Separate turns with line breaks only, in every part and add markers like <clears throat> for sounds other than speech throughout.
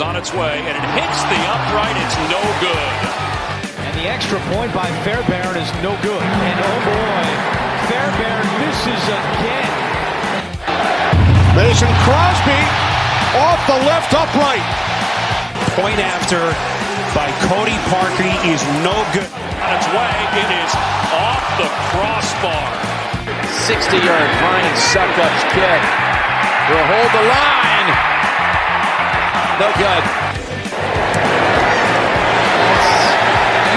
is on its way, and it hits the upright. It's no good.
And the extra point by Fairbairn is no good. And oh boy, Fairbairn misses again.
Mason Crosby off the left upright.
Point after by Cody Parkey is no good.
On its way, it is off the crossbar.
60 yard Brian Suckup's kick will hold the line. No good.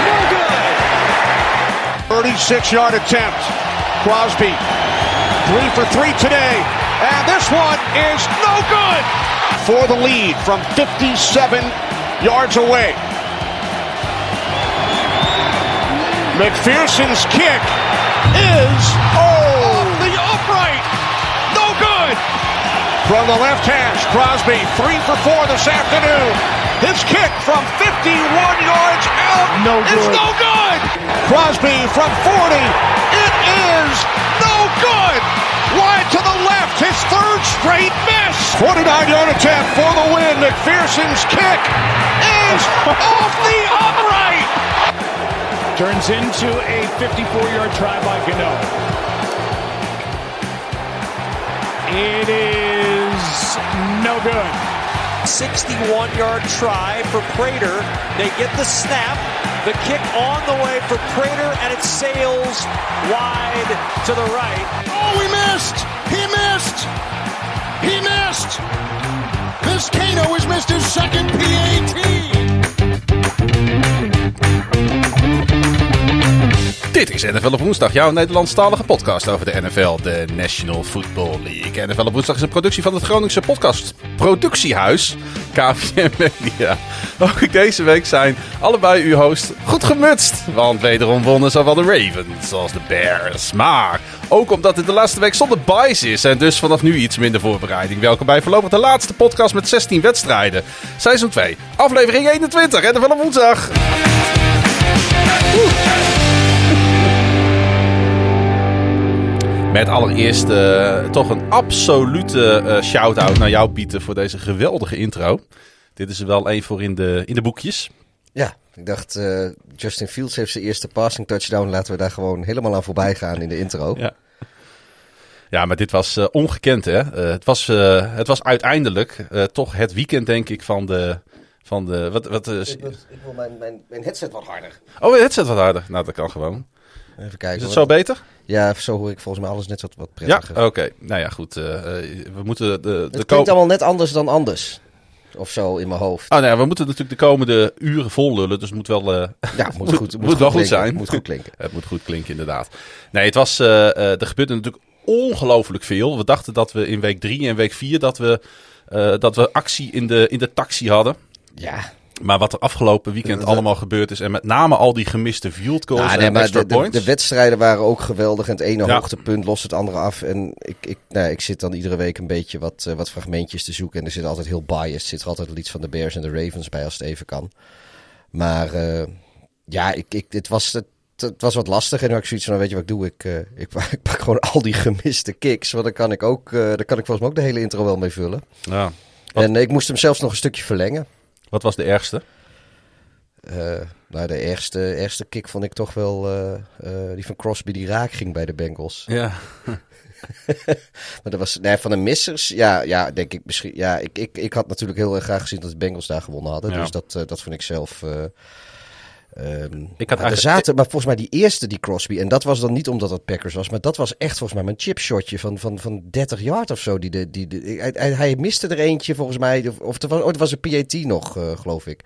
No good.
36 yard attempt. Crosby, three for three today. And this one is no good for the lead from 57 yards away. McPherson's kick is oh From the left hash, Crosby three for four this afternoon. His kick from 51 yards out
No
is
good.
no good. Crosby from 40. It is no good. Wide to the left, his third straight miss. 49 yard attempt for the win. McPherson's kick is <laughs> off the upright.
Turns into a 54-yard try by Gano. It is no good.
61 yard try for Prater. They get the snap. The kick on the way for Prater, and it sails wide to the right.
Oh, he missed. He missed. He missed. Vizcaino has missed his second PAT.
Dit is NFL op woensdag, jouw Nederlandstalige podcast over de NFL, de National Football League. NFL op woensdag is een productie van het Groningse podcast Productiehuis, KVM Media. Ook deze week zijn allebei uw host goed gemutst, want wederom wonnen zowel de Ravens als de Bears. Maar ook omdat dit de laatste week zonder buys is en dus vanaf nu iets minder voorbereiding. Welkom bij voorlopig de laatste podcast met 16 wedstrijden. Seizoen 2, aflevering 21, NFL op woensdag. Met allereerst eh, toch een absolute eh, shout-out naar jou, Pieter, voor deze geweldige intro. Dit is er wel één voor in de, in de boekjes.
Ja, ik dacht, eh, Justin Fields heeft zijn eerste passing touchdown. Laten we daar gewoon helemaal aan voorbij gaan in de intro.
Ja. Ja, maar dit was ongekend, hè? Het, was, het was uiteindelijk toch het weekend, denk ik, van de... Van de wat, wat,
Ik wil, ik wil mijn, mijn, mijn headset wat harder.
oh, het headset wat harder. Nou, dat kan gewoon.
Even kijken.
Is het zo beter?
Ja, zo hoor ik volgens mij alles net wat, wat
Ja,
prettiger.
oké. Nou ja, goed. eh, eh, we moeten de, de
het klinkt allemaal net anders dan anders. Of zo in mijn hoofd.
Oh, nou ja, we moeten natuurlijk de komende uren vol lullen, dus het moet wel... eh,
Ja, <laughs> moet, goed, moet,
moet wel goed zijn.
Moet goed klinken. <laughs>
Het moet goed klinken, inderdaad. Nee, het was, er gebeurde natuurlijk ongelooflijk veel. We dachten dat we in week drie en week vier dat we, dat we actie in de, in de taxi hadden.
Ja,
Maar wat er afgelopen weekend allemaal gebeurd is. En met name al die gemiste field goals
Nou, nee,
en
maar
extra
de,
points.
de wedstrijden waren ook geweldig. En het ene
Ja.
hoogtepunt lost het andere af. En ik, ik, nou, ik zit dan iedere week een beetje wat, eh, wat fragmentjes te zoeken. En er zit altijd heel biased. Zit er altijd iets van de Bears en de Ravens bij als het even kan. Maar eh, ja, ik, ik, het, was, het, het was wat lastig. En nu had ik zoiets van, nou, weet je wat ik doe? Ik, eh, ik, pak- <laughs> ik pak gewoon al die gemiste kicks. Want dan kan ik ook, daar kan ik volgens mij ook de hele intro wel mee vullen.
ja. Wat-
En ik moest hem zelfs nog een stukje verlengen.
Wat was de ergste?
Eh, nou, de eerste, eerste kick vond ik toch wel eh, eh, die van Crosby die raak ging bij de Bengals.
Ja. <laughs>
Maar dat was nee, van de missers. Ja, ja denk ik misschien. Ja, ik, ik, ik had natuurlijk heel erg graag gezien dat de Bengals daar gewonnen hadden.
Ja.
Dus dat, dat vond ik zelf. Ehm,
Ik had
maar er zaten, maar volgens mij die eerste, die Crosby. En dat was dan niet omdat het Packers was. Maar dat was echt volgens mij mijn chipshotje van, van, van 30 yard of zo. Die de, die de, hij, hij, hij miste er eentje volgens mij. Of, of er was, oh, er was een PAT nog, eh, geloof ik.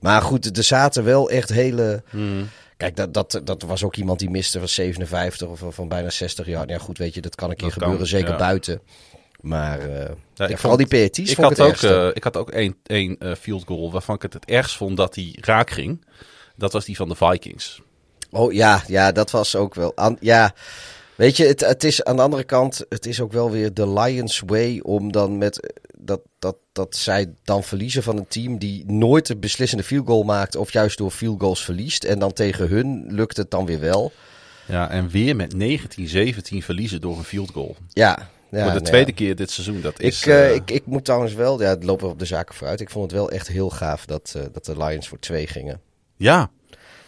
Maar goed, er zaten wel echt hele.
Hmm.
Kijk, dat, dat, dat was ook iemand die miste van 57 of van bijna 60 jaar. Ja, goed, weet je, dat kan een keer
Dat kan,
gebeuren, zeker
ja.
buiten. Maar ja,
ik
vooral
vond-
die PAT's
Ik
vond
had,
ik het
ook, eh, ik had ook één, één field goal waarvan ik het het ergst vond dat die raak ging. Dat was die van de Vikings.
Oh ja, ja, dat was ook wel. Ja, weet je, het, het is aan de andere kant, het is ook wel weer de Lions way om dan met eh, dat, dat, dat zij dan verliezen van een team die nooit de beslissende field goal maakt of juist door field goals verliest. En dan tegen hun lukt het dan weer wel.
Ja, en weer met 19-17 verliezen door een field goal.
Ja, Ja,
Voor de
nou
tweede
ja.
keer dit seizoen. Dat is,
Ik, eh,
eh,
ik, ik moet trouwens wel, ja, het loopt wel op de zaken vooruit. Ik vond het wel echt heel gaaf dat, dat de Lions voor twee gingen.
Ja,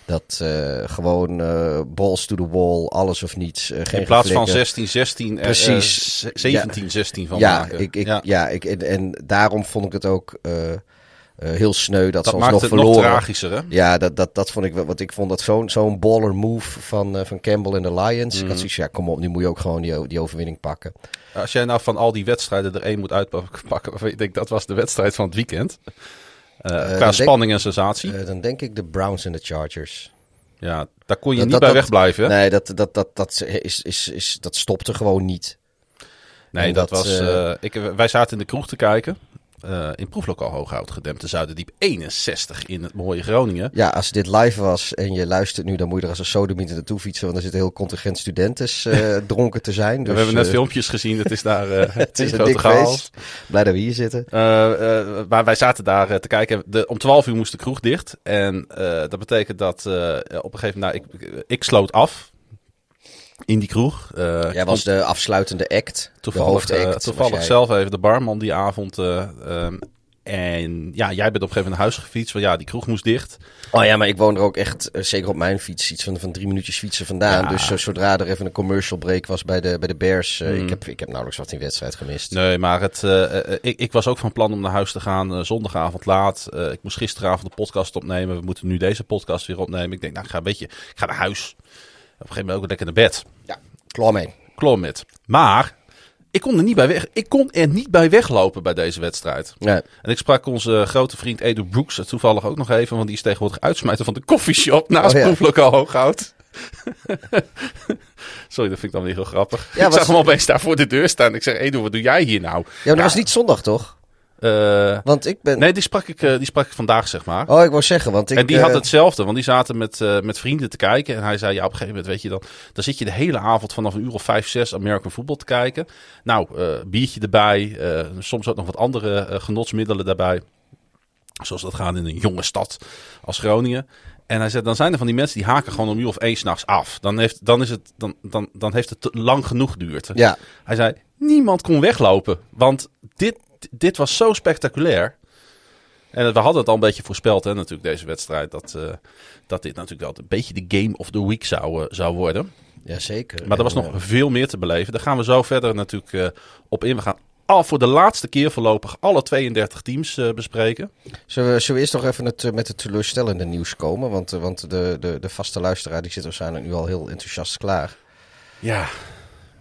Dat eh, gewoon eh, balls to the wall, alles of niets. eh, geen
in plaats van
geflikker.
16-16, eh,
Precies.
eh, 17-16 van
ja,
maken.
Ik, ik,
ja.
ja. ik, en, en daarom vond ik het ook heel sneu dat,
Dat
ze ons
maakt
nog
het
verloren.
nog tragischer, hè?
Ja, dat, dat, dat vond ik wel. Want ik vond dat zo'n zo'n baller move van, van Campbell en de Lions.
Mhm.
Ik had zoiets, ja, kom op, nu moet je ook gewoon die, die overwinning pakken.
Als jij nou van al die wedstrijden er één moet uitpakken, waarvan je denkt dat was de wedstrijd van het weekend. Eh,
dan
qua
denk-
spanning en sensatie.
Eh, dan denk ik de Browns en de Chargers.
ja, daar kon je
Dat-
niet
dat-
bij
dat-
wegblijven.
Nee, dat, dat, dat, dat, is, is, is, dat stopte gewoon niet.
Nee, dat, was.
eh,
eh, ik, wij zaten in de kroeg te kijken. Eh, in proeflokaal Hooghout, gedempte Zuiderdiep 61 in het mooie Groningen.
Ja, als dit live was en je luistert nu, dan moet je er als een sodemieter naartoe fietsen. Want er zit een heel contingent studenten eh, <laughs> dronken te zijn. Dus,
we hebben net
eh,
filmpjes gezien, <laughs> het is daar
Het is een dik feest. Blij dat we hier zitten.
Maar wij zaten daar te kijken. De, om 12 uur moest de kroeg dicht. En dat betekent dat op een gegeven moment, nou, ik, ik sloot af in die kroeg. Eh,
Jij was de afsluitende act. de
toevallig,
hoofdact.
eh, toevallig zelf even de barman die avond. eh, ehm, en ja, jij bent op een gegeven moment naar huis gefietst. Want ja, die kroeg moest dicht.
Oh ja, maar ik woon er ook echt, zeker op mijn fiets, iets van, van drie minuutjes fietsen vandaan.
Ja.
Dus zodra er even een commercial break was bij de, bij de Bears,
Mm.
ik, heb, ik heb nauwelijks wat in wedstrijd gemist.
Nee, maar het, ik, ik was ook van plan om naar huis te gaan zondagavond laat. Ik moest gisteravond de podcast opnemen. We moeten nu deze podcast weer opnemen. Ik denk, nou, ik ga een beetje, ik ga naar huis. Op een gegeven moment ook lekker naar bed.
Ja, klaar mee.
Klom met. Maar ik kon er niet bij weg. Ik kon er niet bij weglopen bij deze wedstrijd.
Nee.
En ik sprak onze grote vriend Edu Brooks er toevallig ook nog even, want die is tegenwoordig uitsmijter van de koffieshop naast
Oh, ja.
Proeflokaal Hooghout. <laughs> Sorry, dat vind ik dan weer heel grappig.
Ja,
ik
was-
zag hem opeens daar voor de deur staan. Ik zeg, Edu, wat doe jij hier nou?
Ja, maar dat was niet zondag toch?
Eh,
Want ik ben...
nee, die sprak, ik, eh, die sprak ik vandaag, zeg maar.
Oh, ik wou zeggen, want ik...
en die
eh,
had hetzelfde, want die zaten met, eh, met vrienden te kijken. En hij zei, ja, op een gegeven moment, weet je dan... Dan zit je de hele avond vanaf een uur of vijf, zes American football te kijken. Nou, eh, biertje erbij. eh, soms ook nog wat andere eh, genotsmiddelen daarbij. Zoals dat gaat in een jonge stad als Groningen. En hij zei, dan zijn er van die mensen die haken gewoon om uur of één s'nachts af. Dan heeft, dan, is het, dan, dan, dan heeft het lang genoeg geduurd.
Ja,
Hij zei, niemand kon weglopen. Want dit, dit was zo spectaculair. En we hadden het al een beetje voorspeld, hè, natuurlijk, deze wedstrijd. Dat, eh, dat dit natuurlijk wel een beetje de game of the week zou, eh, zou worden.
ja, zeker.
Maar er was nog veel meer te beleven. Daar gaan we zo verder natuurlijk eh, op in. We gaan al voor de laatste keer voorlopig alle 32 teams bespreken.
Zullen we, zullen we eerst nog even het, met het teleurstellende nieuws komen? Want, want de, de, de vaste luisteraar die zit waarschijnlijk nu al heel enthousiast klaar.
Ja,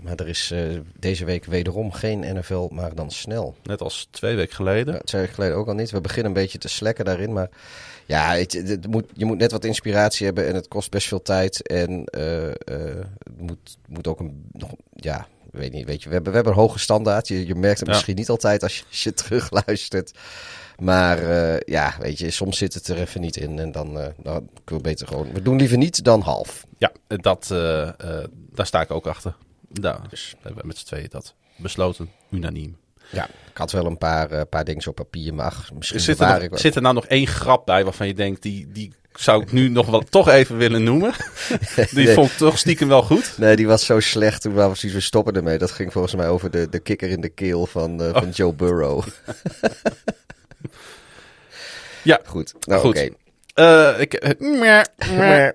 Maar er is eh, deze week wederom geen NFL, maar dan snel.
net als twee weken geleden.
Ja, twee weken geleden ook al niet. We beginnen een beetje te slekken daarin. Maar ja, het, het moet, je moet net wat inspiratie hebben en het kost best veel tijd. En eh, eh, het moet, moet ook een, nog, ja, weet niet, weet je, we hebben, we hebben een hoge standaard. Je, je merkt het
Ja.
misschien niet altijd als je, als je <laughs> terugluistert. Maar ja, weet je, soms zit het er even niet in. En dan, eh dan kunnen we beter gewoon, we doen liever niet dan half.
Ja, dat, daar sta ik ook achter. Nou, dus we hebben met z'n tweeën dat besloten, unaniem.
Ja, ik had wel een paar, eh, paar dingen op papier, maar ach, misschien
Zit er, nog-
ik wel.
zit er nou nog één grap bij waarvan je denkt, die, die zou ik nu <laughs> nog wel toch even willen noemen? <laughs> Die
Nee.
vond ik toch stiekem wel goed.
Nee, die was zo slecht. Toen waren we precies, we stoppen ermee. Dat ging volgens mij over de, de kikker in de keel van,
Oh.
eh, van Joe Burrow. <laughs>
Ja,
Goed. Nou,
Goed. Eh, ik, eh.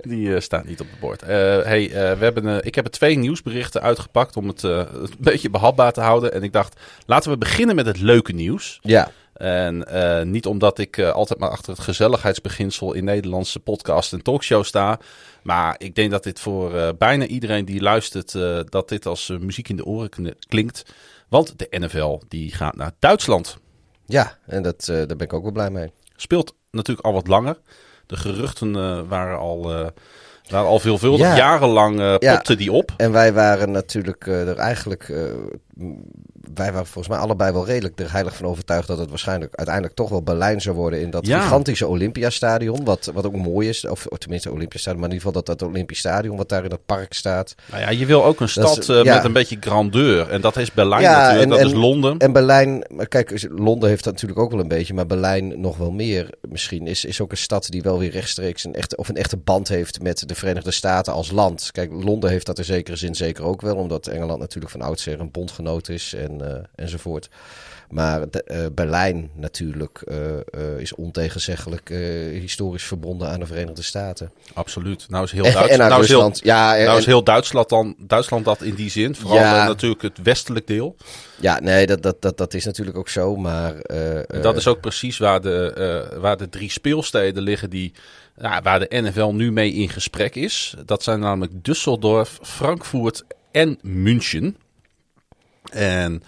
<laughs> Die eh, staat niet op het bord. Hey, we hebben, ik heb er twee nieuwsberichten uitgepakt om het <laughs> een beetje behapbaar te houden. En ik dacht, laten we beginnen met het leuke nieuws.
Ja,
En niet omdat ik altijd maar achter het gezelligheidsbeginsel in Nederlandse podcast en talkshow sta. Maar ik denk dat dit voor bijna iedereen die luistert, dat dit als muziek in de oren klinkt. Want de NFL die gaat naar Duitsland.
ja. en dat, daar ben ik ook wel blij mee.
Speelt natuurlijk al wat langer. De geruchten eh, waren, al, eh, waren al veelvuldig.
Ja.
Jarenlang
Ja.
popte die op.
En wij waren natuurlijk er eigenlijk wij waren volgens mij allebei wel redelijk er heilig van overtuigd dat het waarschijnlijk uiteindelijk toch wel Berlijn zou worden in dat
Ja.
gigantische Olympiastadion. Wat, wat ook mooi is, of, of tenminste Olympiastadion, maar in ieder geval dat, dat Olympisch stadion wat daar in het park staat.
Nou ja, je wil ook een
Dat
stad
is-
eh,
ja.
met een beetje grandeur. En dat is Berlijn
Ja,
natuurlijk,
en-
dat
en-
is Londen.
En Berlijn, maar kijk, Londen heeft dat natuurlijk ook wel een beetje, maar Berlijn nog wel meer misschien. Is, is ook een stad die wel weer rechtstreeks een echte, of een echte band heeft met de Verenigde Staten als land. Kijk, Londen heeft dat in zekere zin zeker ook wel, omdat Engeland natuurlijk van oudsher een bondgenoot is en, eh, enzovoort. Maar de, eh, Berlijn natuurlijk eh, is ontegenzeggelijk historisch verbonden aan de Verenigde Staten.
Absoluut. Nou is heel, Duits,
en
nou is heel,
ja, en-
nou is heel Duitsland, dan, Duitsland dat in die zin. Vooral
Ja.
natuurlijk het westelijk deel.
ja, nee, dat, dat, dat, dat is natuurlijk ook zo, maar...
dat is ook precies waar de, waar de drie speelsteden liggen die, ja, waar de NFL nu mee in gesprek is. Dat zijn namelijk Düsseldorf, Frankfurt en München. En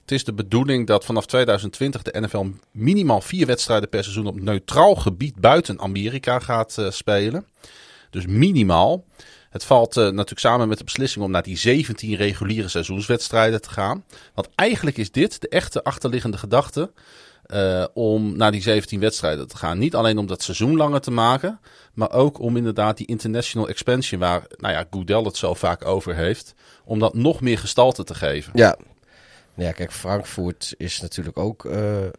het is de bedoeling dat vanaf 2020 de NFL minimaal vier wedstrijden per seizoen op neutraal gebied buiten Amerika gaat eh, spelen. Dus minimaal. Het valt eh, natuurlijk samen met de beslissing om naar die 17 reguliere seizoenswedstrijden te gaan. Want eigenlijk is dit de echte achterliggende gedachte eh, om naar die 17 wedstrijden te gaan. Niet alleen om dat seizoen langer te maken, maar ook om inderdaad die international expansion, waar nou ja, Goodell het zo vaak over heeft, om dat nog meer gestalte te geven.
Ja. Nou Ja, kijk, Frankfurt is natuurlijk ook. eh, eh,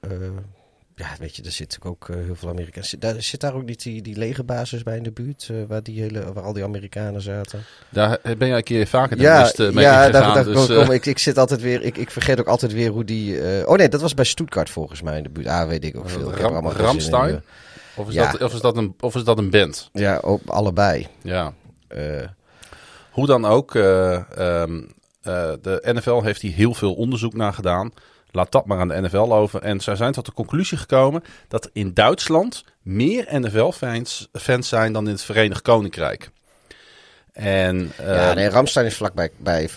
ja, weet je, er zitten ook eh, heel veel Amerikanen. Zit daar, zit daar ook niet die, die legerbasis bij in de buurt, waar, die hele, waar al die Amerikanen zaten?
Daar ben jij een keer vaker de
ja,
mee
ja
ingegaan.
daar, daar
dus,
kom, kom ik, ik zit altijd weer. Ik, ik vergeet ook altijd weer hoe die. oh nee, dat was bij Stuttgart volgens mij in de buurt. Ah, weet ik ook veel. Ik
Ram- Ramstein? of, is
ja.
dat, of, is dat een, of is dat een band?
Ja, ook allebei.
Ja. Hoe dan ook, eh, ehm, eh, de NFL heeft hier heel veel onderzoek naar gedaan. Laat dat maar aan de NFL over. En zij zijn tot de conclusie gekomen dat er in Duitsland meer NFL-fans fans zijn dan in het Verenigd Koninkrijk. En eh,
ja, nee, Ramstein is vlakbij. Bij,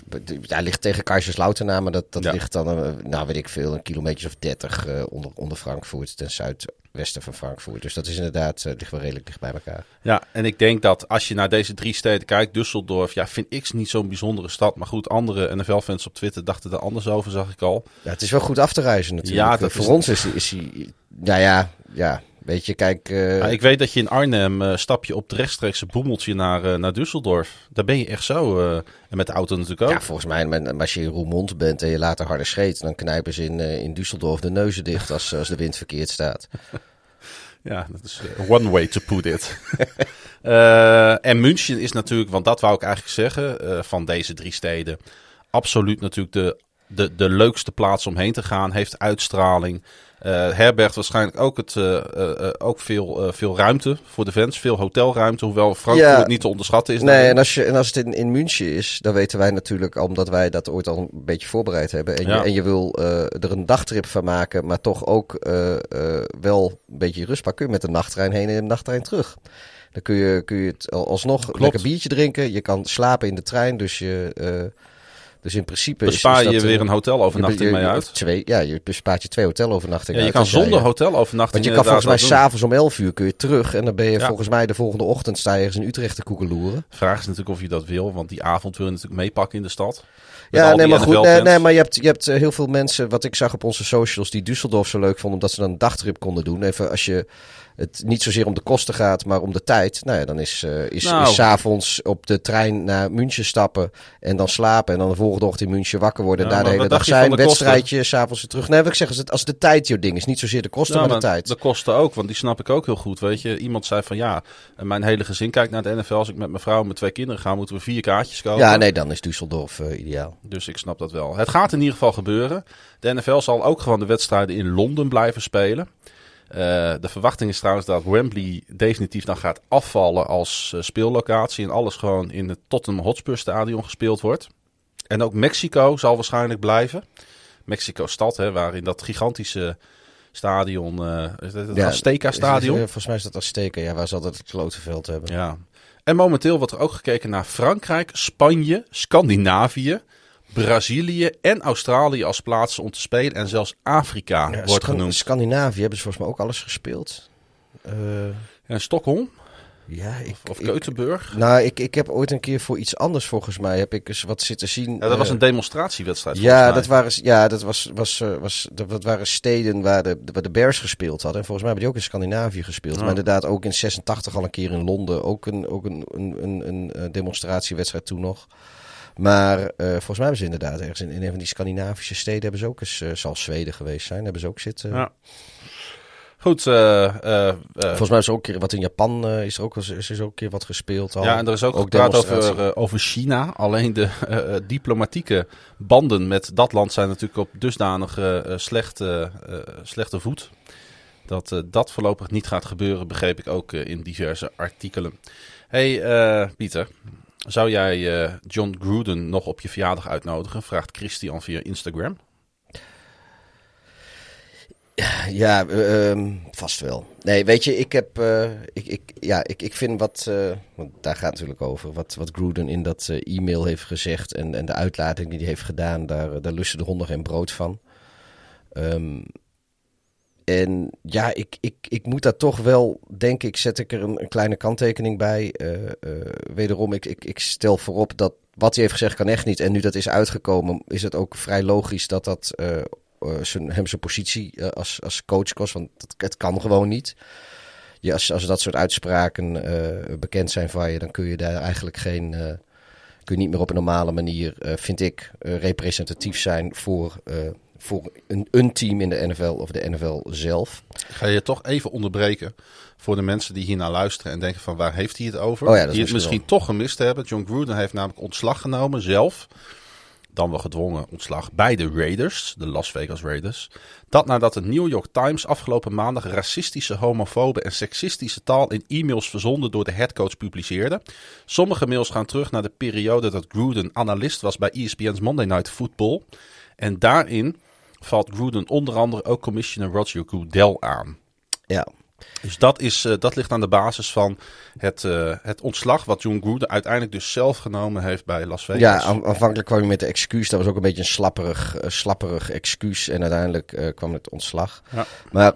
ja, ligt tegen Kaiserslautern maar dat, dat
Ja.
ligt dan, eh, nou weet ik veel, een kilometer of dertig eh, onder, onder Frankfurt, ten zuidwesten van Frankfurt. Dus dat is inderdaad, eh, ligt wel redelijk dicht bij elkaar.
Ja, en ik denk dat als je naar deze drie steden kijkt, Düsseldorf, ja, vind ik niet zo'n bijzondere stad. Maar goed, andere NFL-fans op Twitter dachten er anders over, zag ik al.
Ja, het is wel goed af te reizen natuurlijk.
Ja, dat
Voor
is-
ons is, is hij, nou ja, ja, weet je, kijk... eh,
Ja, ik weet dat je in Arnhem eh, stap je op het rechtstreekse boemeltje naar, eh, naar Düsseldorf. Daar ben je echt zo. en met de auto natuurlijk ook.
ja, volgens mij, maar als je in Roermond bent en je later harder scheet, dan knijpen ze in, in Düsseldorf de neuzen dicht als, als de wind verkeerd staat. <laughs>
Ja, dat is one way to put it. <laughs> En München is natuurlijk, want dat wou ik eigenlijk zeggen, van deze drie steden, absoluut natuurlijk de, de, de leukste plaats om heen te gaan. Heeft uitstraling. Eh herbergt waarschijnlijk ook, het, eh, eh, ook veel, veel ruimte voor de fans. Veel hotelruimte, hoewel Frankfurt
Ja.
niet te onderschatten is.
Nee,
daarin.
en als, je, en als het in, in München is, dan weten wij natuurlijk, omdat wij dat ooit al een beetje voorbereid hebben. En,
Ja.
je, en je wil er een dagtrip van maken, maar toch ook wel een beetje rust pakken. Met de nachttrein heen en de nachttrein terug. Dan kun je, kun je het al- alsnog lekker biertje drinken. Je kan slapen in de trein, dus je... dus in principe
Bespaar
is
je
dat,
weer
eh,
een hotelovernachting mee uit.
Twee, ja, je bespaart je twee hotelovernachtingen
Ja, je kan zonder hotelovernachting
Want je kan volgens mij s'avonds om 11 uur kun je terug. En dan ben je
Ja.
volgens mij de volgende ochtend sta je ergens in Utrecht te koekeloeren.
Vraag is natuurlijk of je dat wil, want die avond wil je natuurlijk meepakken in de stad.
Ja, nee, maar goed. Nee, maar je hebt, je hebt eh, heel veel mensen, wat ik zag op onze socials, die Düsseldorf zo leuk vonden, omdat ze dan een dagtrip konden doen. Even als je het niet zozeer om de kosten gaat, maar om de tijd. Nou ja, dan is, eh is,
Nou.
is 's avonds op de trein naar München stappen en dan slapen. En dan de volgende ochtend in München wakker worden.
Ja,
en daar de hele dag zijn. Wedstrijdje, s'avonds weer terug. Nee, wat ik zeg, als, het, als de tijd je ding is. Niet zozeer de kosten, maar de tijd.
De kosten ook, want die snap ik ook heel goed. Weet je, iemand zei van ja, mijn hele gezin kijkt naar de NFL. Als ik met mijn vrouw en mijn twee kinderen ga, moeten we vier kaartjes kopen.
Ja, nee, dan is Düsseldorf eh, ideaal.
Dus ik snap dat wel. Het gaat in ieder geval gebeuren. De NFL zal ook gewoon de wedstrijden in Londen blijven spelen. Eh, de verwachting is trouwens dat Wembley definitief dan gaat afvallen als eh, speellocatie. En alles gewoon in het Tottenham Hotspur stadion gespeeld wordt. En ook Mexico zal waarschijnlijk blijven. Mexico-stad, hè, waarin dat gigantische stadion, is dat het
Ja? Is- is- Volgens mij is dat Azteca, ja, waar ze altijd het grote veld hebben.
Ja. En momenteel wordt er ook gekeken naar Frankrijk, Spanje, Scandinavië, Brazilië en Australië als plaatsen om te spelen. En zelfs Afrika wordt genoemd.
Scandinavië hebben ze volgens mij ook alles gespeeld. Eh,
En Stockholm?
Ja, ik,
Of
ik-
Keutenburg?
nou, ik, ik heb ooit een keer voor iets anders volgens mij heb ik eens wat zitten zien.
Ja, dat was
eh,
een demonstratiewedstrijd.
Ja, dat waren, ja, dat, was, was, eh, was, dat, dat waren steden waar de, waar de Bears gespeeld hadden. En volgens mij hebben die ook in Scandinavië gespeeld.
Ja.
Maar inderdaad ook in 86 al een keer in Londen. Ook een, ook een, een, een, een demonstratiewedstrijd toen nog. Maar eh, volgens mij hebben ze inderdaad ergens in, in een van die Scandinavische steden... hebben ze ook eens, eh, zal Zweden geweest zijn, hebben ze ook zitten.
Ja. Goed, eh,
Volgens mij is er ook een keer wat in Japan is er ook, is er ook een keer wat gespeeld al.
ja, en er is ook, gepraat
demonstratie.
over, over China. Alleen de diplomatieke banden met dat land zijn natuurlijk op dusdanige eh, slechte, slechte voet. Dat dat voorlopig niet gaat gebeuren, begreep ik ook in diverse artikelen. hey, Pieter. Zou jij eh, John Gruden nog op je verjaardag uitnodigen? Vraagt Christian via Instagram.
Ja, eh, ehm, vast wel. Nee, weet je, ik heb. eh, ik, ik, ja, ik, ik vind wat. eh, want daar gaat het natuurlijk over. Wat, wat Gruden in dat e-mail heeft gezegd. En, en de uitlating die hij heeft gedaan. Daar, daar lusten de honden geen brood van. Ehm, en ja, ik, ik, ik moet daar toch wel. Denk ik, zet ik er een, een kleine kanttekening bij. Eh, eh, wederom, ik, ik, ik stel voorop dat. Wat hij heeft gezegd kan echt niet. En nu dat is uitgekomen, is het ook vrij logisch dat dat eh, hem zijn positie als, als coach kost. Want het, het kan gewoon niet. Ja, als, als dat soort uitspraken bekend zijn van je, dan kun je daar eigenlijk geen. kun je niet meer op een normale manier, vind ik, representatief zijn voor, voor een, een team in de NFL of de NFL zelf.
Ik ga je toch even onderbreken voor de mensen die hier naar luisteren en denken van waar heeft hij het over?
Oh ja, dat is
die het
misschien
toch gemist hebben. John Gruden heeft namelijk ontslag genomen zelf. Dan wel gedwongen ontslag bij de Raiders, de Las Vegas Raiders. Dat nadat de New York Times afgelopen maandag racistische, homofobe en seksistische taal in e-mails verzonden door de headcoach publiceerde. Sommige mails gaan terug naar de periode dat Gruden analist was bij ESPN's Monday Night Football. En daarin valt Gruden onder andere ook commissioner Roger Goodell aan.
Ja,
Dus dat, is, eh, dat ligt aan de basis van het, eh, het ontslag wat John Gruden uiteindelijk dus zelf genomen heeft bij Las Vegas.
ja aan- aanvankelijk kwam je met de excuus. Dat was ook een beetje een slapperig, eh, slapperig excuus. En uiteindelijk kwam het ontslag.
Ja.
Maar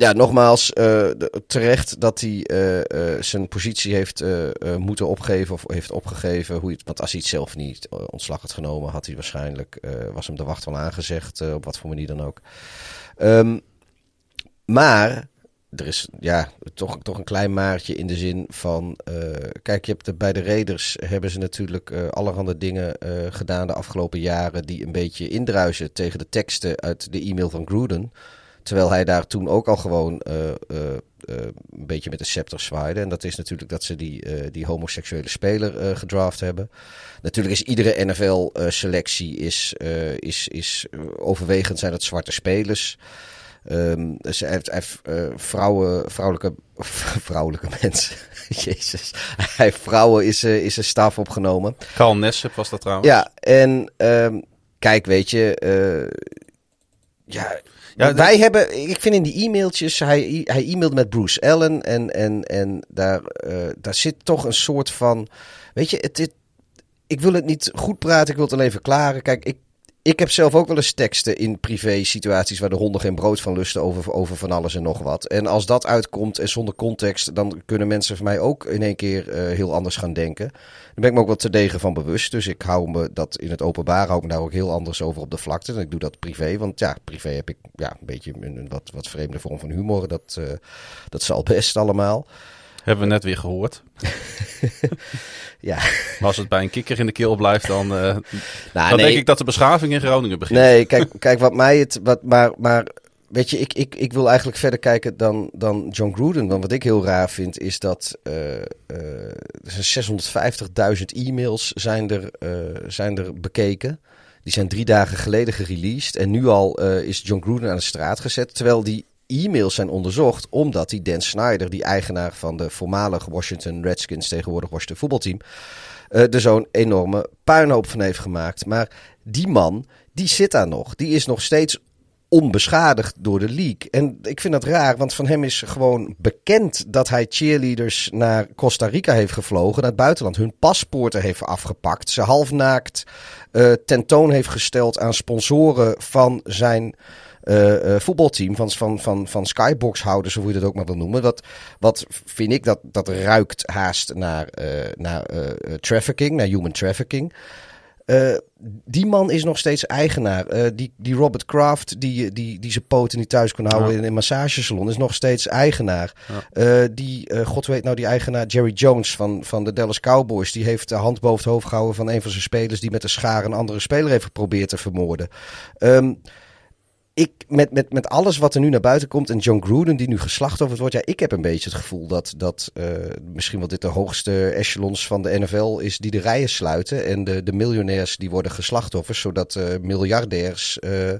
ja, nogmaals, eh, terecht dat hij eh, eh, zijn positie heeft moeten opgeven of heeft opgegeven. Hoe het, want als hij het zelf niet ontslag had genomen, had hij waarschijnlijk, was hem de wacht wel aangezegd, op wat voor manier dan ook. Ehm, maar er is ja, toch, toch een klein maartje in de zin van. kijk, je hebt de, bij de Raiders hebben ze natuurlijk eh, allerhande dingen gedaan de afgelopen jaren. die een beetje indruisen tegen de teksten uit de e-mail van Gruden. Terwijl hij daar toen ook al gewoon eh, eh, eh, een beetje met de scepter zwaaide. En dat is natuurlijk dat ze die, die homoseksuele speler gedraft hebben. Natuurlijk is iedere NFL-selectie is, is, is overwegend zijn het zwarte spelers. Dus hij heeft, hij heeft vrouwen, vrouwelijke, <laughs> vrouwelijke mensen. <laughs> Jezus. Hij heeft vrouwen is, is een staf opgenomen.
Carl Nessep was dat trouwens.
Ja, en ehm, kijk, weet je. ja,
Ja,
wij hebben. Ik vind in die e-mailtjes. Hij, hij e-mailde met Bruce Allen. En, en, en daar, eh, daar zit toch een soort van. Weet je, het, het, ik wil het niet goed praten. Ik wil het alleen verklaren. Kijk, ik. Ik heb zelf ook wel eens teksten in privé situaties waar de honden geen brood van lusten over, over van alles en nog wat. En als dat uitkomt en zonder context, dan kunnen mensen van mij ook in één keer eh, heel anders gaan denken. Daar ben ik me ook wel te degen van bewust. Dus ik hou me dat in het openbaar hou ik me daar ook heel anders over op de vlakte. En ik doe dat privé. Want ja, privé heb ik ja, een beetje een, een wat, wat vreemde vorm van humor. Dat, eh, dat zal best allemaal.
Hebben we net weer gehoord. <laughs>
Ja,
Maar als het bij een kikker in de keel blijft, dan, eh,
nou,
dan
nee,
denk ik dat de beschaving in Groningen begint.
Nee, kijk, kijk wat mij het. Wat, maar, maar weet je, ik, ik, ik wil eigenlijk verder kijken dan, dan John Gruden. Want wat ik heel raar vind, is dat eh, eh, er zijn 650.000 e-mails zijn er, eh, zijn er bekeken. Die zijn drie dagen geleden gereleased. En nu al eh, is John Gruden aan de straat gezet. Terwijl die e-mails zijn onderzocht omdat die Dan Snyder, die eigenaar van de voormalige Washington Redskins, tegenwoordig Washington voetbalteam, eh, er zo'n enorme puinhoop van heeft gemaakt. Maar die man, die zit daar nog. Die is nog steeds onbeschadigd door de league. En ik vind dat raar, want van hem is gewoon bekend dat hij cheerleaders naar Costa Rica heeft gevlogen, naar het buitenland, hun paspoorten heeft afgepakt, ze halfnaakt eh tentoon heeft gesteld aan sponsoren van zijn eh, eh, voetbalteam van, van, van, van skybox-houders, of hoe je dat ook maar wil noemen. Wat, wat vind ik, dat, dat ruikt haast naar, eh, naar trafficking, naar human trafficking. Die man is nog steeds eigenaar. Die, die Robert Kraft, die, die, die zijn poten niet thuis kon houden in een massagesalon, is nog steeds eigenaar. Die, god weet nou, die eigenaar Jerry Jones van, van de Dallas Cowboys, die heeft de hand boven het hoofd gehouden van een van zijn spelers die met een schaar een andere speler heeft geprobeerd te vermoorden. Ehm, ik, met, met, met alles wat er nu naar buiten komt en John Gruden die nu geslachtofferd wordt, ja, ik heb een beetje het gevoel dat, dat eh, misschien wel dit de hoogste echelons van de NFL is die de rijen sluiten en de, de miljonairs die worden geslachtofferd, zodat eh, miljardairs eh,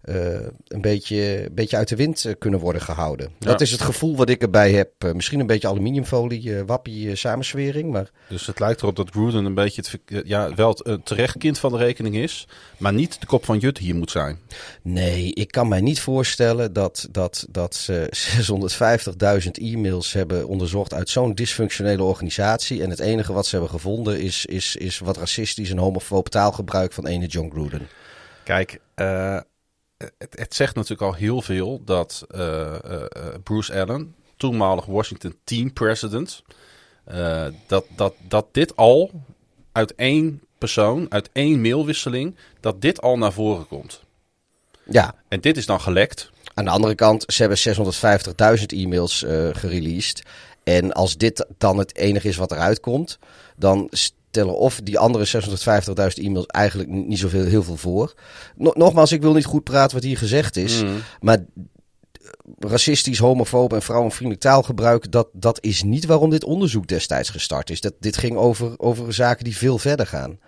eh, een, beetje, een beetje uit de wind eh, kunnen worden gehouden. Dat is het gevoel wat ik erbij heb. Eh, misschien een beetje aluminiumfolie, eh, wappie samenswering, maar
Dus het lijkt erop dat Gruden een beetje het, ja, wel het een terecht kind van de rekening is, maar niet de kop van Jut hier moet zijn.
Nee, ik kan mij niet voorstellen dat, dat, dat ze <laughs> 650.000 e-mails hebben onderzocht uit zo'n dysfunctionele organisatie. En het enige wat ze hebben gevonden is, is, is wat racistisch en homofoob taalgebruik van ene John Gruden.
Kijk, eh, het, het zegt natuurlijk al heel veel dat eh, eh, eh, Bruce Allen, toenmalig Washington team president, dat, dat, dat dit al uit één persoon, uit één mailwisseling, dat dit al naar voren komt.
Ja,
En dit is dan gelekt.
aan de andere kant, ze hebben 650.000 e-mails eh gereleased. En als dit dan het enige is wat eruit komt, dan stellen of die andere 650.000 e-mails eigenlijk niet zoveel heel veel voor. No- nogmaals, ik wil niet goed praten wat hier gezegd is, maar racistisch, homofoob en vrouwenvriendelijk taalgebruik, dat, dat is niet waarom dit onderzoek destijds gestart is. Dat, dit ging over, over zaken die veel verder gaan.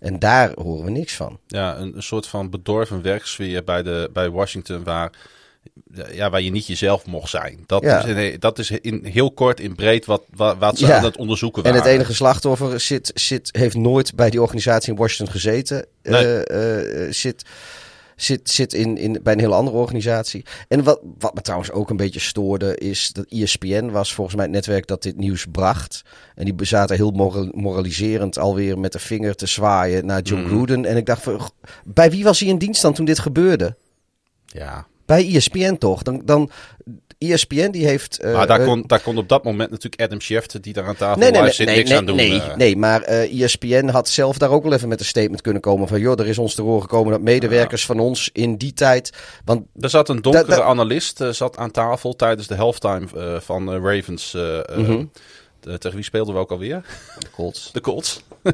En daar horen we niks van.
Ja, een, een soort van bedorven werksfeer bij, de, bij Washington waar, ja, waar je niet jezelf mocht zijn. Dat,
Ja.
is, in, dat is in, heel kort in breed wat, wat, wat ze
Ja.
aan het onderzoeken
En
waren.
het enige slachtoffer zit, zit, heeft nooit bij die organisatie in Washington gezeten.
Nee.
Eh, eh, zit zit, zit in, in, bij een hele andere organisatie. En wat, wat me trouwens ook een beetje stoorde, is dat ESPN was volgens mij het netwerk dat dit nieuws bracht. En die zaten heel moral- moraliserend alweer met de vinger te zwaaien naar John Gruden. En ik dacht, van, bij wie was hij in dienst dan toen dit gebeurde?
Ja,
Bij ESPN toch? Dan, dan ESPN die heeft... eh,
maar daar kon, daar kon op dat moment natuurlijk Adam Schefter, die daar aan tafel
Nee, nee, nee,
zit,
nee,
niks
nee,
aan doen.
nee,
eh.
nee, maar eh ESPN had zelf daar ook wel even met een statement kunnen komen van... joh, er is ons te horen gekomen dat medewerkers van ons in die tijd... Want
Er zat een donkere
Da- da-
analist zat aan tafel tijdens de halftime van Ravens. de- tegen wie speelden we ook alweer?
de Colts.
De Colts. <laughs>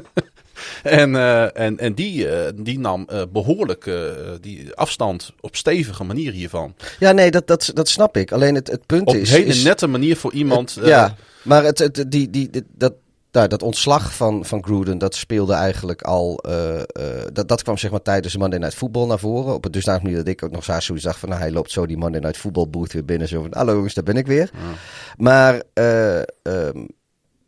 en, eh, en, en die, eh, die nam eh, behoorlijk eh, die afstand op stevige manier hiervan.
Ja, nee, dat, dat, dat snap ik. Alleen het, het punt
Op
is...
een hele
is-
nette manier voor iemand.
het- ja, maar het, het, die, die, die- dat, nou, dat ontslag van, van Gruden, dat speelde eigenlijk al... dat, dat kwam zeg maar tijdens de Monday Night Football naar voren. Op het dusdanig manier dat ik ook nog zo zoiets dacht van... Nou, hij loopt zo die Monday Night Football booth weer binnen. Zo van, hallo jongens, daar ben ik weer. Maar... eh, ehm,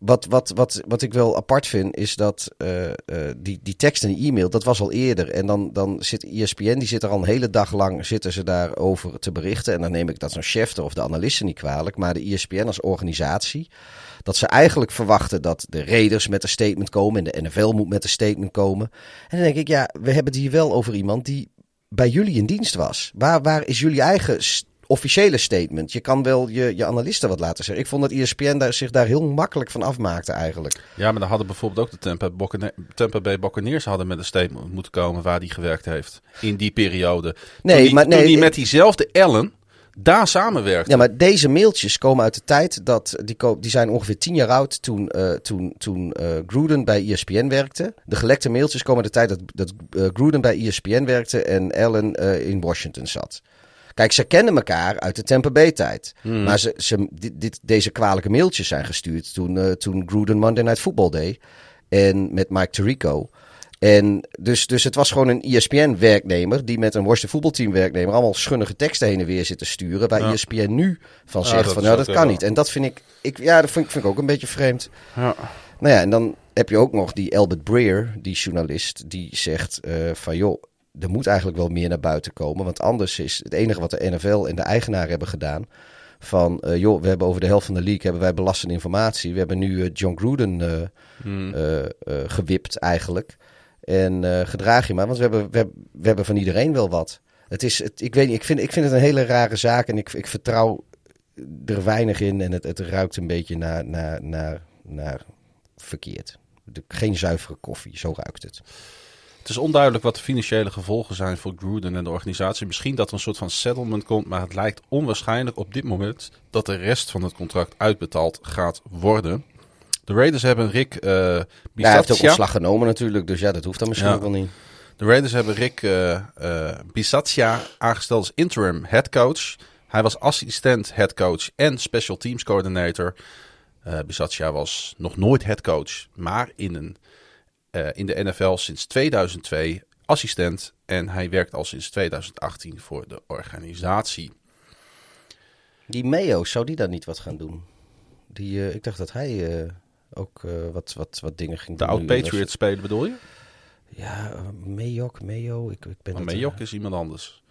wat, wat, wat, wat ik wel apart vind, is dat eh, eh, die, die tekst en die e-mail, dat was al eerder. En dan, dan zit ESPN, die zit er al een hele dag lang, zitten ze daarover te berichten. En dan neem ik dat zo'n chef of de analisten niet kwalijk. Maar de ESPN als organisatie, dat ze eigenlijk verwachten dat de Raiders met een statement komen en de NFL moet met een statement komen. En dan denk ik, ja, we hebben het hier wel over iemand die bij jullie in dienst was. Waar, waar is jullie eigen officiële statement? Je kan wel je, je analisten wat laten zeggen. Ik vond dat ESPN daar, zich daar heel makkelijk van afmaakte eigenlijk.
Ja, maar dan hadden bijvoorbeeld ook de Tampa, Bay Buccaneers hadden met een statement moeten komen waar die gewerkt heeft. In die periode.
Nee,
toen die,
maar
toen
nee,
die
ik-
met diezelfde Allen daar samenwerkte.
Ja, maar deze mailtjes komen uit de tijd dat die, die zijn ongeveer tien jaar oud toen, eh, toen, toen eh, Gruden bij ESPN werkte. De gelekte mailtjes komen uit de tijd dat, dat eh, Gruden bij ESPN werkte en Allen eh, in Washington zat. Kijk, ze kennen elkaar uit de Tampa Bay tijd. Maar ze, ze, dit, deze kwalijke mailtjes zijn gestuurd toen, eh, toen Gruden Monday Night Football deed. En met Mike Tirico. En dus, dus het was gewoon een ESPN-werknemer die met een Washington voetbalteam-werknemer allemaal schunnige teksten heen en weer zit te sturen. Waar
Ja.
ESPN nu van zegt
dat
van nou dat
wel-
kan niet. En dat vind ik, ik ja, dat vind, ik- vind ik ook een beetje vreemd.
Ja.
Nou ja, en dan heb je ook nog die Albert Breer, die journalist, die zegt eh, van joh, er moet eigenlijk wel meer naar buiten komen. Want anders is het enige wat de NFL en de eigenaar hebben gedaan. Van eh, joh, we hebben over de helft van de league hebben wij belastende informatie. We hebben nu eh, John Gruden eh,
Hmm.
gewipt eigenlijk. En gedraag je maar, want we hebben, we, hebben- we hebben van iedereen wel wat. Het is, het, ik weet niet, ik vind, ik vind het een hele rare zaak en ik, ik vertrouw er weinig in en het, het ruikt een beetje naar, naar, naar, naar verkeerd. De, geen zuivere koffie, zo ruikt het.
Het is onduidelijk wat de financiële gevolgen zijn voor Gruden en de organisatie. Misschien dat er een soort van settlement komt, maar het lijkt onwaarschijnlijk op dit moment dat de rest van het contract uitbetaald gaat worden. De Raiders hebben Rick uh,
ja, hij heeft ook ontslag genomen natuurlijk, dus ja, dat hoeft dan misschien
Ja.
ook wel niet.
De Raiders hebben Rick eh eh, Bisaccia aangesteld als interim head coach. Hij was assistent head coach en special teams coordinator. Eh Bisaccia was nog nooit head coach, maar in, een, eh, in de NFL sinds 2002 assistent. En hij werkt al sinds 2018 voor de organisatie.
Die Mayo, zou die dan niet wat gaan doen? Die, eh, ik dacht dat hij eh, ook eh, wat, wat, wat dingen ging
De
doen. nu.
oud-Patriots spelen bedoel je?
Ja, uh, Mayok, Mayo. Ik, ik ben
Maar
het,
Mayok is iemand anders.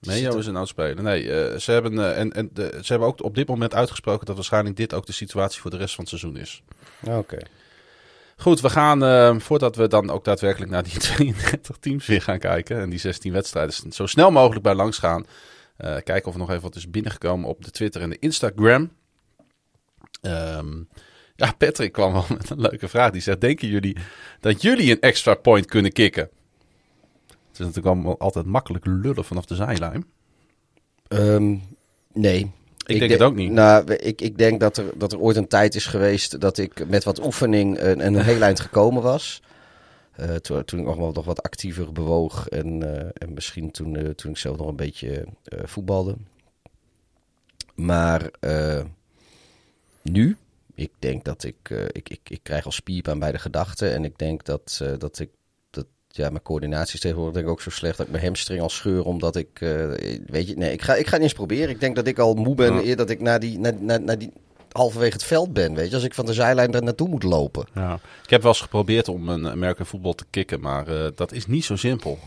Mayo is een oud speler. Nee, ze, hebben, en, en de, ze hebben ook op dit moment uitgesproken dat waarschijnlijk dit ook de situatie voor de rest van het seizoen is.
er- Oké.
Goed, we gaan, eh, voordat we dan ook daadwerkelijk naar die <laughs> 32 teams weer gaan kijken en die 16 wedstrijden zo snel mogelijk bij langs gaan, eh, kijken of er nog even wat is binnengekomen op de Twitter en de Instagram. Ehm, ja, Patrick kwam wel <laughs> met een leuke vraag. Die zegt, denken jullie dat jullie een extra point kunnen kicken? Het is natuurlijk allemaal altijd makkelijk lullen vanaf de zijlijn.
Ehm, nee.
Ik denk het ook niet.
Nou, ik, ik denk dat er, dat er ooit een tijd is geweest dat ik met wat oefening een, een heel eind gekomen was. Eh, toen, toen ik nog wel nog wat actiever bewoog en, eh, en misschien toen, eh, toen ik zelf nog een beetje voetbalde. Maar nu, ik denk dat ik, ik, ik, ik krijg al spierpijn bij de gedachte. En ik denk dat, dat ik, ja, mijn coördinatie is tegenwoordig denk ik ook zo slecht dat ik mijn hamstring al scheur. Omdat ik, eh, weet je, nee, ik ga, ik ga niet eens proberen. Ik denk dat ik al moe ben
Ja.
eer dat ik naar die, naar, naar, naar die halverwege het veld ben. Weet je, als ik van de zijlijn er naartoe moet lopen.
Ja. Ik heb wel eens geprobeerd om een American voetbal te kicken, maar eh, dat is niet zo simpel.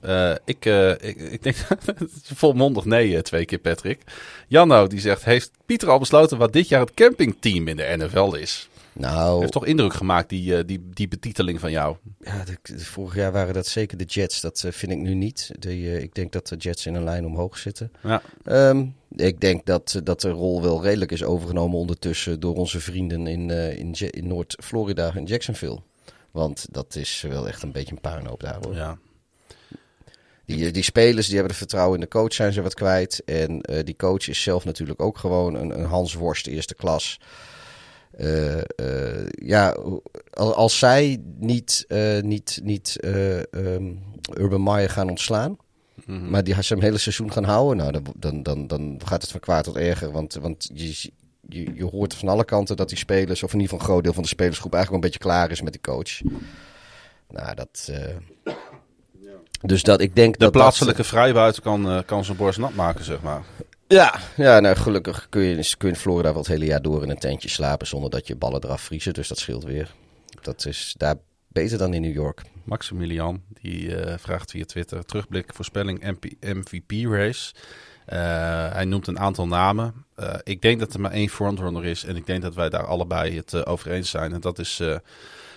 Eh, ik, eh, ik, ik denk <laughs> volmondig nee, twee keer Patrick. Janno die zegt, heeft Pieter al besloten wat dit jaar het campingteam in de NFL is?
Nou,
Heeft toch indruk gemaakt, die, eh, die, die betiteling van jou?
ja, de, de- vorig jaar waren dat zeker de Jets. Dat eh, vind ik nu niet. De, eh, ik denk dat de Jets in een lijn omhoog zitten.
Ja.
Ehm, ik denk dat, dat de rol wel redelijk is overgenomen ondertussen door onze vrienden in, in, in Noord-Florida, in Jacksonville. Want dat is wel echt een beetje een puinhoop daar hoor.
Ja.
Die, die spelers die hebben de vertrouwen in de coach, zijn ze wat kwijt. En die coach is zelf natuurlijk ook gewoon een, een Hans Worst eerste klas. Eh, eh, ja, als, als zij niet, eh, niet, niet eh, ehm, Urban Meyer gaan ontslaan,
Mhm.
maar die ze hem hele seizoen gaan houden, nou, dan, dan, dan, dan gaat het van kwaad tot erger. Want, want je, je, je hoort van alle kanten dat die spelers, of in ieder geval een groot deel van de spelersgroep, eigenlijk wel een beetje klaar is met die coach. Nou, dat. Dus dat ik denk
De
dat. dat-
plaatselijke vrijbuiter kan, eh, kan zijn borst nat maken, zeg maar.
Ja, ja nou, gelukkig kun je, kun je in Florida wel het hele jaar door in een tentje slapen zonder dat je ballen eraf vriezen. Dus dat scheelt weer. Dat is daar beter dan in New York.
Maximilian, die eh, vraagt via Twitter terugblik voorspelling MP MVP race. Eh, hij noemt een aantal namen. Eh, ik denk dat er maar één frontrunner is en ik denk dat wij daar allebei het over eens zijn. En dat is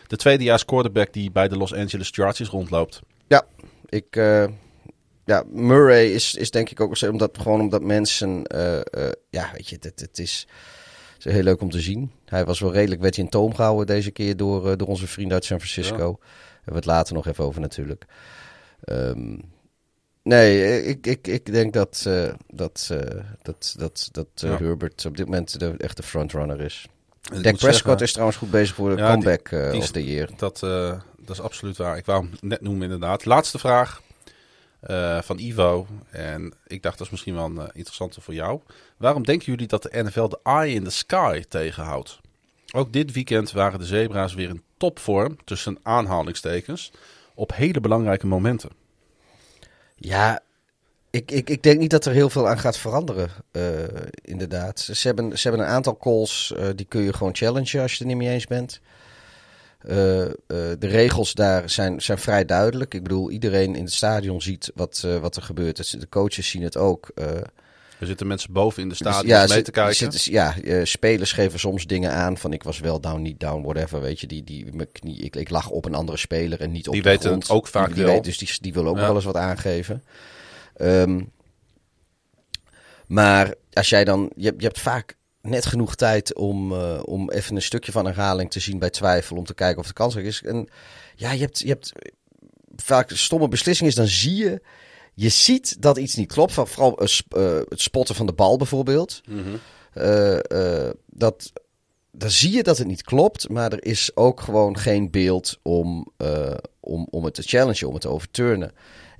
de tweedejaars quarterback die bij de Los Angeles Chargers rondloopt.
Ja, ik. Ja, Murray is, is denk ik ook omdat, gewoon omdat mensen. eh, eh, ja, weet je, het, het is. Het is heel leuk om te zien. Hij was wel redelijk, werd in toom gehouden deze keer door, eh, door onze vrienden uit San Francisco. Hebben we het later nog even over natuurlijk. Ehm, nee, ik, ik, ik denk dat, dat, dat, dat, dat
Ja.
Herbert op dit moment de echte frontrunner is. Dak Prescott
zeggen,
is trouwens goed bezig voor de
Ja,
comeback
die
of the year.
Dat, dat is absoluut waar. Ik wou hem net noemen inderdaad. Laatste vraag eh, van Ivo. En ik dacht dat is misschien wel een interessante voor jou. Waarom denken jullie dat de NFL de eye in the sky tegenhoudt? Ook dit weekend waren de zebra's weer in topvorm, tussen aanhalingstekens, op hele belangrijke momenten.
Ja, ik, ik, ik denk niet dat er heel veel aan gaat veranderen, eh, inderdaad. Ze hebben, ze hebben een aantal calls, die kun je gewoon challengen als je er niet mee eens bent. Eh, eh, de regels daar zijn, zijn vrij duidelijk. Ik bedoel, iedereen in het stadion ziet wat, eh, wat er gebeurt. Het- De coaches zien het ook.
Er zitten mensen boven in de
Dus
stadion mee
zit-
te kijken.
zit- ja, spelers geven soms dingen aan van ik was wel down, niet down, whatever. Weet je, die, die, mijn knie, ik, ik lag op een andere speler en niet op
Die
de
weten
grond.
het ook vaak
die, die
wel.
weet- dus die, die willen ook
Ja.
wel eens wat aangeven. Ehm, maar als jij dan, je, je hebt vaak net genoeg tijd om, eh, om even een stukje van herhaling te zien bij twijfel, om te kijken of de kans er is. En ja, je hebt, je hebt vaak stomme beslissingen, is dan zie je, je ziet dat iets niet klopt. Vooral eh, eh, het spotten van de bal bijvoorbeeld. Eh, dat, dan zie je dat het niet klopt, maar er is ook gewoon geen beeld om, om, om het te challengen, om het te overturnen.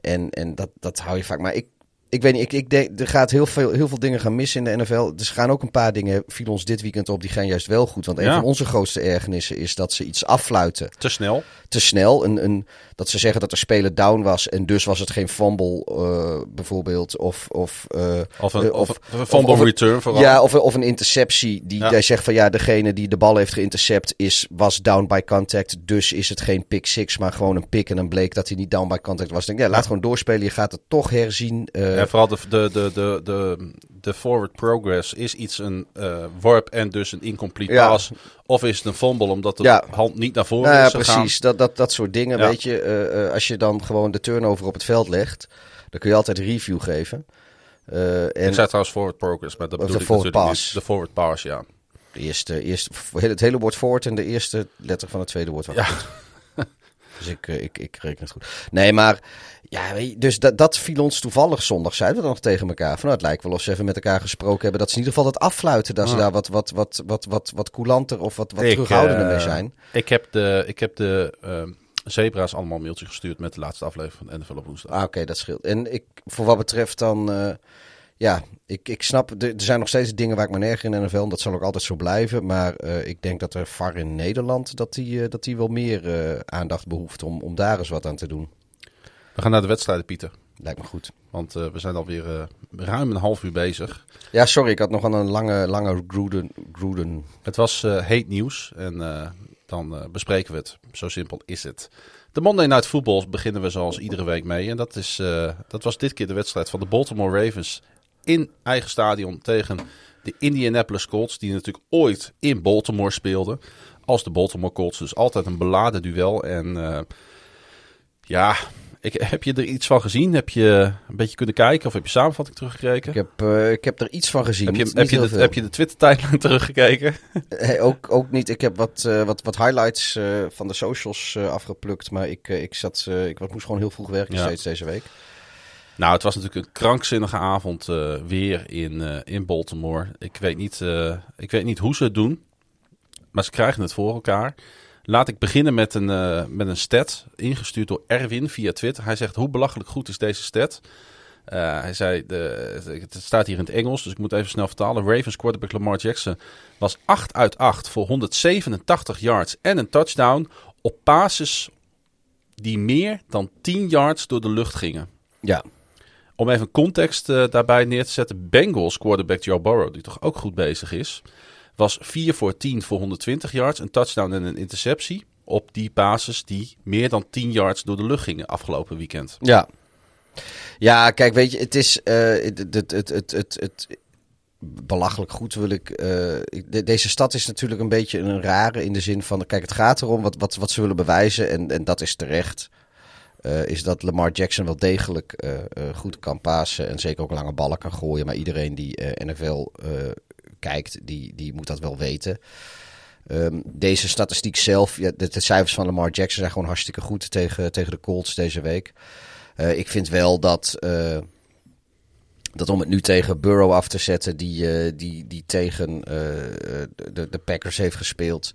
En, en dat, dat hou je vaak. Maar ik, ik weet niet, ik, ik denk, er gaat heel veel, heel veel dingen gaan missen in de NFL. Er gaan ook een paar dingen, viel ons dit weekend op, die gaan juist wel goed. Want een
Ja.
van onze grootste ergernissen is dat ze iets affluiten
Te snel.
te snel. Een, een, dat ze zeggen dat de speler down was en dus was het geen fumble eh, bijvoorbeeld. Of, of, eh,
Of een,
eh,
of, een fumble
of
return vooral.
Ja, of, of een interceptie die
Ja.
hij zegt van ja, degene die de bal heeft geïntercept is, was down by contact. Dus is het geen pick six, maar gewoon een pick. En dan bleek dat hij niet down by contact was. Denk, ja, laat gewoon doorspelen. Je gaat het toch herzien. Eh,
En vooral de, de, de, de, de, de forward progress. Is iets een eh, worp en dus een incomplete
Ja.
pass? Of is het een fumble omdat de
Ja.
hand niet naar voren
nou ja,
is gegaan?
precies. Dat, dat, dat soort dingen,
Ja.
weet je. eh, eh, als je dan gewoon de turnover op het veld legt, dan kun je altijd review geven. Eh, en
Ik zei trouwens forward progress, maar dat bedoel
de
ik
forward pass.
niet. De forward pass, ja.
de eerste, eerste, het hele woord forward en de eerste letter van het tweede woord.
Ja. <laughs>
Dus ik, ik, ik reken het goed. Nee, maar ja, dus dat, dat viel ons toevallig zondag. Zeiden we dan nog tegen elkaar. Van, nou, het lijkt wel of ze even met elkaar gesproken hebben. Dat ze in ieder geval dat affluiten. Dat ze daar wat, wat, wat, wat, wat, wat coulanter of wat, wat
Ik,
terughoudender
eh,
mee zijn.
Ik heb de, ik heb de ehm, zebra's allemaal een mailtje gestuurd met de laatste aflevering van NFL op woensdag.
Ah, oké, dat scheelt. En ik, voor wat betreft dan, eh, ja, ik, ik snap, er, er zijn nog steeds dingen waar ik me nerg in de NFL. En dat zal ook altijd zo blijven. Maar eh, ik denk dat er VAR in Nederland, dat die, eh, dat die wel meer eh, aandacht behoeft om, om daar eens wat aan te doen.
We gaan naar de wedstrijden, Pieter.
Lijkt me goed.
Want eh, we zijn alweer eh ruim een half uur bezig.
Ja, sorry, ik had nog aan een lange, lange Gruden. Gruden.
Het was eh, heet nieuws en dan bespreken we het. Zo simpel is het. De Monday Night Footballs beginnen we zoals iedere week mee. En dat, is, dat was dit keer de wedstrijd van de Baltimore Ravens in eigen stadion tegen de Indianapolis Colts. Die natuurlijk ooit in Baltimore speelden. Als de Baltimore Colts. Dus altijd een beladen duel. En ja, ik, heb je er iets van gezien? Heb je een beetje kunnen kijken? Of heb je samenvatting teruggekeken?
Ik heb, eh, ik heb er iets van gezien.
heb, je, heb, je de, heb je de Twitter-tijdlijn <laughs> teruggekeken?
Hey, ook, ook niet. Ik heb wat, eh, wat, wat highlights eh, van de socials eh, afgeplukt. Maar ik, eh, ik, zat, eh, ik moest gewoon heel vroeg werken
Ja.
steeds deze week.
Nou, het was natuurlijk een krankzinnige avond eh, weer in, eh, in Baltimore. Ik weet, niet, eh, ik weet niet hoe ze het doen, maar ze krijgen het voor elkaar. Laat ik beginnen met een, eh, met een stat, ingestuurd door Erwin via Twitter. Hij zegt, hoe belachelijk goed is deze stat? Eh, hij zei, de, het staat hier in het Engels, dus ik moet even snel vertalen. Ravens quarterback Lamar Jackson was 8 uit 8 voor 187 yards en een touchdown op passes die meer dan 10 yards door de lucht gingen.
Ja,
Om even context eh, daarbij neer te zetten. Bengals quarterback Joe Burrow, die toch ook goed bezig is, was 4 voor 10 voor 120 yards. Een touchdown en een interceptie op die basis die meer dan 10 yards door de lucht gingen afgelopen weekend.
Ja. Ja, kijk, weet je, het is eh, het, het, het, het, het, belachelijk goed wil ik. eh, deze stad is natuurlijk een beetje een rare in de zin van, kijk, het gaat erom wat, wat, ze willen bewijzen en, en dat is terecht. eh, is dat Lamar Jackson wel degelijk goed kan pasen en zeker ook lange ballen kan gooien. Maar iedereen die NFL kijkt, die, die moet dat wel weten. Ehm, deze statistiek zelf, ja, de, de cijfers van Lamar Jackson zijn gewoon hartstikke goed tegen, tegen de Colts deze week. Eh, ik vind wel dat, eh, dat om het nu tegen Burrow af te zetten, die, eh, die, die tegen de, de Packers heeft gespeeld.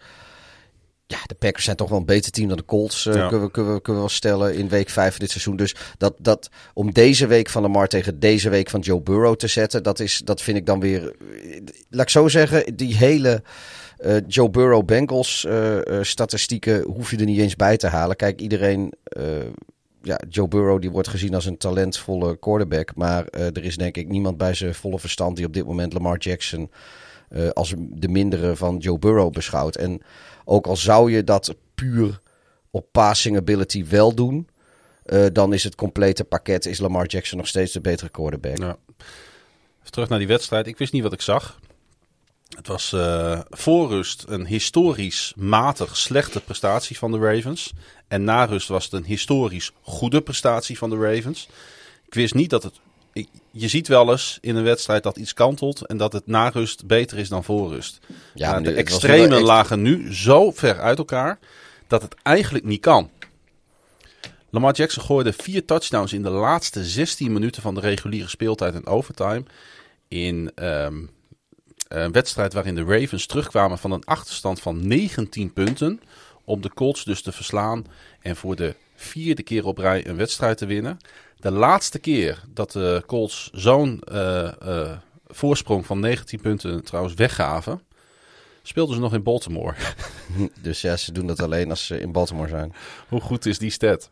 Ja, de Packers zijn toch wel een beter team dan de Colts, eh,
Ja.
kunnen, we, kunnen, we, kunnen we wel stellen, in week 5 van dit seizoen. Dus dat, dat, om deze week van Lamar tegen deze week van Joe Burrow te zetten, dat, is, dat vind ik dan weer... Laat ik zo zeggen, die hele eh, Joe Burrow Bengals eh, eh, statistieken hoef je er niet eens bij te halen. Kijk, iedereen... eh, ja, Joe Burrow die wordt gezien als een talentvolle quarterback. Maar eh, er is denk ik niemand bij zijn volle verstand die op dit moment Lamar Jackson eh, als de mindere van Joe Burrow beschouwt. En ook al zou je dat puur op passing ability wel doen, eh, dan is het complete pakket, is Lamar Jackson nog steeds de betere quarterback.
Ja. terug naar die wedstrijd. Ik wist niet wat ik zag. Het was uh, voor rust een historisch matig slechte prestatie van de Ravens. En na rust was het een historisch goede prestatie van de Ravens. Ik wist niet dat het. Je ziet wel eens in een wedstrijd dat iets kantelt en dat het na rust beter is dan voor rust. Ja, nou, de extremen lagen nu zo ver uit elkaar dat het eigenlijk niet kan. Lamar Jackson gooide vier touchdowns in de laatste 16 minuten van de reguliere speeltijd en overtime. In um, een wedstrijd waarin de Ravens terugkwamen van een achterstand van 19 punten. Om de Colts dus te verslaan en voor de vierde keer op rij een wedstrijd te winnen. De laatste keer dat de Colts zo'n uh, uh, voorsprong van 19 punten trouwens weggaven, speelden ze nog in Baltimore. <laughs>
Dus ja, ze doen dat alleen als ze in Baltimore zijn.
Hoe goed is die stat?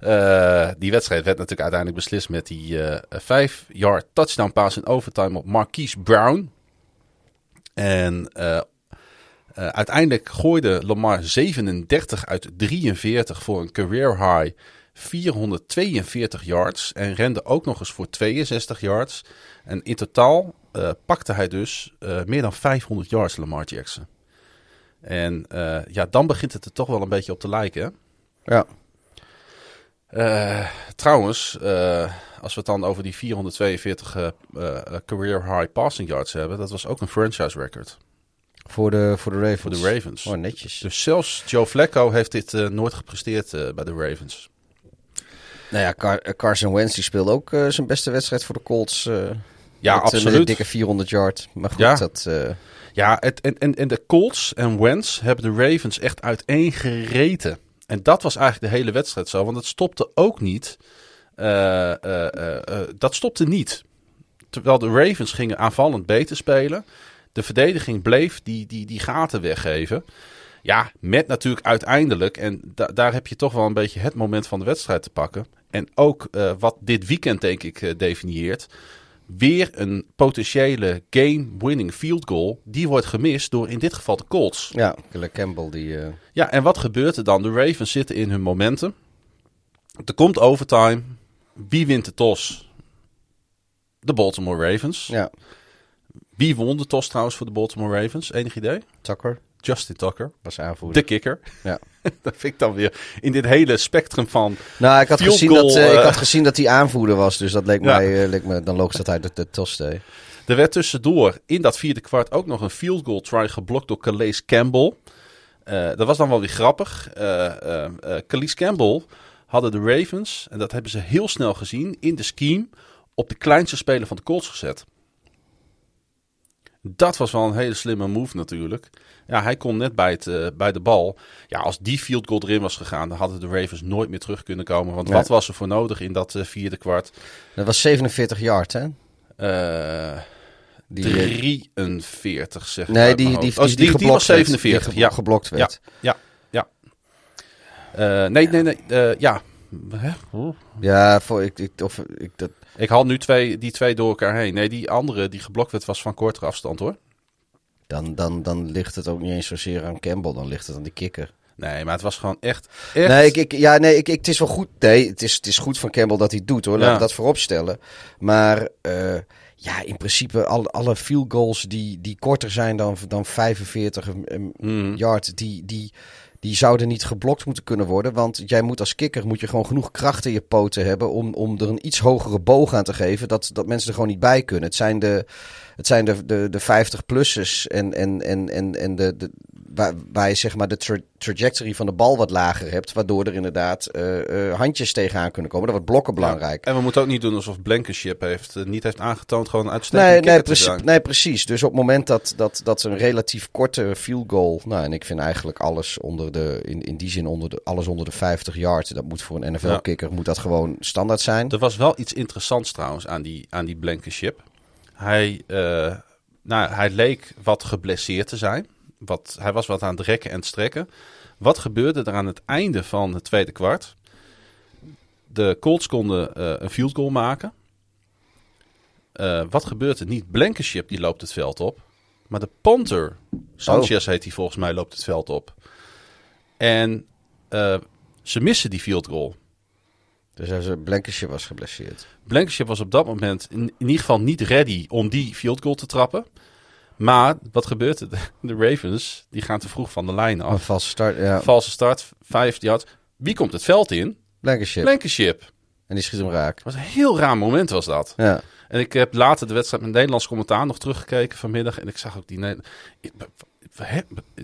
Uh, die wedstrijd werd natuurlijk uiteindelijk beslist met die 5-yard touchdown pass in overtime op Marquise Brown. En uh, uiteindelijk gooide Lamar 37 uit 43 voor een career high 442 yards. En rende ook nog eens voor 62 yards. En in totaal uh, pakte hij dus meer dan 500 yards, Lamar Jackson. En ja, dan begint het er toch wel een beetje op te lijken. Hè?
Ja.
Trouwens, als we het dan over die 442 uh, career high passing yards hebben, dat was ook een franchise record.
Voor de, voor de Ravens?
Voor de Ravens.
Oh, netjes.
Dus zelfs Joe Flacco heeft dit nooit gepresteerd bij de Ravens.
Nou ja, Car Carson Wentz die speelde ook zijn beste wedstrijd voor de Colts.
ja,
met,
absoluut. Met
een dikke 400 yard. Maar goed,
ja.
dat...
Ja, het, en, en, en de Colts en Wentz hebben de Ravens echt uiteengereten. En dat was eigenlijk de hele wedstrijd zo. Want het stopte ook niet. Dat stopte niet. Terwijl de Ravens gingen aanvallend beter spelen. De verdediging bleef die, die, die gaten weggeven. Ja, met natuurlijk uiteindelijk, en da daar heb je toch wel een beetje het moment van de wedstrijd te pakken. En ook wat dit weekend denk ik definieert weer een potentiële game-winning field goal. Die wordt gemist door in dit geval de Colts.
Ja, Campbell die... Uh...
Ja, en wat gebeurt er dan? De Ravens zitten in hun momentum. Er komt overtime. Wie wint de tos? De Baltimore Ravens.
Ja.
Wie won de tos trouwens voor de Baltimore Ravens? Enig idee?
Tucker.
Justin Tucker.
Was aanvoerder.
De kikker.
Ja. <laughs>
dat vind ik dan weer in dit hele spectrum van.
Nou, ik had, gezien, goal, dat, uh, ik had gezien dat hij aanvoerder was. Dus dat leek, ja. mij, uh, leek me dan logisch dat hij de, de tos deed.
Er werd tussendoor in dat vierde kwart ook nog een field goal try geblokt door Calais Campbell. Uh, dat was dan wel weer grappig. Calais Campbell hadden de Ravens, en dat hebben ze heel snel gezien, in de scheme op de kleinste speler van de Colts gezet. Dat was wel een hele slimme move natuurlijk. Ja, hij kon net bij, het, uh, bij de bal. Ja, als die field goal erin was gegaan, dan hadden de Ravens nooit meer terug kunnen komen. Want wat was er voor nodig in dat uh, vierde kwart?
Dat was 47 yard, hè?
Uh, die, 43, zeg
Nee, die, die, die,
oh, die, die, die, was 47.
Werd, die ja. geblokt werd.
Ja, ja. ja. nee, nee, nee. ja. Hè?
Ja, voor, ik, ik, of, ik, dat...
ik haal nu twee, die twee door elkaar heen. Nee, die andere die geblokt werd was van kortere afstand hoor.
Dan, dan, dan ligt het ook niet eens zozeer aan Campbell, dan ligt het aan de kikker.
Nee, maar het was gewoon echt. echt...
Nee, ik, ik, ja, nee ik, ik, het is wel goed. Nee, het is, het is goed van Campbell dat hij het doet hoor. Laat ja. dat voorop stellen. Maar uh, ja, in principe alle, alle field goals die, die korter zijn dan, dan 45 mm. yard, die, die, die zouden niet geblokt moeten kunnen worden. Want jij moet als kikker moet je gewoon genoeg kracht in je poten hebben om, om er een iets hogere boog aan te geven. Dat, dat mensen er gewoon niet bij kunnen. Het zijn de, het zijn de, de, de 50-plussers en, en, en, en, en de, de, waar, waar je zeg maar de tra trajectory van de bal wat lager hebt. Waardoor er inderdaad uh, uh, handjes tegenaan kunnen komen. Dat wordt blokken belangrijk.
Ja. En we moeten ook niet doen alsof Blankenship heeft, uh, niet heeft aangetoond gewoon uitstekend
nee, nee, precie nee, precies. Dus op het moment dat, dat, dat een relatief korte field goal... Nou, en ik vind eigenlijk alles onder de... In, in die zin onder de, alles onder de 50 yards. Dat moet voor een NFL-kicker moet dat gewoon standaard zijn.
Er was wel iets interessants trouwens aan die, aan die Blankenship. Hij, nou, hij leek wat geblesseerd te zijn. Wat, hij was wat aan het rekken en het strekken. Wat gebeurde er aan het einde van het tweede kwart? De Colts konden uh, een field goal maken. Uh, wat gebeurt er niet? Blankenship die loopt het veld op. Maar de punter, Sanchez oh. heet hij volgens mij, loopt het veld op. En ze missen die field goal.
Dus Blankenship was geblesseerd.
Blankenship was op dat moment in, in ieder geval niet ready om die field goal te trappen. Maar wat gebeurt er? <laughs> De Ravens die gaan te vroeg van de lijn
Een
af.
valse start, ja.
Valse start, vijf yards. Wie komt het veld in?
Blankenship.
Blankenship.
En die schiet hem raak.
Dat was een heel raar moment was dat.
Ja.
En ik heb later de wedstrijd met Nederlands commentaar nog teruggekeken vanmiddag. En ik zag ook die...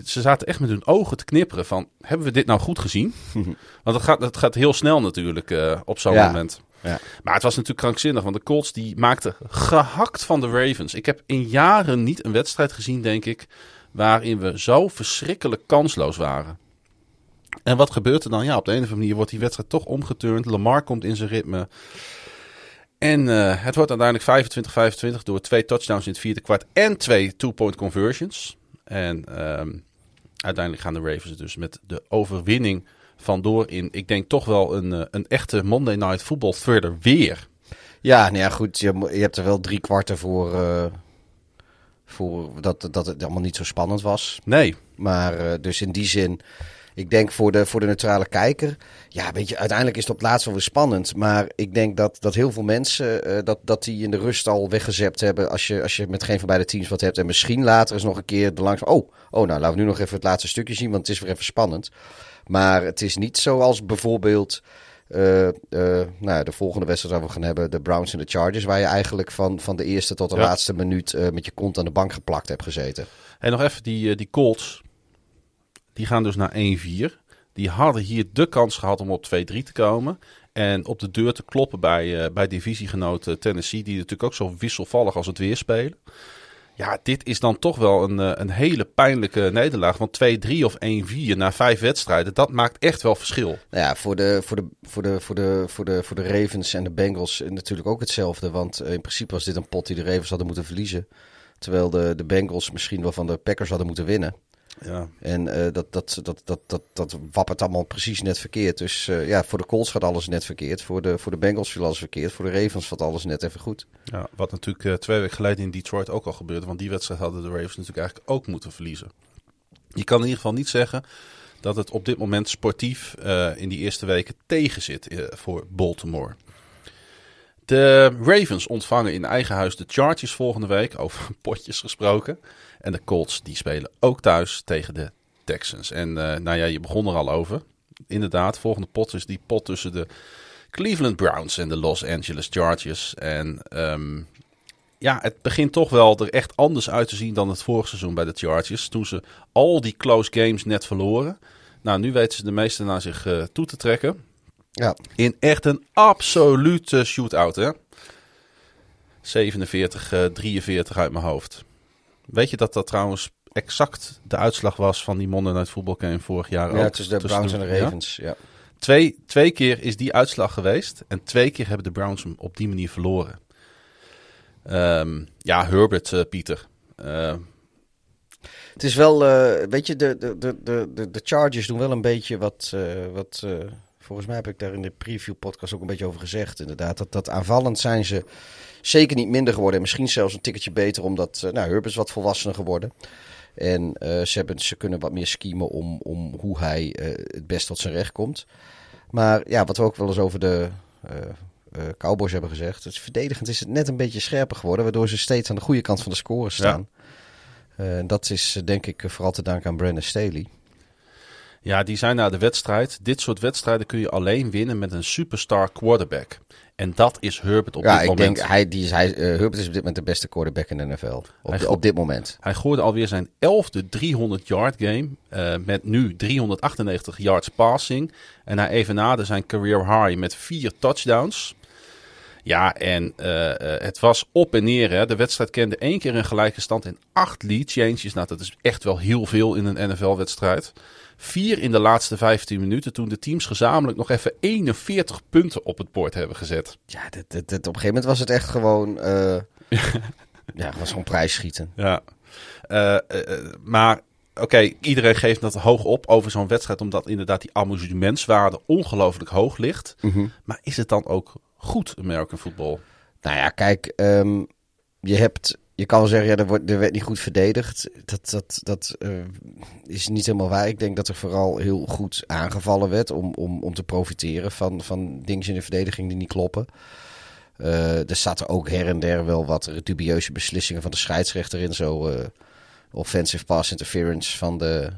Ze zaten echt met hun ogen te knipperen van... Hebben we dit nou goed gezien? <laughs> Want het gaat, het gaat heel snel natuurlijk eh, op zo'n
Ja.
moment.
Ja.
Maar het was natuurlijk krankzinnig. Want de Colts die maakten gehakt van de Ravens. Ik heb in jaren niet een wedstrijd gezien, denk ik... waarin we zo verschrikkelijk kansloos waren. En wat gebeurt er dan? Ja, op de een of andere manier wordt die wedstrijd toch omgeturnd. Lamar komt in zijn ritme. En eh, het wordt uiteindelijk 25-25 door twee touchdowns in het vierde kwart en twee two-point conversions. En ehm, uiteindelijk gaan de Ravens dus met de overwinning vandoor in, ik denk toch wel een, eh, een echte Monday Night Football thriller weer.
Ja, nou ja, goed. Je, je hebt er wel drie kwarten voor, eh, voor dat, dat het allemaal niet zo spannend was.
Nee,
Maar eh, dus in die zin, ik denk voor de, voor de neutrale kijker. Ja, weet je, uiteindelijk is het op het laatst wel weer spannend. Maar ik denk dat, dat heel veel mensen dat, dat die in de rust al weggezept hebben. Als je, als je met geen van beide teams wat hebt. En misschien later eens nog een keer de langs. Oh, oh, nou laten we nu nog even het laatste stukje zien. Want het is weer even spannend. Maar het is niet zoals bijvoorbeeld. eh, eh, nou, ja, de volgende wedstrijd waar we gaan hebben, de Browns en de Chargers, waar je eigenlijk van, van de eerste tot de
Ja.
laatste minuut eh, met je kont aan de bank geplakt hebt gezeten.
En nog even die, die Colts. Die gaan dus naar 1-4. Die hadden hier de kans gehad om op 2-3 te komen. En op de deur te kloppen bij, bij divisiegenoot eh, Tennessee. Die natuurlijk ook zo wisselvallig als het weer spelen. Ja, dit is dan toch wel een, eh, een hele pijnlijke nederlaag. Want 2-3 of 1-4 na vijf wedstrijden, dat maakt echt wel verschil.
Nou ja, voor de, voor, de, voor, de, voor, de, voor, de, voor de Ravens en de Bengals natuurlijk ook hetzelfde. Want eh, in principe was dit een pot die de Ravens hadden moeten verliezen. Terwijl de, de Bengals misschien wel van de Packers hadden moeten winnen.
Ja.
En eh, dat, dat, dat, dat, dat, dat wappert allemaal precies net verkeerd. Dus eh, ja, voor de Colts gaat alles net verkeerd. Voor de, voor de Bengals viel alles verkeerd. Voor de Ravens valt alles net even goed.
Ja, wat natuurlijk eh, twee weken geleden in Detroit ook al gebeurde. Want die wedstrijd hadden de Ravens natuurlijk eigenlijk ook moeten verliezen. Je kan in ieder geval niet zeggen dat het op dit moment sportief in die eerste weken tegen zit voor Baltimore. De Ravens ontvangen in eigen huis de Chargers volgende week, <laughs> over potjes gesproken. En de Colts die spelen ook thuis tegen de Texans. En eh, nou ja, je begon er al over. Inderdaad, volgende pot is die pot tussen de Cleveland Browns en de Los Angeles Chargers. En ehm, ja, het begint toch wel er echt anders uit te zien dan het vorige seizoen bij de Chargers. Toen ze al die close games net verloren. Nou, nu weten ze de meeste naar zich eh, toe te trekken.
Ja,
In echt een absolute shootout, hè? 47, eh, 43 uit mijn hoofd. Weet je dat dat trouwens exact de uitslag was van die Monday Night Football game vorig jaar
ja
ook?
tussen de Browns en de? Ravens. Ja.
Twee, twee keer is die uitslag geweest. En twee keer hebben de Browns hem op die manier verloren. Ehm, ja, Herbert, eh, Pieter. Eh,
Het is wel, eh, weet je, de, de, de, de, de- Chargers doen wel een beetje wat, wat volgens mij heb ik daar in de preview podcast ook een beetje over gezegd. Inderdaad, dat, dat aanvallend zijn ze zeker niet minder geworden. En misschien zelfs een tikketje beter, omdat eh, nou, Herbert is wat volwassener geworden. En eh, ze, hebben, ze kunnen wat meer schemen om, om hoe hij eh, het best tot zijn recht komt. Maar ja, wat we ook wel eens over de Cowboys hebben gezegd. Het verdedigend is het net een beetje scherper geworden, waardoor ze steeds aan de goede kant van de score staan. En dat is denk ik vooral te danken aan Brandon Staley.
ja, die zijn naar de wedstrijd. Dit soort wedstrijden kun je alleen winnen met een superstar quarterback. En dat is Herbert op
ja,
dit
ik
moment.
denk hij, die is, hij, eh, Herbert is op dit moment de beste quarterback in de NFL. Op, de- op dit moment.
Hij gooide alweer zijn elfde 300-yard game. eh, met nu 398 yards passing. En hij evenaarde zijn career high met vier touchdowns. Ja, en eh, het was op en neer. Hè. De wedstrijd kende één keer een gelijke stand en acht lead changes. Nou, dat is echt wel heel veel in een NFL-wedstrijd. Vier in de laatste 15 minuten. Toen de teams gezamenlijk nog even 41 punten op het bord hebben gezet.
Ja, dit, dit, dit- op een gegeven moment was het echt gewoon... eh, <laughs> ja, het was gewoon prijsschieten.
Ja, Eh, eh, maar oké, iedereen geeft dat hoog op over zo'n wedstrijd, omdat inderdaad die amusementswaarde ongelooflijk hoog ligt. Maar is het dan ook goed, American football?
Nou ja, kijk, ehm, je hebt je kan wel zeggen, ja, er, wordt, er werd niet goed verdedigd. Dat, dat, dat uh, is niet helemaal waar. Ik denk dat er vooral heel goed aangevallen werd om, om, om te profiteren van, van dingen in de verdediging die niet kloppen. Uh, er zaten ook her en der wel wat dubieuze beslissingen van de scheidsrechter in. Zo uh, offensive pass interference van de,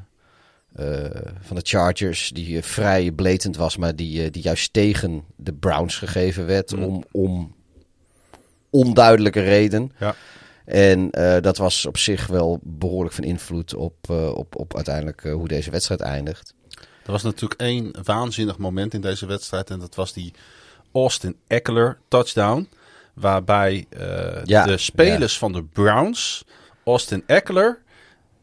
van de Chargers, die vrij blatant was, maar die, die juist tegen de Browns gegeven werd mm. om, om onduidelijke reden.
Ja.
En uh, dat was op zich wel behoorlijk van invloed op, uh, op, op uiteindelijk uh, hoe deze wedstrijd eindigt.
Er was natuurlijk één waanzinnig moment in deze wedstrijd. En dat was die Austin Eckler touchdown. Waarbij ja, de spelers ja. van de Browns Austin Eckler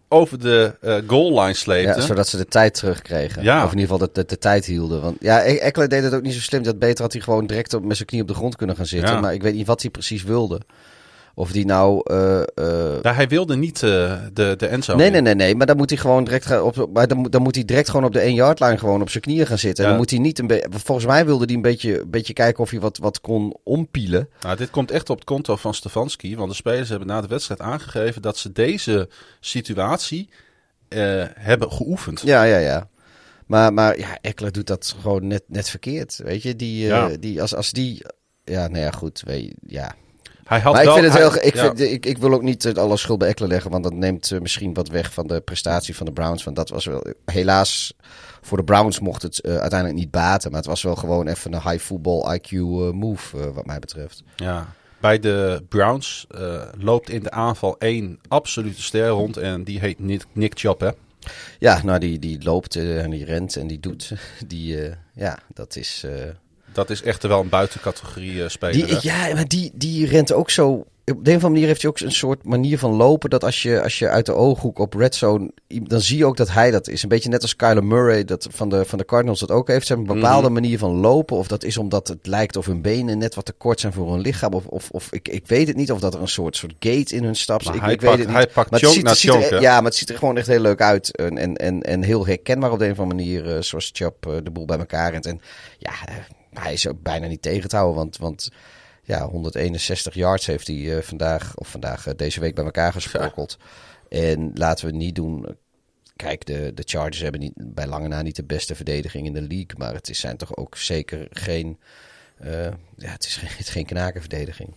over de uh, goal line sleepten.
Ja, zodat ze de tijd terugkregen.
Ja.
Of in ieder geval de, de, de tijd hielden. Want ja, Eckler deed het ook niet zo slim. Dat beter had hij gewoon direct op, met zijn knie op de grond kunnen gaan zitten.
Ja.
Maar ik weet niet wat hij precies wilde. Of die nou. Uh, uh...
Ja, hij wilde niet uh, de, de endzone.
Nee, nee, nee, nee. Maar dan moet hij gewoon direct gaan op. Maar dan, dan moet hij direct gewoon op de 1 yard line gewoon op zijn knieën gaan zitten. Ja. En dan moet hij niet een beetje. Volgens mij wilde hij een beetje, een beetje kijken of hij wat, wat kon ompielen.
Nou, dit komt echt op het konto van Stefanski. Want de spelers hebben na de wedstrijd aangegeven dat ze deze situatie hebben geoefend.
Ja, ja, ja. Maar, maar ja, Eckler doet dat gewoon net, net verkeerd. Weet je, die,
ja.
die als, als die. Ja, nou ja, goed. Weet je, ja.
Hij had
maar
wel,
ik, vind het
hij,
heel, ik,
ja.
vind, ik, ik wil ook niet alle schuld bij Eckler leggen, want dat neemt uh, misschien wat weg van de prestatie van de Browns. Want dat was wel, helaas, voor de Browns mocht het uh, uiteindelijk niet baten. Maar het was wel gewoon even een high football IQ uh, move, wat mij betreft.
Ja, bij de Browns loopt in de aanval één absolute ster rond en die heet Nick, Nick Chubb, hè?
Ja, nou die, die loopt en die rent en die doet. <laughs> Die, ja, dat is...
Dat is echt wel een buitencategorie uh, speler.
Die, ja, maar die, die rent ook zo. Op de een of andere manier heeft hij ook een soort manier van lopen. Dat als je, als je uit de ooghoek op red zone. dan zie je ook dat hij dat is. Een beetje net als Kyler Murray dat van, de, van de Cardinals dat ook heeft. Ze hebben een bepaalde mm. manier van lopen. Of dat is omdat het lijkt of hun benen net wat te kort zijn voor hun lichaam. Of, of, of ik, ik weet het niet. Of dat er een soort, soort gate in hun stap zit. Ik,
hij
ik
pakt,
weet het niet.
Hij pakt
maar
choke
ziet, er, Ja, maar het ziet er gewoon echt heel leuk uit. En, en, en, en heel herkenbaar op de een of andere manier. Uh, zoals Chubb uh, de boel bij elkaar rent. En ja. Hij is ook bijna niet tegen te houden. Want, want ja, 161 yards heeft hij uh, vandaag, of vandaag uh, deze week bij elkaar gesprokkeld. Ja. En laten we niet doen. Kijk, de, de Chargers hebben niet, bij lange na niet de beste verdediging in de league. Maar het is, zijn toch ook zeker geen. Uh, ja, het is geen, het is geen knakenverdediging.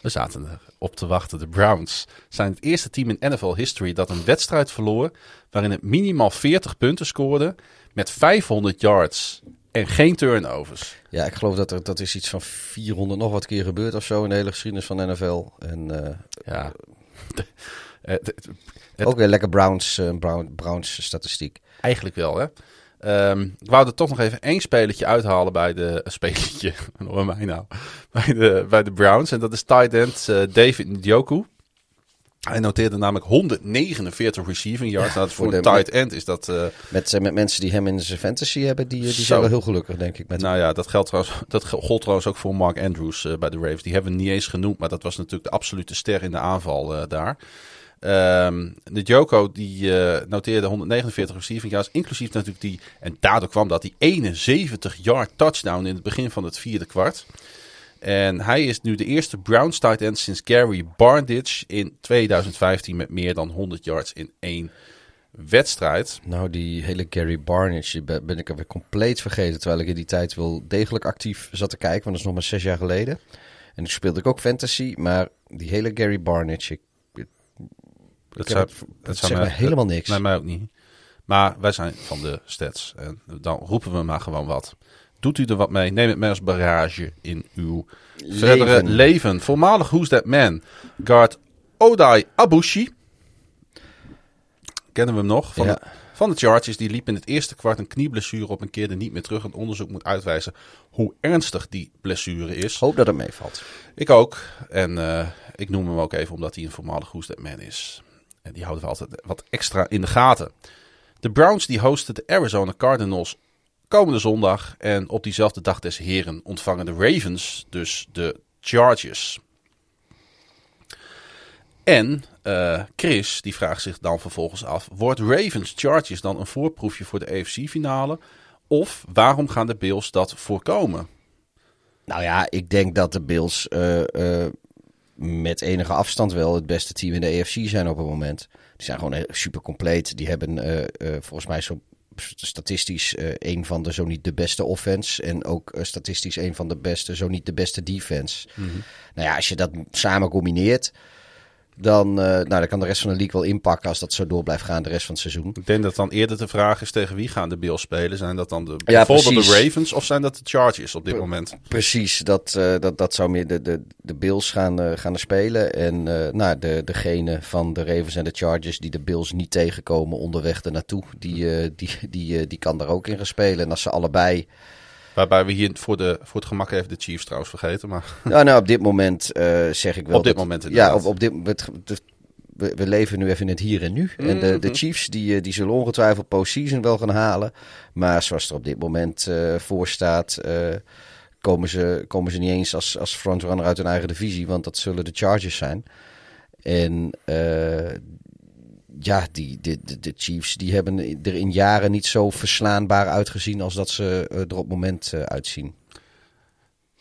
We zaten erop te wachten. De Browns zijn het eerste team in NFL history dat een wedstrijd verloor. waarin het minimaal 40 punten scoorde. met 500 yards en geen turnovers.
Ja, ik geloof dat er dat is iets van 400 nog wat keer gebeurd of zo in de hele geschiedenis van de NFL. En uh,
ja. <laughs>
het, ook weer lekker Browns, uh, Brown, Browns statistiek.
Eigenlijk wel, hè. Um, ik wou er toch nog even één spelletje uithalen bij de... Een spelletje, <laughs> hoor mij nou. Bij de, bij de Browns. En dat is tight end uh, David Njoku. Hij noteerde namelijk 149 receiving yards. Ja, nou, voor, voor een tight end is dat... Uh,
met, met mensen die hem in zijn fantasy hebben, die, die zijn wel heel gelukkig, denk ik. Met
nou ja, dat, geldt trouwens, dat gold trouwens ook voor Mark Andrews uh, bij de Ravens. Die hebben we niet eens genoemd, maar dat was natuurlijk de absolute ster in de aanval uh, daar. Um, de Joko die uh, noteerde 149 receiving yards, inclusief natuurlijk die, en daardoor kwam dat, die 71 yard touchdown in het begin van het vierde kwart. En hij is nu de eerste Browns tight end sinds Gary Barnidge in 2015 met meer dan 100 yards in één wedstrijd.
Nou, die hele Gary Barnidge ben ik alweer compleet vergeten. Terwijl ik in die tijd wel degelijk actief zat te kijken, want dat is nog maar zes jaar geleden. En toen speelde ik ook fantasy, maar die hele Gary Barnidge, ik, ik,
dat,
ik
zou,
het, dat zegt mij helemaal niks.
Nee, mij ook niet. Maar wij zijn van de stats en dan roepen we maar gewoon wat. Doet u er wat mee? Neem het mee als barrage in uw leven. verdere leven. Voormalig Who's That Man? Guard Odai Abushi. Kennen we hem nog? Van,
ja.
de, van de Chargers. Die liep in het eerste kwart een knieblessure op en keerde niet meer terug. Een onderzoek moet uitwijzen hoe ernstig die blessure is.
Hoop dat het meevalt.
Ik ook. En uh, ik noem hem ook even omdat hij een voormalig Who's That Man is. En die houden we altijd wat extra in de gaten. De Browns die hosten de Arizona Cardinals komende zondag. En op diezelfde dag des heren ontvangen de Ravens dus de Chargers. En uh, Chris die vraagt zich dan vervolgens af: wordt Ravens Chargers dan een voorproefje voor de AFC-finale? Of waarom gaan de Bills dat voorkomen?
Nou ja, ik denk dat de Bills uh, uh, met enige afstand wel het beste team in de AFC zijn op het moment. Die zijn gewoon super compleet. Die hebben volgens mij zo statistisch uh, een van de, zo niet de beste offense. En ook statistisch een van de beste, zo niet de beste defense. Mm -hmm. Nou ja, als je dat samen combineert dan, uh, nou, dan kan de rest van de league wel inpakken als dat zo door blijft gaan de rest van het seizoen.
Ik denk dat dan eerder de vraag is tegen wie gaan de Bills spelen. Zijn dat dan de, ja, bijvoorbeeld de Ravens of zijn dat de Chargers op dit Pre moment?
Precies, dat, uh, dat, dat zou meer de, de, de Bills gaan, uh, gaan er spelen. En nou, de, degene van de Ravens en de Chargers die de Bills niet tegenkomen onderweg ernaartoe, die, die, die, die kan daar ook in gaan spelen. En als ze allebei...
Waarbij we hier voor, de, voor het gemak even de Chiefs trouwens vergeten. Maar...
Ja, nou, op dit moment uh, zeg ik wel.
Op dit
dat,
moment
Ja, op, op dit moment. We, we, leven nu even in het hier en nu. Mm -hmm. En de, de Chiefs die, eh, die zullen ongetwijfeld postseason wel gaan halen. Maar zoals er op dit moment uh, voor staat, uh, komen, ze, komen ze niet eens als, als frontrunner uit hun eigen divisie. Want dat zullen de Chargers zijn. En ja, die, de, de, Chiefs die hebben er in jaren niet zo verslaanbaar uitgezien als dat ze er op het moment uh, uitzien.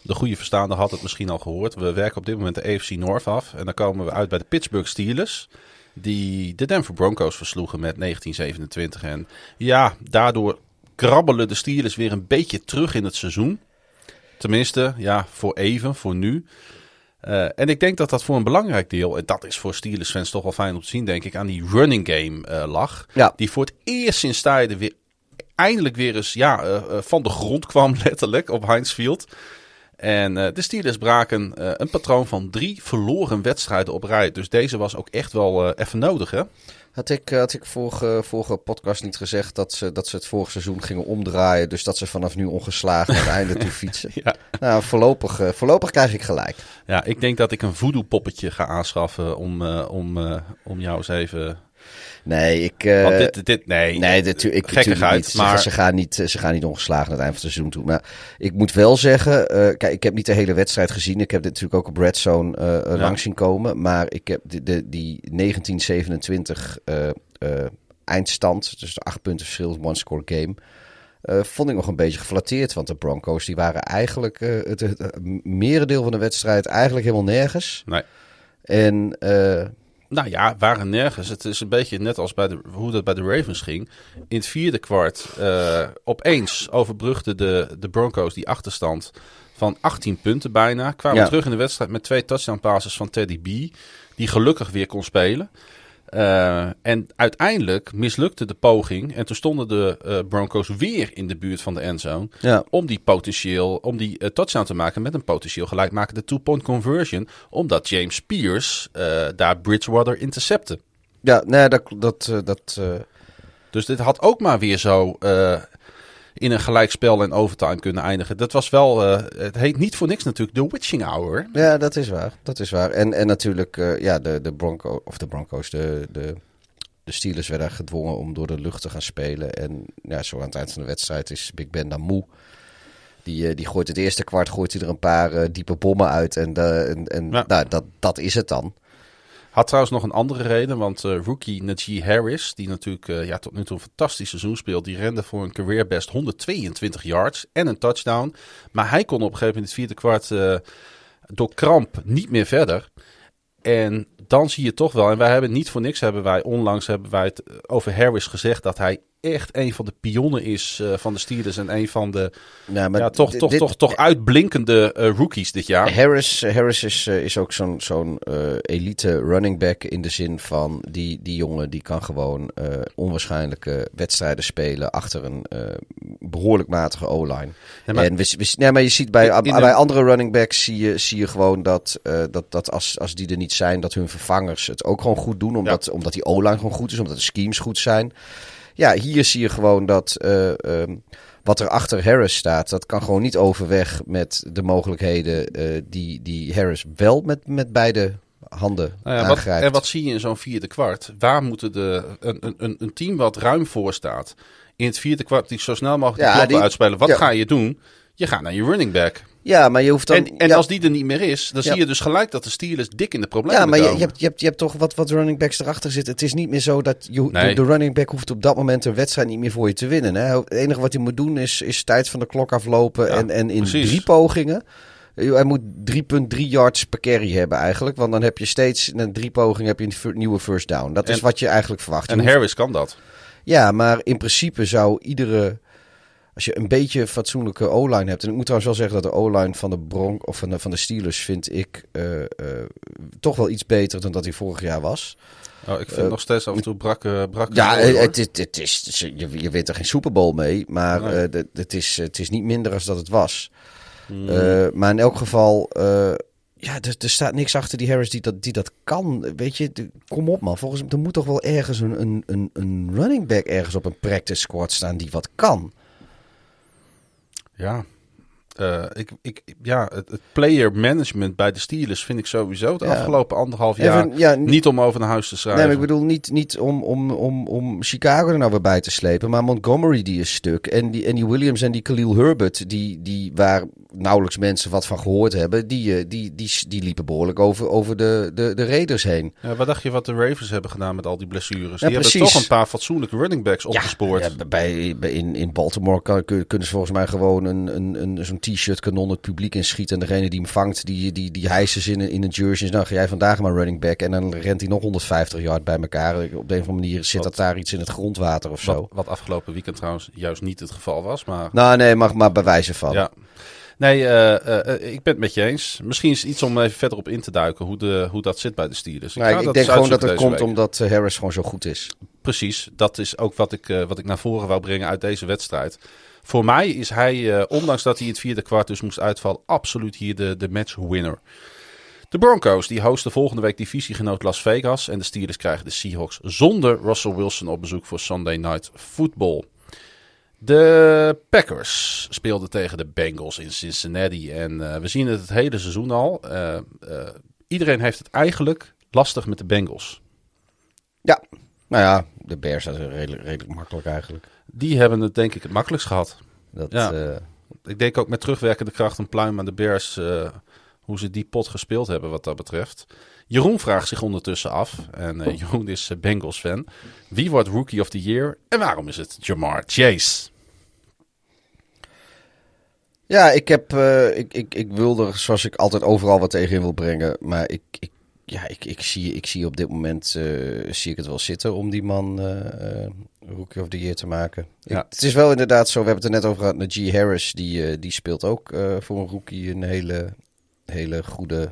De goede verstaander had het misschien al gehoord. We werken op dit moment de AFC North af. En dan komen we uit bij de Pittsburgh Steelers. Die de Denver Broncos versloegen met 1927. En ja, daardoor krabbelen de Steelers weer een beetje terug in het seizoen. Tenminste, ja, voor even, voor nu. Uh, en ik denk dat dat voor een belangrijk deel, en dat is voor Steelers fans toch wel fijn om te zien, denk ik, aan die running game uh, lag.
Ja.
Die voor het eerst sinds tijden weer eindelijk weer eens ja, uh, van de grond <laughs> kwam, letterlijk, op Heinz Field. En de Steelers braken een patroon van drie verloren wedstrijden op rij. Dus deze was ook echt wel even nodig, hè?
Had ik, had ik vorige, vorige podcast niet gezegd dat ze, dat ze het vorige seizoen gingen omdraaien. Dus dat ze vanaf nu ongeslagen naar het einde toe <laughs> fietsen.
ja.
Nou, voorlopig, uh, voorlopig krijg ik gelijk.
Ja, ik denk dat ik een voodoo poppetje ga aanschaffen om, uh, om, om jou eens even...
Nee, ik... Uh,
Want dit, dit, nee,
nee dit, ik, gekkigheid,
niet. Maar...
Ze, ze, gaan niet, ze gaan niet ongeslagen naar het eind van het seizoen toe. Maar ik moet wel zeggen... Uh, kijk, ik heb niet de hele wedstrijd gezien. Ik heb dit natuurlijk ook op Red Zone uh, ja. langs zien komen. Maar ik heb de, de, die 1927 eindstand... Dus de acht punten verschil, one-score game... Uh, vond ik nog een beetje geflatteerd. Want de Broncos die waren eigenlijk uh, het, het, het, merendeel van de wedstrijd eigenlijk helemaal nergens.
Nee.
En uh,
nou ja, waren nergens. Het is een beetje net als bij de, hoe dat bij de Ravens ging. In het vierde kwart uh, opeens overbrugden de, de Broncos die achterstand van 18 punten bijna. Kwamen
Ja.
terug in de wedstrijd met twee touchdown passes van Teddy B. Die gelukkig weer kon spelen. Uh, en uiteindelijk mislukte de poging. En toen stonden de uh, Broncos weer in de buurt van de endzone.
Ja.
Om die potentieel, om die uh, touchdown te maken met een potentieel gelijkmakende two-point conversion. Omdat James Pierce daar Bridgewater intercepte.
ja, nee, dat... dat, eh, dat eh,
Dus dit had ook maar weer zo in een gelijkspel en overtime kunnen eindigen. Dat was wel, uh, het heet niet voor niks natuurlijk de witching hour.
Ja, dat is waar. Dat is waar. En, en natuurlijk, uh, ja, de, de, Bronco, of de Broncos, de, de, de Steelers werden gedwongen om door de lucht te gaan spelen. En ja, zo aan het eind van de wedstrijd is Big Ben dan moe. Die, uh, die gooit het eerste kwart gooit hij er een paar uh, diepe bommen uit. En, en, en
Ja.
nou, dat, dat is het dan.
Had trouwens nog een andere reden, want uh, rookie Najee Harris, die natuurlijk uh, ja, tot nu toe een fantastisch seizoen speelt, die rende voor een career best 122 yards en een touchdown. Maar hij kon op een gegeven moment in het vierde kwart uh, door kramp niet meer verder. En dan zie je toch wel, en wij hebben niet voor niks, hebben wij onlangs hebben wij het over Harris gezegd dat hij echt een van de pionnen is uh, van de Steelers en een van de
maar
ja, toch, toch,
dit-
toch, toch uitblinkende uh, rookies dit jaar.
Harris, Harris is, eh, is ook zo'n zo'n eh, elite running back in de zin van die, die jongen die kan gewoon eh, onwaarschijnlijke wedstrijden spelen achter een eh, behoorlijk matige O-line.
Ja, maar-
en we, we, nee, maar je ziet bij, bij andere running backs zie je, zie je gewoon dat, eh, dat, dat als, als die er niet zijn, dat hun vervangers het ook gewoon goed doen. Omdat, omdat die O-line gewoon goed is, omdat de schemes goed zijn. Ja, hier zie je gewoon dat eh, ehm, wat er achter Harris staat, dat kan gewoon niet overweg met de mogelijkheden eh, die, die Harris wel met, met beide handen
Nou ja, wat, en wat zie je in zo'n vierde kwart? Waar moeten de, een, een, een team wat ruim voor staat, in het vierde kwart die zo snel mogelijk
Ja,
de
die-
uitspelen, wat
ja.
ga je doen? Je gaat naar je running back.
Ja, maar je hoeft dan...
en en
ja,
als die er niet meer is, dan
Ja.
zie je dus gelijk dat de Steelers dik in de problemen
Ja, maar je, hebt, je, hebt, je hebt toch wat, wat running backs erachter zitten. Het is niet meer zo dat je,
Nee.
de, de running back hoeft op dat moment een wedstrijd niet meer voor je te winnen. Hè? Het enige wat hij moet doen is, is tijd van de klok aflopen
Ja,
en, en in
precies.
drie pogingen Hij moet 3,3 yards per carry hebben eigenlijk. Want dan heb je steeds, na drie pogingen heb je een nieuwe first down. Dat is wat je eigenlijk verwacht.
En Harris kan dat.
Ja, maar in principe zou iedere... Als je een beetje fatsoenlijke O-line hebt... En ik moet trouwens wel zeggen dat de O-line van de Bronc of van de, van de Steelers vind ik eh, eh, toch wel iets beter dan dat hij vorig jaar was.
Oh, ik vind nog steeds af en toe brak, eh, brak
Ja, het, het, het is, je, je wint er geen Super Bowl mee, maar
Nee.
eh, het, het, is, het is niet minder als dat het was.
Hmm.
Eh, maar in elk geval, eh, ja, er, er staat niks achter die Harris die dat, die dat kan. Weet je, de- kom op man. Volgens mij er moet toch wel ergens een, een, een, een running back ergens op een practice squad staan die wat kan.
Ja. Eh, ik, ik, ja, het, het player management bij de Steelers vind ik sowieso het
Ja.
afgelopen anderhalf jaar
Even, ja,
niet om over naar huis te schrijven.
Nee, maar ik bedoel niet, niet om, om, om, om Chicago er nou weer bij te slepen. Maar Montgomery die is stuk. En die, en die Williams en die Khalil Herbert, die, die, waar nauwelijks mensen wat van gehoord hebben, die, eh, die, die, die liepen behoorlijk over, over de, de, de Raiders heen.
Ja, wat dacht je wat de Ravens hebben gedaan met al die blessures? Die hebben toch een paar fatsoenlijke running backs opgespoord.
Ja, bij, bij, in, in Baltimore kunnen ze volgens mij gewoon een, een, een, zo'n t-shirt kanon het publiek inschieten. En degene die hem vangt, die, die, die hijsen ze in, in een jersey. Nou, ga jij vandaag maar running back. En dan rent hij nog 150 yard bij elkaar. Op de een of andere manier zit dat daar iets in het grondwater of zo.
Wat, afgelopen weekend trouwens juist niet het geval was. Maar
Nou nee, mag maar bewijzen van.
ja. Nee, eh, eh, eh, ik ben het met je eens. Misschien is iets om even verder op in te duiken hoe, de, hoe dat zit bij de Steelers.
Nou,
ga
ik, ik denk gewoon dat het komt
week.
omdat Harris gewoon zo goed is.
Precies, dat is ook wat ik, wat ik naar voren wou brengen uit deze wedstrijd. Voor mij is hij, eh, ondanks dat hij het vierde kwart dus moest uitvallen, absoluut hier de, de match winner. De Broncos die hosten volgende week divisiegenoot Las Vegas. En de Steelers krijgen de Seahawks zonder Russell Wilson op bezoek voor Sunday Night Football. De Packers speelden tegen de Bengals in Cincinnati. En eh, we zien het het hele seizoen al. Eh, iedereen heeft het eigenlijk lastig met de Bengals.
Ja, nou ja, de Bears redelijk, redelijk makkelijk eigenlijk.
Die hebben het denk ik het makkelijkst gehad.
Dat,
Ja.
eh,
Ik denk ook met terugwerkende kracht een pluim aan de Bears. eh, hoe ze die pot gespeeld hebben wat dat betreft. Jeroen vraagt zich ondertussen af. En eh, Jeroen is Bengals fan. Wie wordt Rookie of the Year? En waarom is het Jamar Chase?
ja, ik heb, eh, ik, ik, ik wil er zoals ik altijd overal wat tegen in wil brengen. Maar ik, ik, ja, ik, ik, zie, ik zie op dit moment eh, zie ik het wel zitten om die man eh, Rookie of the Year te maken.
Ja.
Ik- het is wel inderdaad zo, we hebben het er net over gehad. Najee Harris, die, die speelt ook voor een rookie een hele, hele goede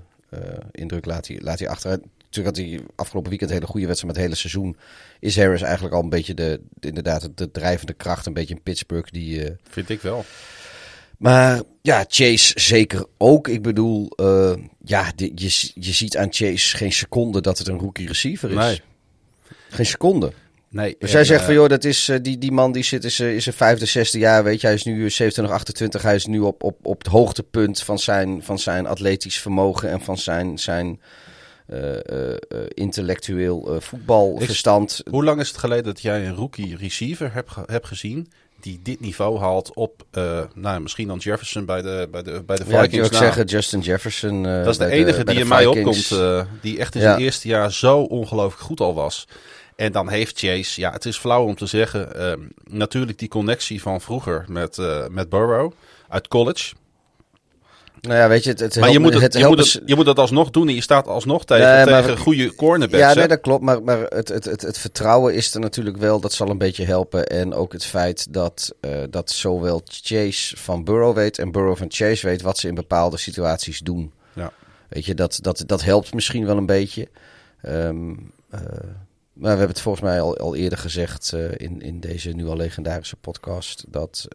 indruk. Laat hij, laat hij achteruit. Natuurlijk had hij afgelopen weekend een hele goede wedstrijd met het hele seizoen. Is Harris eigenlijk al een beetje de, de- inderdaad de drijvende kracht. Een beetje in Pittsburgh die...
Vind ik wel.
Maar ja, Chase zeker ook. Ik bedoel, eh, ja, je, je ziet aan Chase geen seconde dat het een rookie receiver is.
Nee.
Geen seconde.
Nee,
Dus jij zegt
eh,
van, joh, dat is, eh, die, die man die zit is, is een vijfde, zesde jaar, weet je. Hij is nu 27, 28. Hij is nu op, op, op het hoogtepunt van zijn, van zijn atletisch vermogen en van zijn, zijn intellectueel voetbalverstand.
Hoe lang is het geleden dat jij een rookie receiver hebt, hebt gezien... die dit niveau haalt op, eh, nou, misschien dan Jefferson bij de, bij de, bij de
Ja, ik wil
Vikings
ook
na.
zeggen, Justin Jefferson. eh,
Dat is de enige die in mij
Vikings.
opkomt. eh, die echt in
Ja.
zijn eerste jaar zo ongelooflijk goed al was. En dan heeft Chase, ja, het is flauw om te zeggen. natuurlijk die connectie van vroeger met, met Burrow uit college.
Nou ja, weet je, het, het
Maar je moet, het, je, moet het, je moet het alsnog doen en je staat alsnog tegen,
Nee, maar-
tegen goede cornerbacks.
Ja, nee, dat klopt. Maar, maar het, het, het, het vertrouwen is er natuurlijk wel. Dat zal een beetje helpen. En ook het feit dat, eh, dat zowel Chase van Burrow weet en Burrow van Chase weet wat ze in bepaalde situaties doen.
Ja.
Weet je, dat, dat, dat helpt misschien wel een beetje. Ehm, eh, maar we hebben het volgens mij al, al eerder gezegd eh, in, in deze nu al legendarische podcast. Dat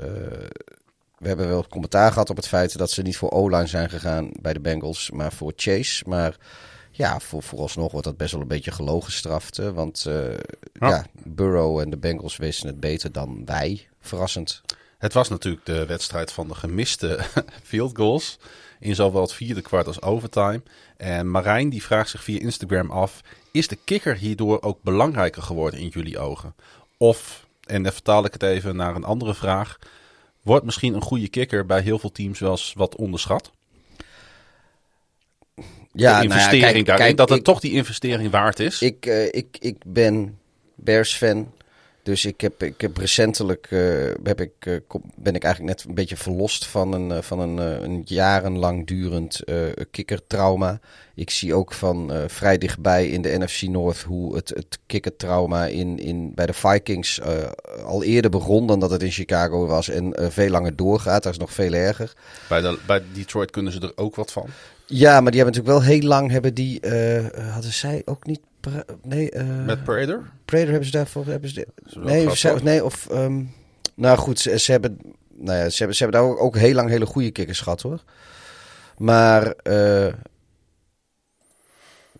we hebben wel commentaar gehad op het feit dat ze niet voor O-line zijn gegaan bij de Bengals, maar voor Chase. Maar ja, voor, vooralsnog wordt dat best wel een beetje gelogen gestraft. hè, Want eh,
Ja.
ja. Burrow en de Bengals wisten het beter dan wij. Verrassend.
Het was natuurlijk de wedstrijd van de gemiste <laughs> field goals. In zowel het vierde kwart als overtime. En Marijn die vraagt zich via Instagram af: is de kikker hierdoor ook belangrijker geworden in jullie ogen? Of, en dan vertaal ik het even naar een andere vraag: wordt misschien een goede kikker bij heel veel teams wel eens wat onderschat?
Ja,
de
nou ja,
investering
kijk,
daarin,
kijk,
dat het
ik-
toch die investering waard is.
Ik, eh, ik, ik ben Bears fan. Dus ik heb, ik heb recentelijk eh, heb ik, eh, ben ik eigenlijk net een beetje verlost van een, eh, van een, een jarenlang durend kikkertrauma. Ik zie ook van vrij dichtbij in de NFC North hoe het, het kikkertrauma in, in, bij de Vikings al eerder begon dan dat het in Chicago was. En veel langer doorgaat. Dat is nog veel erger.
Bij, de, bij Detroit kunnen ze er ook wat van.
Ja, maar die hebben natuurlijk wel heel lang hebben die. hadden zij ook niet. Nee, eh
Met Prater.
Prater hebben ze daarvoor. Hebben ze, nee, ze,
toch?
nee, of. ehm, nou goed, ze, ze hebben. Nou ja, ze hebben, ze hebben daar ook, ook heel lang hele goede kikkers gehad hoor. Maar. eh,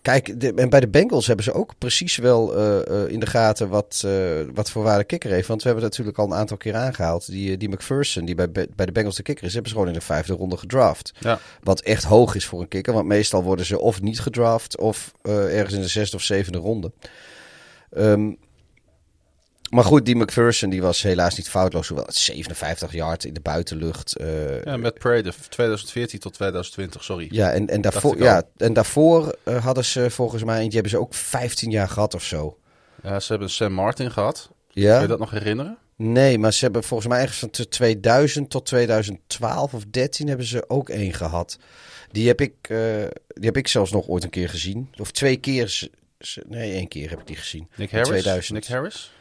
kijk, de, en bij de Bengals hebben ze ook precies wel eh, eh, in de gaten wat, eh, wat voor waarde kikker heeft. Want we hebben het natuurlijk al een aantal keer aangehaald. Die, die McPherson, die bij, bij de Bengals de kikker is, hebben ze gewoon in de vijfde ronde gedraft.
Ja.
Wat echt hoog is voor een kikker. Want meestal worden ze of niet gedraft of ergens in de zesde of zevende ronde. Ehm, maar goed, die McPherson die was helaas niet foutloos. Hoewel het 57 yard in de buitenlucht. eh,
Ja, met Prater. 2014 tot 2020, sorry.
ja, en, en daarvoor, ja, en daarvoor eh, hadden ze volgens mij, die hebben ze ook 15 jaar gehad of zo.
Ja, ze hebben Sam Martin gehad. Kun
Ja?
je dat nog herinneren?
Nee, maar ze hebben volgens mij ergens van t- 2000 tot 2012 of 13 hebben ze ook één gehad. Die heb ik, eh, die heb ik zelfs nog ooit een keer gezien. Of twee keer. Nee, één keer heb ik die gezien.
Nick Harris?
2000.
Nick Harris?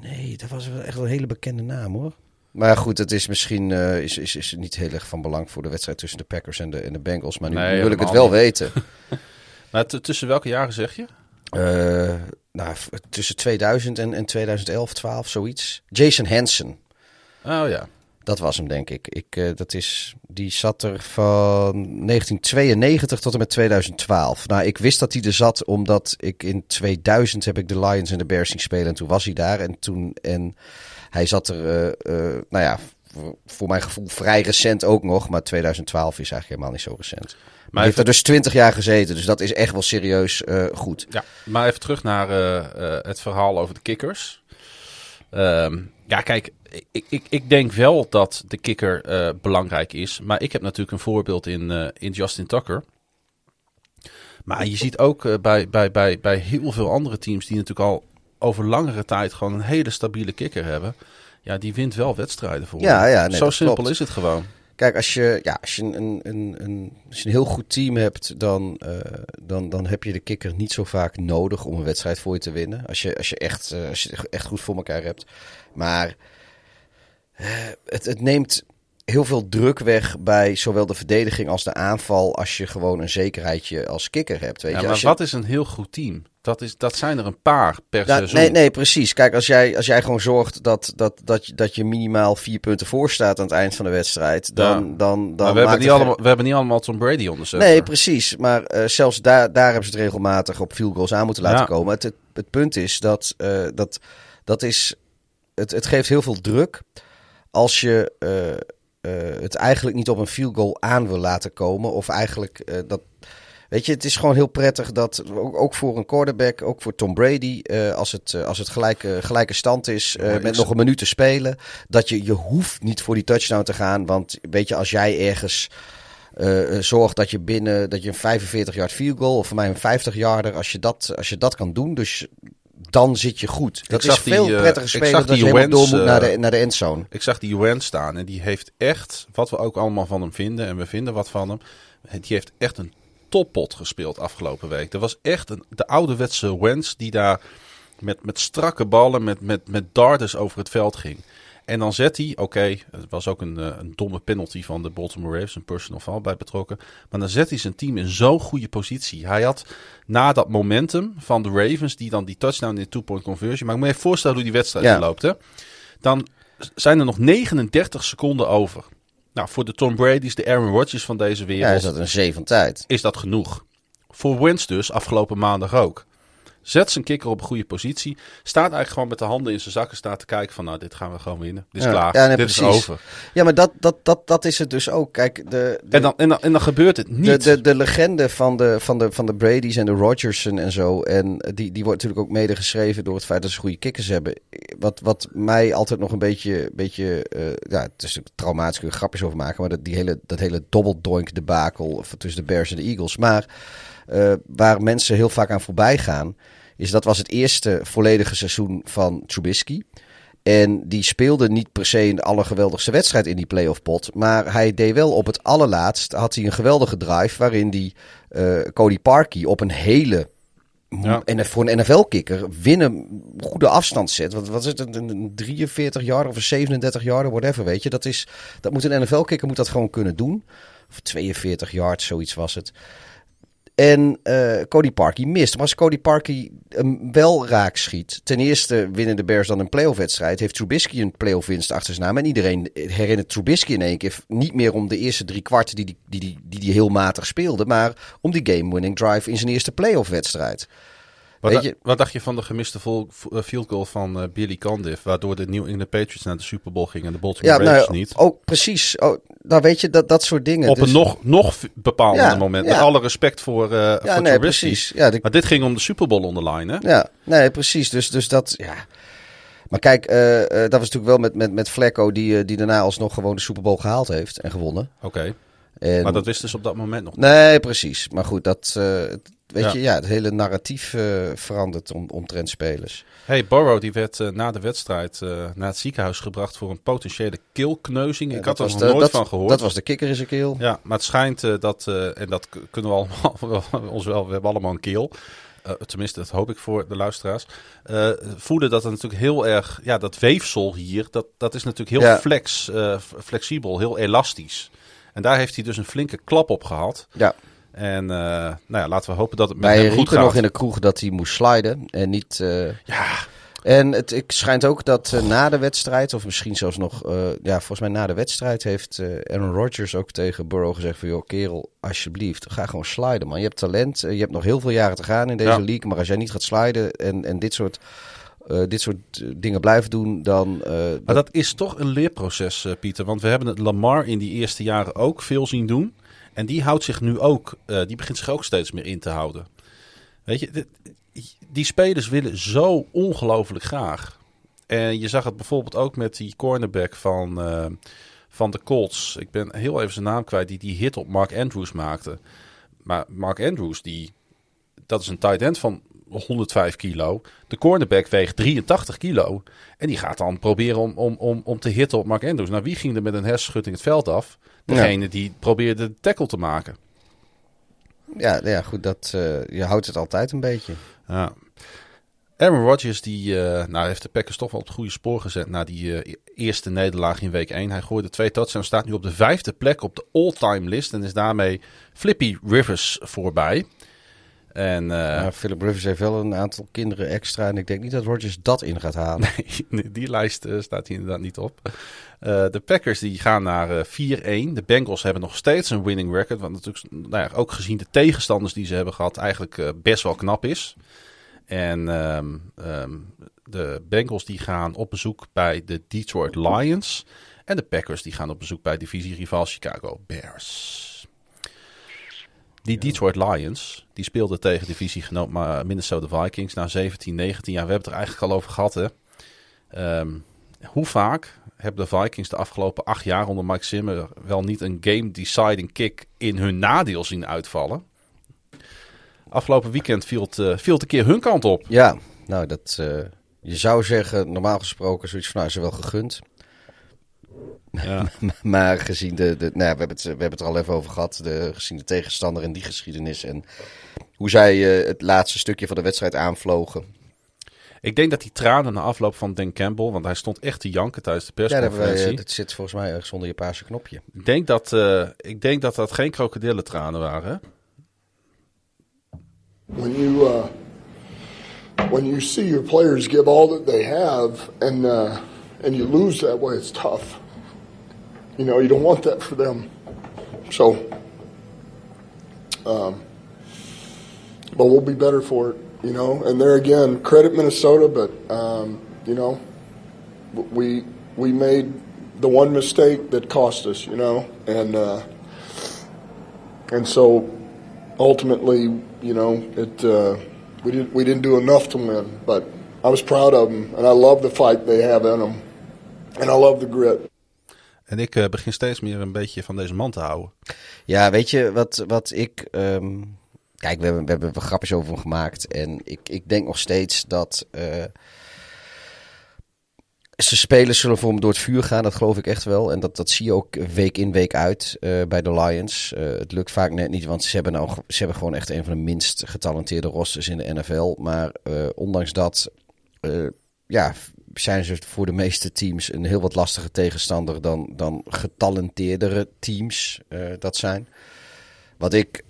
Nee, dat was wel echt een hele bekende naam hoor. Maar goed, het is misschien eh, is, is, is niet heel erg van belang voor de wedstrijd tussen de Packers en de, en de Bengals. Maar nu,
Nee,
nu wil ik het wel
niet.
weten. <laughs>
Maar tussen welke jaren zeg je?
Eh, nou, tussen 2000 en, en 2011, 12, zoiets. Jason Hansen.
Oh ja.
Dat was hem, denk ik. ik eh, dat is, die zat er van 1992 tot en met 2012. Nou, ik wist dat hij er zat omdat ik in 2000 heb ik de Lions en de Bears zien spelen. En toen was hij daar. En, toen, en hij zat er, eh, eh, nou ja, voor, mijn gevoel vrij recent ook nog. Maar 2012 is eigenlijk helemaal niet zo recent. Maar hij heeft er dus 20 jaar gezeten. Dus dat is echt wel serieus goed.
Ja, maar even terug naar het verhaal over de kikkers. Ehm, ja, kijk, ik, ik, ik denk wel dat de kikker eh, belangrijk is. Maar ik heb natuurlijk een voorbeeld in, eh, in Justin Tucker. Maar je ziet ook eh, bij, bij, bij, bij heel veel andere teams die natuurlijk al over langere tijd gewoon een hele stabiele kikker hebben. Ja, die wint wel wedstrijden voor.
Ja, ja, nee,
Zo simpel
klopt.
is het gewoon.
Kijk, als je, ja, als je, een, een, een, als je een heel goed team hebt, dan, dan, dan heb je de kikker niet zo vaak nodig om een wedstrijd voor je te winnen. Als je, als je, echt, als je echt goed voor elkaar hebt. Maar het, het neemt heel veel druk weg bij zowel de verdediging als de aanval. Als je gewoon een zekerheidje als kikker hebt. Weet
Ja,
je?
maar
je,
wat is een heel goed team? Dat, is, dat zijn er een paar per
Ja,
seizoen.
nee, nee, precies. Kijk, als jij, als jij gewoon zorgt dat, dat, dat, je, dat je minimaal vier punten voor staat aan het eind van de wedstrijd, dan,
Ja.
dan, dan
we hebben, niet allemaal, we hebben niet allemaal Tom Brady onderzet.
Nee, precies. Maar eh, zelfs daar, daar hebben ze het regelmatig op field goals aan moeten laten
Ja.
komen. Het, het, het punt is dat, eh, dat, dat is, het, het geeft heel veel druk als je eh, eh, het eigenlijk niet op een field goal aan wil laten komen. Of eigenlijk eh, dat. Weet je, het is gewoon heel prettig dat ook, voor een quarterback, ook voor Tom Brady, als het, als het gelijke, gelijke stand is met nog een minuut te spelen, dat je, je hoeft niet voor die touchdown te gaan. Want weet je, als jij ergens zorgt dat je binnen dat je een 45 yard field goal of voor mij een 50 yarder, als je dat, als je dat kan doen, dus dan zit je goed. Dat is
die,
veel
eh,
prettiger spelen dan dat je door moet naar
eh,
de, naar de endzone.
Ik zag die Wentz staan en die heeft echt, wat we ook allemaal van hem vinden, en we vinden wat van hem, die heeft echt een toppot gespeeld afgelopen week. Er was echt een, de ouderwetse Wentz die daar met, met strakke ballen, met, met, met darters over het veld ging. En dan zet hij, oké, het was ook een, eh, een domme penalty van de Baltimore Ravens, een personal foul bij betrokken. Maar dan zet hij zijn team in zo'n goede positie. Hij had na dat momentum van de Ravens, die dan die touchdown in de two-point conversion. Maar ik moet je even voorstellen hoe die wedstrijd
Ja.
loopt. Hè? Dan zijn er nog 39 seconden over. Nou, voor de Tom Brady's, de Aaron Rodgers van deze wereld,
Ja, is dat een zee van tijd.
is dat genoeg. Voor Wentz dus, afgelopen maandag ook. Zet zijn kikker op een goede positie. Staat eigenlijk gewoon met de handen in zijn zakken. Staat te kijken van, nou, dit gaan we gewoon winnen. Dit is
Ja,
klaar.
ja, nee,
dit
precies.
is over.
Ja, maar dat, dat, dat, dat is het dus ook. Kijk, de, de,
En dan, en, dan, en dan gebeurt het
de,
niet.
de, de legende van de, van, de, van de Brady's en de Rodgersen en zo. En die, die wordt natuurlijk ook mede geschreven door het feit dat ze goede kikkers hebben. Wat, wat mij altijd nog een beetje. beetje eh, ja, het is natuurlijk traumatisch, kun je grapjes over maken. Maar dat, die hele, dat hele dobbeldoink debakel tussen de Bears en de Eagles. Maar eh, waar mensen heel vaak aan voorbij gaan. is dat was het eerste volledige seizoen van Trubisky. En die speelde niet per se een allergeweldigste wedstrijd in die playoff pot. Maar hij deed wel op het allerlaatst, had hij een geweldige drive waarin hij eh, Cody Parkey op een hele
Ja.
en voor een NFL-kikker winnen goede afstand zet. Wat, wat is het? Een, een 43 jaar of een 37 jaar, whatever, weet je. Dat, is, dat moet een NFL-kikker moet dat gewoon kunnen doen. Of 42 yards, zoiets was het. En eh, Cody Parkey mist. Maar als Cody Parkey hem wel raak schiet. Ten eerste winnen de Bears dan een playoff-wedstrijd. Heeft Trubisky een playoff-winst achter zijn naam. En iedereen herinnert Trubisky in één keer niet meer om de eerste drie kwarten die hij die, die, die, die heel matig speelde. Maar om die game-winning drive in zijn eerste playoff-wedstrijd.
Wat,
Weet je-
wat dacht je van de gemiste eh, field goal van eh, Billy Candiff, waardoor de New England Patriots naar de Super Bowl gingen en de Baltimore
Ja,
Ravens
nou,
niet?
ook precies. Oh, nou, weet je, dat, dat soort dingen.
Op
Dus-
een nog, nog bepalende
Ja,
moment.
ja.
Met alle respect voor,
Ja,
voor
nee, precies. Ja, de-
Maar dit ging om de Super Bowl onderline, hè?
Ja, nee, precies. Dus, dus dat, ja. Maar kijk, dat was natuurlijk wel met, met, met Flecko, die, die daarna alsnog gewoon de Super Bowl gehaald heeft en gewonnen.
Oké,
En,
maar dat wisten ze op dat moment nog.
Nee, precies. Maar goed, dat, weet
Ja.
je, ja, het hele narratief eh, verandert om, omtrent spelers.
Hey, Burrow die werd eh, na de wedstrijd eh, naar het ziekenhuis gebracht voor een potentiële keelkneuzing. Ik had er
dat
nog
de-
nooit
dat-
van gehoord.
Dat was de kikker in zijn keel.
Ja, maar het schijnt dat, en dat kunnen we allemaal, <laughs> ons wel, we hebben allemaal een keel. Tenminste, dat hoop ik voor de luisteraars. eh voelen dat er natuurlijk heel erg, ja, dat weefsel hier, dat, dat is natuurlijk heel
Ja.
flex, flexibel, heel elastisch. En daar heeft hij dus een flinke klap op gehad.
Ja,
En eh, nou ja, laten we hopen dat het met
wij
hem goed gaat.
nog in de kroeg dat hij moest sliden en niet... eh,
Ja,
En het ik schijnt ook dat eh, na de wedstrijd, of misschien zelfs nog, ja, volgens mij na de wedstrijd, heeft Aaron Rodgers ook tegen Burrow gezegd: van joh, kerel, alsjeblieft, ga gewoon sliden, man. Je hebt talent, je hebt nog heel veel jaren te gaan in deze
Ja.
league, maar als jij niet gaat sliden en, en dit soort. dit soort dingen blijven doen, dan.
Maar dat is toch een leerproces, Pieter. Want we hebben het Lamar in die eerste jaren ook veel zien doen. En die houdt zich nu ook, eh, die begint zich ook steeds meer in te houden. Weet je, die spelers willen zo ongelooflijk graag. En je zag het bijvoorbeeld ook met die cornerback van, eh, van de Colts. Ik ben heel even zijn naam kwijt, die die hit op Mark Andrews maakte. Maar Mark Andrews, die, dat is een tight end van 105 kilo. De cornerback weegt 83 kilo. En die gaat dan proberen om, om, om, om te hitten op Mark Andrews. Nou, wie ging er met een hersenschudding het veld af? Degene die probeerde de tackle te maken.
ja, ja, goed, dat, eh, je houdt het altijd een beetje.
Ja. Aaron Rodgers die, eh, nou, heeft de Packers toch wel op het goede spoor gezet na die eh, eerste nederlaag in week 1. Hij gooide twee touchdowns, staat nu op de vijfde plek op de all-time list. En is daarmee Flippy Rivers voorbij. En
Philip Rivers heeft wel een aantal kinderen extra en ik denk niet dat Rodgers dat in gaat halen. <laughs>
Nee, die lijst staat hier inderdaad niet op. Eh, de Packers die gaan naar eh, 4-1. De Bengals hebben nog steeds een winning record. Wat natuurlijk nou ja, ook gezien de tegenstanders die ze hebben gehad eigenlijk eh, best wel knap is. En ehm, ehm, de Bengals die gaan op bezoek bij de Detroit Lions. En de Packers die gaan op bezoek bij divisierival Chicago Bears. Die Detroit Lions, die speelden tegen divisiegenoot maar Minnesota Vikings na 17, 19 jaar. We hebben het er eigenlijk al over gehad, hè. Ehm, hoe vaak hebben de Vikings de afgelopen acht jaar onder Mike Zimmer wel niet een game-deciding kick in hun nadeel zien uitvallen? Afgelopen weekend viel het, eh, viel het een keer hun kant op.
Ja, nou, dat, eh, je zou zeggen, normaal gesproken, zoiets van, nou, is wel gegund.
Ja. <laughs>
Maar gezien de, de nou we, hebben het, we hebben het er al even over gehad, de, gezien de tegenstander en die geschiedenis en hoe zij eh, het laatste stukje van de wedstrijd aanvlogen.
Ik denk dat die tranen na afloop van Dan Campbell, want hij stond echt te janken tijdens de
Ja,
persconferentie.
eh, dat zit volgens mij ergens onder je paarse knopje.
ik, denk dat, eh, ik denk dat dat geen krokodillentranen waren. hè?
when you uh, when you see your players give all that they have and uh, and you lose that way, it's tough. You know, you don't want that for them. So, um, but we'll be better for it. You know, and there again, credit Minnesota, but um, you know, we we made the one mistake that cost us. You know, and uh, and so ultimately, you know, it uh, we didn't we didn't do enough to win, but I was proud of them, and I love the fight they have in them, and I love the grit.
En ik eh, begin steeds meer een beetje van deze man te houden.
Ja, weet je wat, wat ik. ehm, kijk, we hebben, we hebben grapjes over hem gemaakt. En ik, ik denk nog steeds dat. Uh, zijn spelers zullen voor hem door het vuur gaan, dat geloof ik echt wel. En dat, dat zie je ook week in, week uit uh, bij de Lions. Uh, het lukt vaak net niet, want ze hebben, nou, ze hebben gewoon echt een van de minst getalenteerde rosters in de NFL. Maar ondanks dat, ja, zijn ze voor de meeste teams een heel wat lastige tegenstander dan, dan getalenteerdere teams dat zijn. Wat ik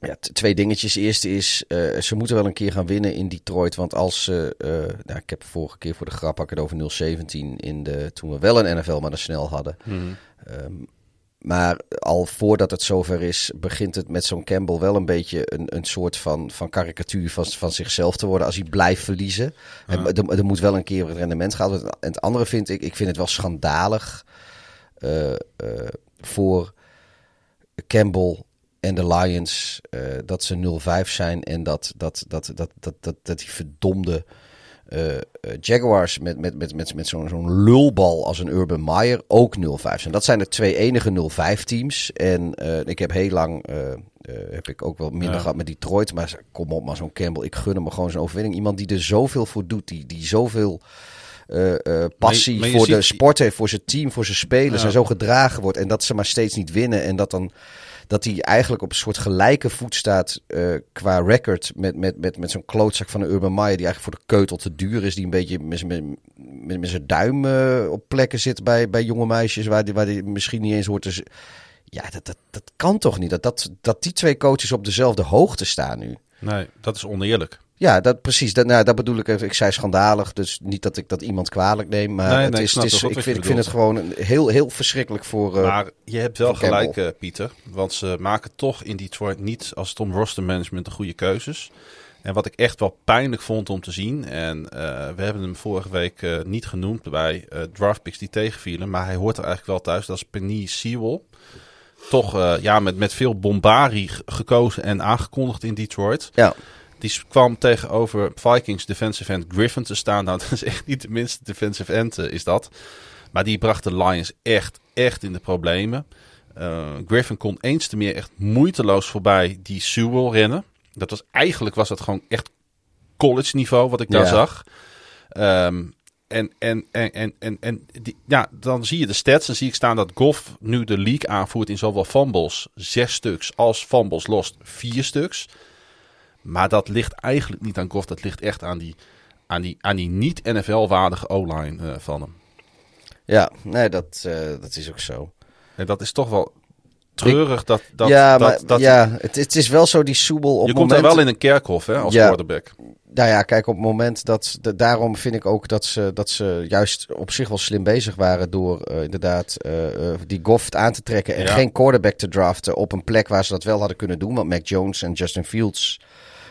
ja, twee dingetjes. Eerste is, uh, ze moeten wel een keer gaan winnen in Detroit. Want als ze, uh, nou, ik heb vorige keer voor de grap het over 017 in de, toen we wel een NFL maar snel hadden. Mm. Um, maar al voordat het zover is, begint het met zo'n Campbell wel een beetje een, een soort van, van karikatuur van, van zichzelf te worden als hij blijft verliezen. Ja. En, er, er, moet wel een keer het rendement gaan. En het andere vind ik, ik vind het wel schandalig uh, voor Campbell en de Lions uh, dat ze 0-5 zijn en dat, dat, dat, dat, dat, dat, dat die verdomde uh, Jaguars met, met, met, met, met zo'n zo'n lulbal als een Urban Meyer ook 0-5 zijn. Dat zijn de twee enige 0-5 teams. En uh, ik heb heel lang, heb ik ook wel minder ja. gehad met Detroit. Maar kom op, maar zo'n Campbell, ik gun hem gewoon zo'n overwinning. Iemand die er zoveel voor doet, die, die zoveel... Uh, uh, passie maar je, maar je voor ziet... de sport heeft, voor zijn team, voor zijn spelers ja. en zo gedragen wordt. En dat ze maar steeds niet winnen. En dat dan dat hij eigenlijk op een soort gelijke voet staat uh, qua record met, met, met, met zo'n klootzak van een Urban Meyer die eigenlijk voor de keutel te duur is. Die een beetje met, met, met, zijn duim uh, op plekken zit bij, bij jonge meisjes waar die, waar die misschien niet eens hoort te... Ja, dat, dat, dat kan toch niet? Dat, dat, dat die twee coaches op dezelfde hoogte staan nu.
Nee, dat is oneerlijk.
Ja, dat, precies. Dat, nou, dat bedoel ik even. Ik zei schandalig, dus niet dat ik dat iemand kwalijk neem. Maar
nee,
het
nee,
is,
ik,
het is, ik, vind, ik vind het gewoon heel, heel verschrikkelijk voor. Uh,
maar je hebt wel gelijk, uh, Pieter. Want ze maken toch in Detroit niet als het om roster management de goede keuzes. En wat ik echt wel pijnlijk vond om te zien. En uh, we hebben hem vorige week niet genoemd bij draftpicks die tegenvielen. Maar hij hoort er eigenlijk wel thuis. Dat is Penny Sewell. Toch ja, met, met veel bombarie gekozen en aangekondigd in Detroit.
Ja.
Die kwam tegenover Vikings defensive end Griffin te staan. Nou, <laughs> dat is echt niet de minste defensive end uh, is dat. Maar die bracht de Lions echt, echt in de problemen. Uh, Griffin kon eens te meer echt moeiteloos voorbij die Sewell rennen. Dat was eigenlijk was dat gewoon echt college niveau wat ik daar ja. zag. Um, en, en, en, en, en, en die, ja, dan zie je de stats. Dan zie ik staan dat Goff nu de league aanvoert in zowel fumbles, zes stuks, als fumbles lost, vier stuks. Maar dat ligt eigenlijk niet aan Goff. Dat ligt echt aan die, aan die, aan die niet-NFL-waardige O-line uh, van hem.
Ja, nee, dat, uh, dat is ook zo.
En dat is toch wel treurig dat... dat
ja,
dat,
maar,
dat,
ja het, het, is wel zo die soebel op
Je
moment...
komt er wel in een kerkhof hè, als
ja.
quarterback.
Nou ja, kijk, op het moment dat... De, daarom vind ik ook dat ze, dat ze juist op zich wel slim bezig waren... door uh, inderdaad uh, die Goff aan te trekken... en
Ja.
geen quarterback te draften op een plek waar ze dat wel hadden kunnen doen. Want Mac Jones en Justin Fields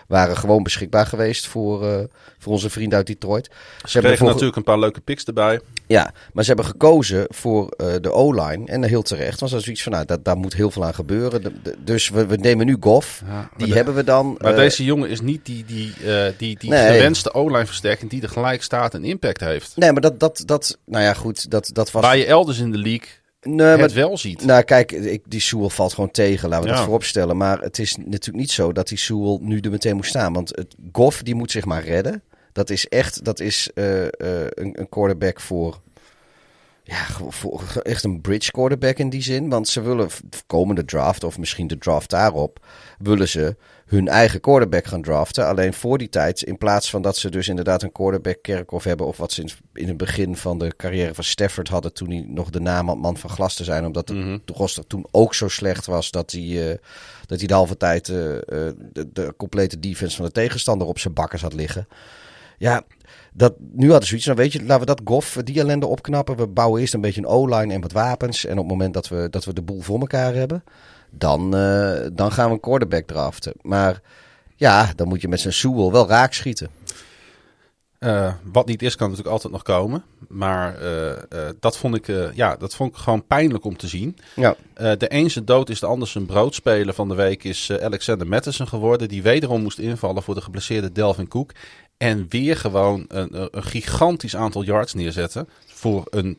waren gewoon beschikbaar geweest voor, uh, voor onze vrienden uit Detroit. Ze,
Ze kregen
ervoor-
natuurlijk een paar leuke picks erbij.
Ja, maar ze hebben gekozen voor uh, de O-line. En heel terecht. Want dat is zoiets van, nou, dat, daar moet heel veel aan gebeuren. De, de, dus we, we nemen nu Goff.
Ja,
die
de-
hebben we dan.
Maar
uh,
deze jongen is niet die, die, uh, die, die
Nee.
gewenste O-line versterking die er gelijk staat en impact heeft.
Nee, maar dat, dat, dat, nou ja, goed, dat, dat was...
Waar je elders in de league
nee,
het
maar,
wel ziet.
nou kijk, ik, die Sewell valt gewoon tegen, laten we
Ja.
dat vooropstellen. Maar het is natuurlijk niet zo dat die Sewell nu er meteen moet staan. Want het, Goff, die moet zich maar redden. Dat is echt, dat is uh, uh, een, een quarterback voor... Ja, echt een bridge quarterback in die zin. Want ze willen komende draft, of misschien de draft daarop, willen ze hun eigen quarterback gaan draften. Alleen voor die tijd, in plaats van dat ze dus inderdaad een quarterback kerkhof hebben, of wat ze in, het begin van de carrière van Stafford hadden, toen hij nog de naam had man van glas te zijn, omdat de, de roster toen ook zo slecht was dat hij, uh, dat hij de halve tijd uh, uh, de, de complete defense van de tegenstander op zijn bakkers had liggen. Ja, dat, nu hadden ze zoiets, nou weet je, laten we dat Goff, die ellende opknappen. We bouwen eerst een beetje een O-line en wat wapens. En op het moment dat we, dat we de boel voor elkaar hebben, dan, uh, dan gaan we een quarterback draften. Maar ja, dan moet je met zijn Sewell wel raak schieten.
Uh, wat niet is, kan natuurlijk altijd nog komen. Maar uh, uh, dat, vond ik, ja, dat vond ik gewoon pijnlijk om te zien.
Ja.
de een zijn dood is de ander zijn broodspeler van de week is Alexander Mattison geworden. Die wederom moest invallen voor de geblesseerde Delvin Cook. En weer gewoon een, een gigantisch aantal yards neerzetten. Voor een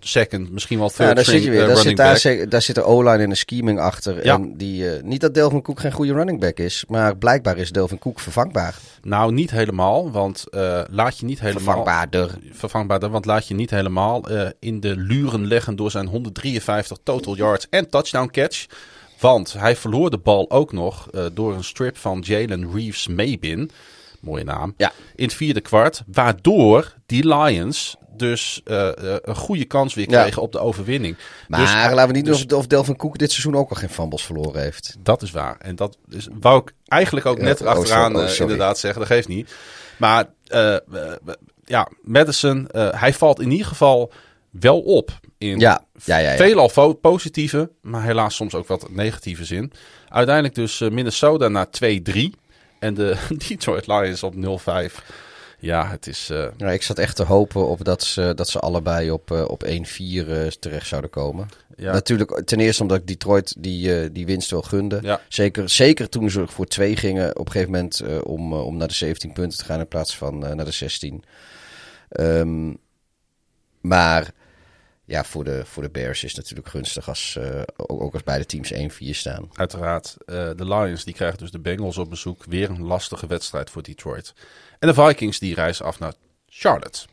second, misschien wel third
Ja, daar
string
zit je weer.
eh,
Daar zit, daar, zit- daar zit de O-line en de scheming achter.
Ja.
En die, eh, niet dat Delvin Cook geen goede running back is, maar blijkbaar is Delvin Cook vervangbaar.
Nou, niet helemaal, want eh, laat je niet helemaal...
Vervangbaarder.
Vervangbaarder, want laat je niet helemaal eh, in de luren leggen door zijn 153 total yards en touchdown catch. Want hij verloor de bal ook nog eh, door een strip van Jalen Reeves Maybin. Mooie naam.
Ja.
In het vierde kwart. Waardoor die Lions dus eh, eh, een goede kans weer
Ja.
kregen op de overwinning.
Maar
Dus-
laten we niet
dus-
doen of, Delvin Cook dit seizoen ook al geen fumbles verloren heeft.
Dat is waar. En dat is, wou ik eigenlijk ook net
oh,
erachteraan
sorry. Oh,
eh, inderdaad zeggen. Dat geeft niet. Maar ja, Madison, hij valt in ieder geval wel op. In
Ja, ja, ja, ja.
veelal positieve, maar helaas soms ook wat negatieve zin. Uiteindelijk dus Minnesota naar 2-3. En de <laughs> Detroit Lions op 0-5. Ja, het is... eh,
Ja, ik zat echt te hopen op dat ze, dat ze allebei op, eh, op 1-4 eh, terecht zouden komen.
ja,
Natuurlijk, ten eerste omdat ik Detroit die, die winst wel gunde.
Ja.
Zeker, zeker toen ze voor twee gingen op een gegeven moment om, om naar de 17 punten te gaan in plaats van naar de 16. Ehm, maar ja, voor de, voor de Bears is het natuurlijk gunstig als, eh, ook, ook als beide teams 1-4 staan.
Uiteraard. eh, de Lions die krijgen dus de Bengals op bezoek. Weer een lastige wedstrijd voor Detroit. En de Vikings die reizen af naar Charlotte.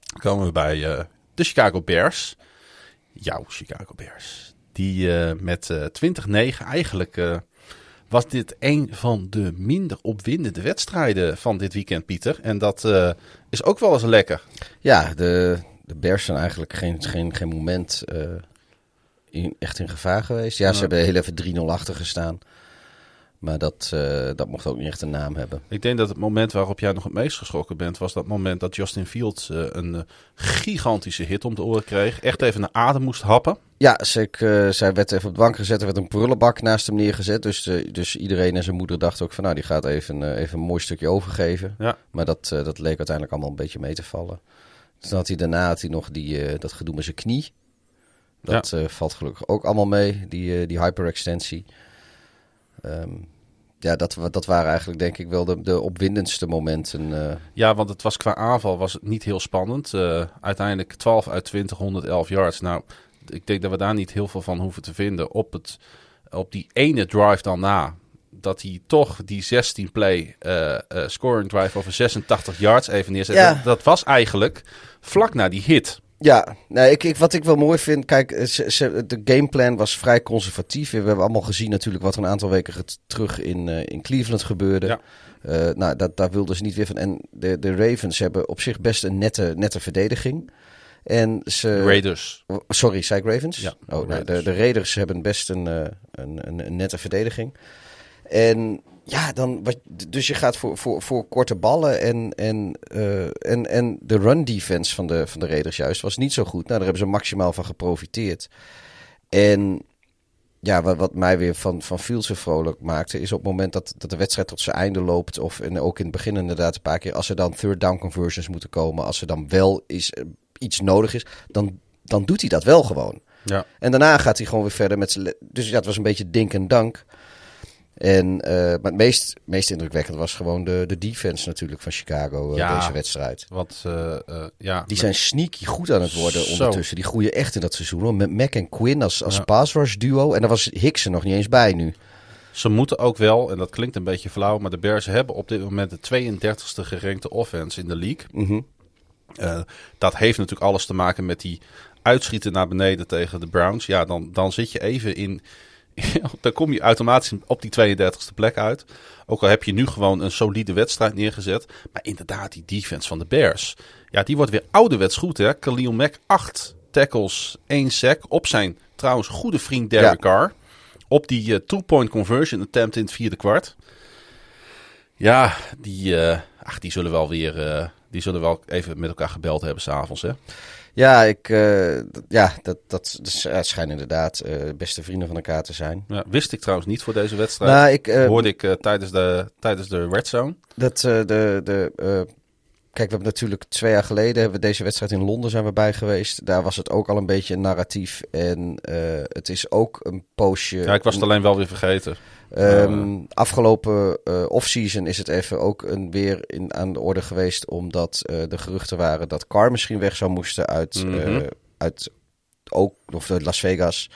Dan komen we bij eh, de Chicago Bears. Jouw Chicago Bears. Die met eh 20-9 eigenlijk was dit een van de minder opwindende wedstrijden van dit weekend, Pieter. En dat is ook wel eens lekker.
Ja, de, de Bears zijn eigenlijk geen, geen, geen moment eh, in, echt in gevaar geweest. Ja, ze hebben heel even 3-0 achter gestaan. Maar dat, eh, dat mocht ook niet echt een naam hebben.
Ik denk dat het moment waarop jij nog het meest geschrokken bent, was dat moment dat Justin Fields eh, een gigantische hit om de oren kreeg. Echt even naar adem moest happen.
Ja, ze, zij werd even op de bank gezet. Er werd een prullenbak naast hem neergezet. Dus, dus iedereen en zijn moeder dachten ook van... nou, die gaat even, even een mooi stukje overgeven.
Ja.
Maar dat, dat leek uiteindelijk allemaal een beetje mee te vallen. Toen had hij daarna had hij nog die, eh, dat gedoe met zijn knie. Dat eh, valt gelukkig ook allemaal mee, die, eh, die hyperextensie. Ehm, ja, dat, dat waren eigenlijk denk ik wel de, de opwindendste momenten.
Ja, want het was qua aanval was het niet heel spannend. Uiteindelijk 12 uit 20, 111 yards. Nou, ik denk dat we daar niet heel veel van hoeven te vinden. Op, het, op die ene drive dan na, dat hij toch die 16 play eh, eh, scoring drive over 86 yards even neerzet.
Ja.
Dat, dat was eigenlijk vlak na die hit.
Ja, nee, ik, ik, wat ik wel mooi vind, kijk, eh, ze, ze- de gameplan was vrij conservatief. We hebben allemaal gezien natuurlijk wat er een aantal weken terug in, in Cleveland gebeurde.
Ja.
Nou, dat, daar wilden ze niet weer van. En de, de Ravens hebben op zich best een nette, nette verdediging. En ze,
Raiders.
Sorry, zei ik Ravens?
Ja,
oh, nou, de, de Raiders hebben best een, een, een, een nette verdediging. En ja, dan, wat, dus je gaat voor, voor, voor korte ballen. En, en, eh, en, en de run defense van de, van de Raiders juist was niet zo goed. Nou, daar hebben ze maximaal van geprofiteerd. En ja, wat, wat mij weer van, van Fields zo vrolijk maakte, is op het moment dat, dat de wedstrijd tot zijn einde loopt, of en ook in het begin inderdaad een paar keer, als er dan third down conversions moeten komen, als er dan wel is, eh, iets nodig is, dan, dan doet hij dat wel gewoon.
Ja.
En daarna gaat hij gewoon weer verder met zijn. Dus ja, het was een beetje dink en dank. En, eh, maar het meest, meest indrukwekkend was gewoon de, de defense natuurlijk van Chicago eh,
Ja.
deze wedstrijd.
Wat, eh, ja,
Die zijn sneaky goed aan het worden
Zo.
ondertussen. Die groeien echt in dat seizoen. Hoor. Met Mac en Quinn als, als
Ja.
pass rush duo. En daar was Hicks er nog niet eens bij nu.
Ze moeten ook wel, en dat klinkt een beetje flauw, maar de Bears hebben op dit moment de 32e gerankte offense in de league.
Mhm.
Dat heeft natuurlijk alles te maken met die uitschieten naar beneden tegen de Browns. Ja, dan, dan zit je even in. <laughs> dan kom je automatisch op die 32e plek uit. Ook al heb je nu gewoon een solide wedstrijd neergezet. Maar inderdaad, die defense van de Bears. Ja, die wordt weer ouderwets goed, hè? Khalil Mack, 8 tackles, 1 sack. Op zijn trouwens goede vriend Derek
Ja.
Carr. Op die eh, two-point conversion attempt in het vierde kwart. Ja, die, eh, ach, die zullen wel weer. eh, die zullen wel even met elkaar gebeld hebben s'avonds, hè?
Ja, ik, d- ja dat, dat, dat schijnen inderdaad eh, beste vrienden van elkaar te zijn.
Ja, wist ik trouwens niet voor deze wedstrijd.
Nou, ik, eh,
Hoorde ik tijdens, de, tijdens de red zone.
Dat de. de Kijk, we hebben natuurlijk twee jaar geleden hebben we deze wedstrijd in Londen zijn we bij geweest. Daar was het ook al een beetje een narratief. En eh, het is ook een poosje.
Ja, ik was het alleen wel weer vergeten.
Ehm, afgelopen eh offseason is het even ook een, weer in, aan de orde geweest. Omdat eh, de geruchten waren dat Carr misschien weg zou moesten uit,
Mhm.
uit ook, of uit Las Vegas.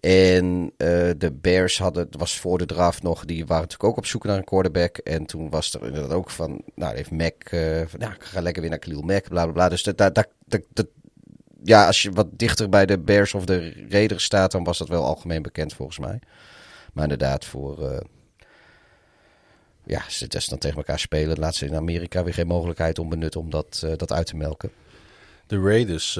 En eh, de Bears hadden, was voor de draft nog, die waren natuurlijk ook op zoek naar een quarterback. En toen was er inderdaad ook van, nou heeft Mac, eh, nou, ik ga lekker weer naar Khalil Mac, bla bla bla. Dus dat, dat, ja, als je wat dichter bij de Bears of de Raiders staat, dan was dat wel algemeen bekend volgens mij. Maar inderdaad, voor, eh, ja, ze als ze dan tegen elkaar spelen, laat ze in Amerika weer geen mogelijkheid om benutten om dat, dat uit te melken.
De Raiders,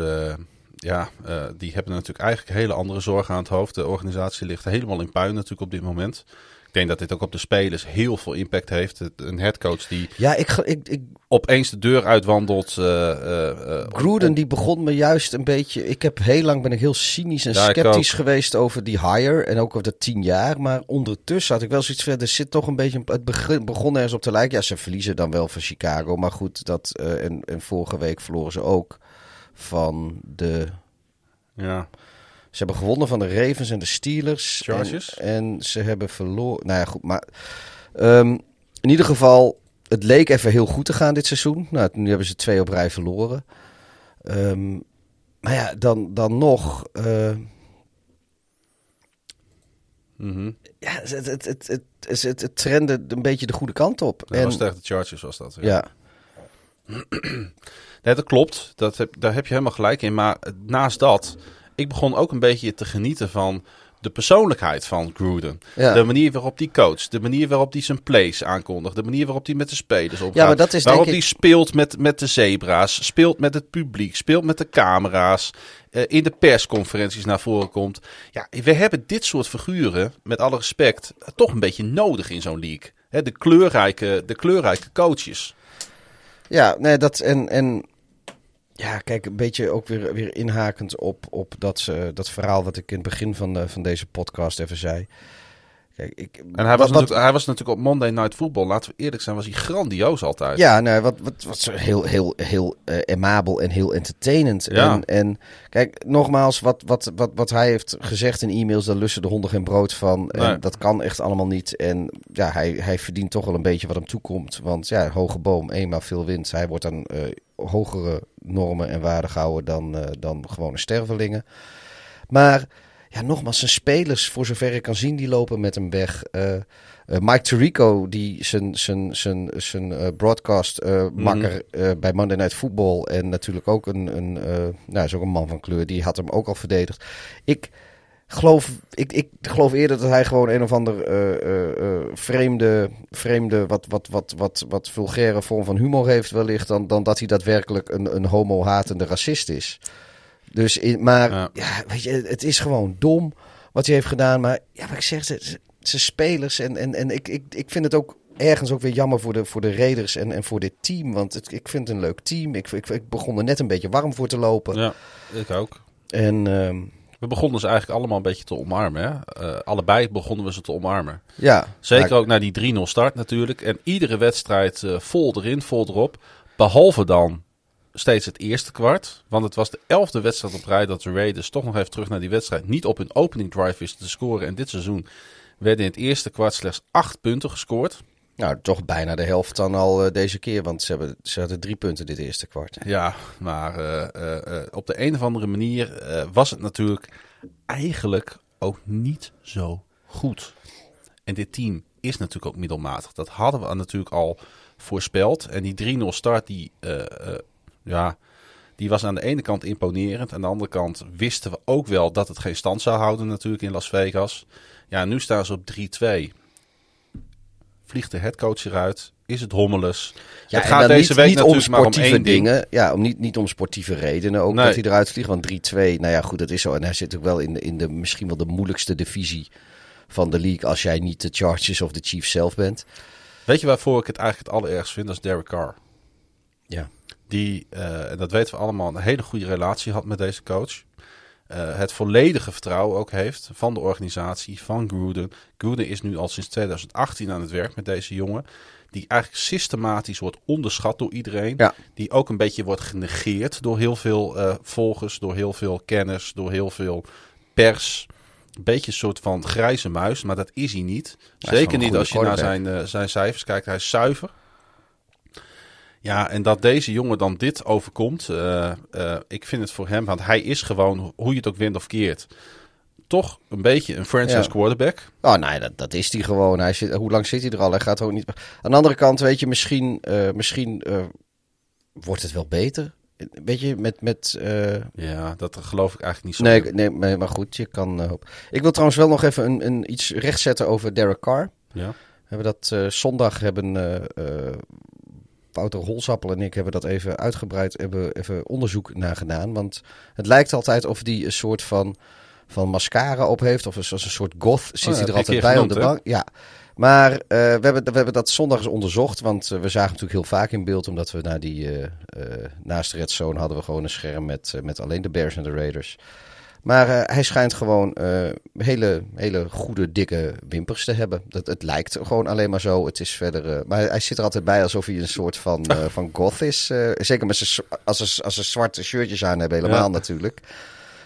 ja, eh, die hebben natuurlijk eigenlijk hele andere zorgen aan het hoofd. De organisatie ligt helemaal in puin natuurlijk op dit moment. Ik denk dat dit ook op de spelers heel veel impact heeft. Een headcoach die
Ja, ik, ik, ik,
opeens de deur uitwandelt. eh,
Gruden die begon me juist een beetje. Ik heb heel lang ben ik heel cynisch en
Ja,
sceptisch geweest over die hire en ook over de tien jaar. Maar ondertussen had ik wel zoiets van, er zit toch een beetje. Het begin, begon ergens op te lijken. Ja, ze verliezen dan wel van Chicago, maar goed dat en, en vorige week verloren ze ook van de.
ja.
Ze hebben gewonnen van de Ravens en de Steelers.
Chargers?
En, en ze hebben verloren. Nou ja, goed, maar ehm, in ieder geval, het leek even heel goed te gaan dit seizoen. Nou, nu hebben ze twee op rij verloren. Ehm, maar ja, dan, dan nog. eh,
Mhm.
ja, het, het, het, het, het, het, het trende een beetje de goede kant op. En,
was tegen de Chargers was dat.
ja.
Nee, dat klopt. Dat heb, daar heb je helemaal gelijk in. Maar naast dat, ik begon ook een beetje te genieten van de persoonlijkheid van Gruden.
Ja.
De manier waarop die coach, de manier waarop hij zijn plays aankondigt, de manier waarop hij met de spelers omgaat.
Ja, maar dat is
waarop hij
ik-
speelt met, met de zebra's, speelt met het publiek, speelt met de camera's, eh, in de persconferenties naar voren komt. Ja, we hebben dit soort figuren, met alle respect, toch een beetje nodig in zo'n league. Hè, de, kleurrijke, de kleurrijke coaches.
Ja, nee, dat en, en ja, kijk, een beetje ook weer, weer inhakend op, op dat, ze, dat verhaal wat ik in het begin van, de, van deze podcast even zei. Kijk, ik,
En hij was,
wat-
natuurlijk, hij was natuurlijk op Monday Night Football, laten we eerlijk zijn, was hij grandioos altijd.
Ja, nou, wat, wat, wat heel, heel, heel eh amabel en heel entertainend.
Ja.
En, en kijk, nogmaals, wat, wat, wat, wat hij heeft gezegd in e-mails, daar lussen de honden geen brood van. En
Nee.
dat kan echt allemaal niet. En ja, hij, hij verdient toch wel een beetje wat hem toekomt. Want ja, hoge boom, eenmaal veel wind. Hij wordt aan eh, hogere normen en waarden gehouden dan, eh, dan gewone stervelingen. Maar ja, nogmaals, zijn spelers, voor zover ik kan zien, die lopen met hem weg. Eh, eh, Mike Tirico, die zijn, zijn, zijn, zijn broadcast eh, makker bij Monday Night Football. En natuurlijk ook een, een, nou, is ook een man van kleur. Die had hem ook al verdedigd. Ik geloof, ik, ik geloof eerder dat hij gewoon een of ander eh, eh, eh, vreemde, vreemde wat, wat, wat, wat, wat vulgaire vorm van humor heeft wellicht. Dan, dan dat hij daadwerkelijk een, een homo-hatende racist is. Dus in, maar
Ja.
ja. weet je, het is gewoon dom wat hij heeft gedaan. Maar ja, wat ik zeg, ze, ze- ze spelers. En, en, en ik, ik, ik vind het ook ergens ook weer jammer voor de, voor de Raiders en, en voor dit team. Want het, ik vind het een leuk team. Ik, ik, ik begon er net een beetje warm voor te lopen.
Ja, ik ook.
En ehm,
We begonnen ze eigenlijk allemaal een beetje te omarmen. Hè? Eh, allebei begonnen we ze te omarmen.
ja.
Zeker ook naar die 3-0 start natuurlijk. En iedere wedstrijd eh, vol erin, vol erop. Behalve dan steeds het eerste kwart. Want het was de elfde wedstrijd op rij dat de Raiders toch nog even terug naar die wedstrijd. Niet op hun opening drive wisten te scoren. En dit seizoen werden in het eerste kwart slechts acht punten gescoord.
Nou, toch bijna de helft dan al eh, deze keer. Want ze, hebben, ze hadden drie punten dit eerste kwart.
Ja, maar eh, eh, op de een of andere manier was het natuurlijk eigenlijk ook niet zo goed. En dit team is natuurlijk ook middelmatig. Dat hadden we natuurlijk al voorspeld. En die 3-0 start, die, ja, die was aan de ene kant imponerend. Aan de andere kant wisten we ook wel dat het geen stand zou houden natuurlijk in Las Vegas. Ja, nu staan ze op 3-2. Vliegt de headcoach eruit? Is het hommeles?
Ja,
het gaat deze
niet,
week
niet om
natuurlijk maar om
sportieve
ding.
dingen. Ja, om, niet, niet om sportieve redenen ook
Nee.
dat hij eruit vliegt. Want 3-2, nou ja, goed, dat is zo. En hij zit ook wel in de, in de misschien wel de moeilijkste divisie van de league. Als jij niet de Chargers of de Chiefs zelf bent.
Weet je waarvoor ik het eigenlijk het allerergst vind? Dat is Derek Carr.
Ja.
Die, eh, en dat weten we allemaal, een hele goede relatie had met deze coach. Eh, het volledige vertrouwen ook heeft van de organisatie, van Gruden. Gruden is nu al sinds 2018 aan het werk met deze jongen. Die eigenlijk systematisch wordt onderschat door iedereen.
Ja.
Die ook een beetje wordt genegeerd door heel veel eh, volgers, door heel veel kenners, door heel veel pers. Een beetje een soort van grijze muis, maar dat is hij niet.
Hij
Zeker niet als je naar zijn, eh, zijn cijfers kijkt. Hij is zuiver. Ja, en dat deze jongen dan dit overkomt, uh, uh, ik vind het voor hem, want hij is gewoon, hoe je het ook wint of keert, toch een beetje een franchise ja. quarterback.
Oh nee, dat, dat is hij gewoon. Hij zit, hoe lang zit hij er al? Hij gaat ook niet. Aan de andere kant, weet je, misschien, uh, misschien wordt het wel beter. Weet je, met... met
Ja, dat geloof ik eigenlijk niet zo.
Nee, nee, nee maar goed, je kan... ik wil trouwens wel nog even een, een, iets rechtzetten over Derek Carr.
Ja.
We hebben dat zondag hebben Wouter Holsappel en ik hebben dat even uitgebreid hebben even onderzoek naar gedaan. Want het lijkt altijd of die een soort van, van mascara op heeft. Of zoals een soort goth zit
oh,
hij er altijd bij
genoemd,
op de bank. Ja. Maar uh, we, hebben, we hebben dat zondag eens onderzocht. Want uh, we zagen natuurlijk heel vaak in beeld. Omdat we naar die, uh, naast de Red Zone hadden we gewoon een scherm met, met alleen de Bears en de Raiders. Maar uh, hij schijnt gewoon uh, hele, hele goede, dikke wimpers te hebben. Dat, het lijkt gewoon alleen maar zo. Het is verder. Uh, maar hij zit er altijd bij alsof hij een soort van, <laughs> van goth is. zeker met zijn, als, ze, als ze zwarte shirtjes aan hebben, helemaal ja. natuurlijk.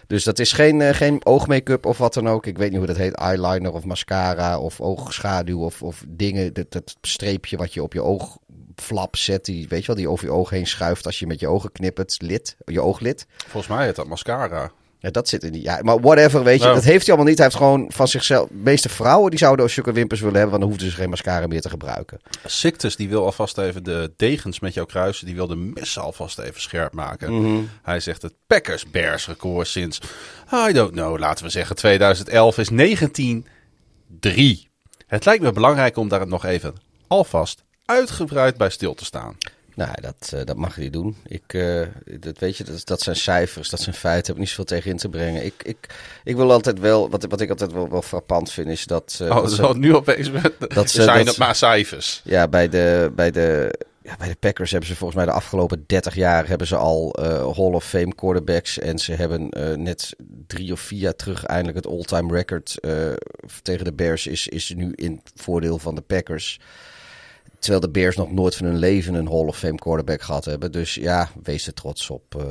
Dus dat is geen, geen oogmake-up of wat dan ook. Ik weet niet hoe dat heet. Eyeliner of mascara of oogschaduw of, of dingen. Dat, dat streepje wat je op je oogflap zet. Die, weet je wel, die over je oog heen schuift als je met je ogen knippert. Lid, je ooglid.
Volgens mij heet dat mascara.
Ja, dat zit in die. Ja, maar whatever, weet je.
Nou.
Dat heeft hij allemaal niet. Hij heeft gewoon van zichzelf. De meeste vrouwen die zouden ook zulke wimpers willen hebben. Want dan hoefden ze geen mascara meer te gebruiken.
Sictus die wil alvast even de degens met jou kruisen. Die wil de messen alvast even scherp maken.
Mm -hmm.
Hij zegt het Packers Bears record sinds. I don't know, laten we zeggen 2011 is 19-3. Het lijkt me belangrijk om daar nog even alvast uitgebreid bij stil te staan.
Nou, dat, uh, dat mag niet doen. Ik, uh, dat weet je, dat, dat zijn cijfers, dat zijn feiten. Heb ik niet zoveel tegen in te brengen. Ik, ik, ik wil altijd wel, wat, wat ik altijd wel, wel frappant vind, is dat.
Uh, oh, dat ze, nu opeens met, dat ze, <laughs> zijn dat, het maar cijfers.
Ja, bij de, bij de, ja, bij de Packers hebben ze volgens mij de afgelopen 30 jaar hebben ze al uh, Hall of Fame quarterbacks. En ze hebben uh, net drie of vier jaar terug eindelijk het all-time record uh, tegen de Bears is, is nu in voordeel van de Packers. Terwijl de Bears nog nooit van hun leven een Hall of Fame quarterback gehad hebben. Dus ja, wees er trots op. Uh,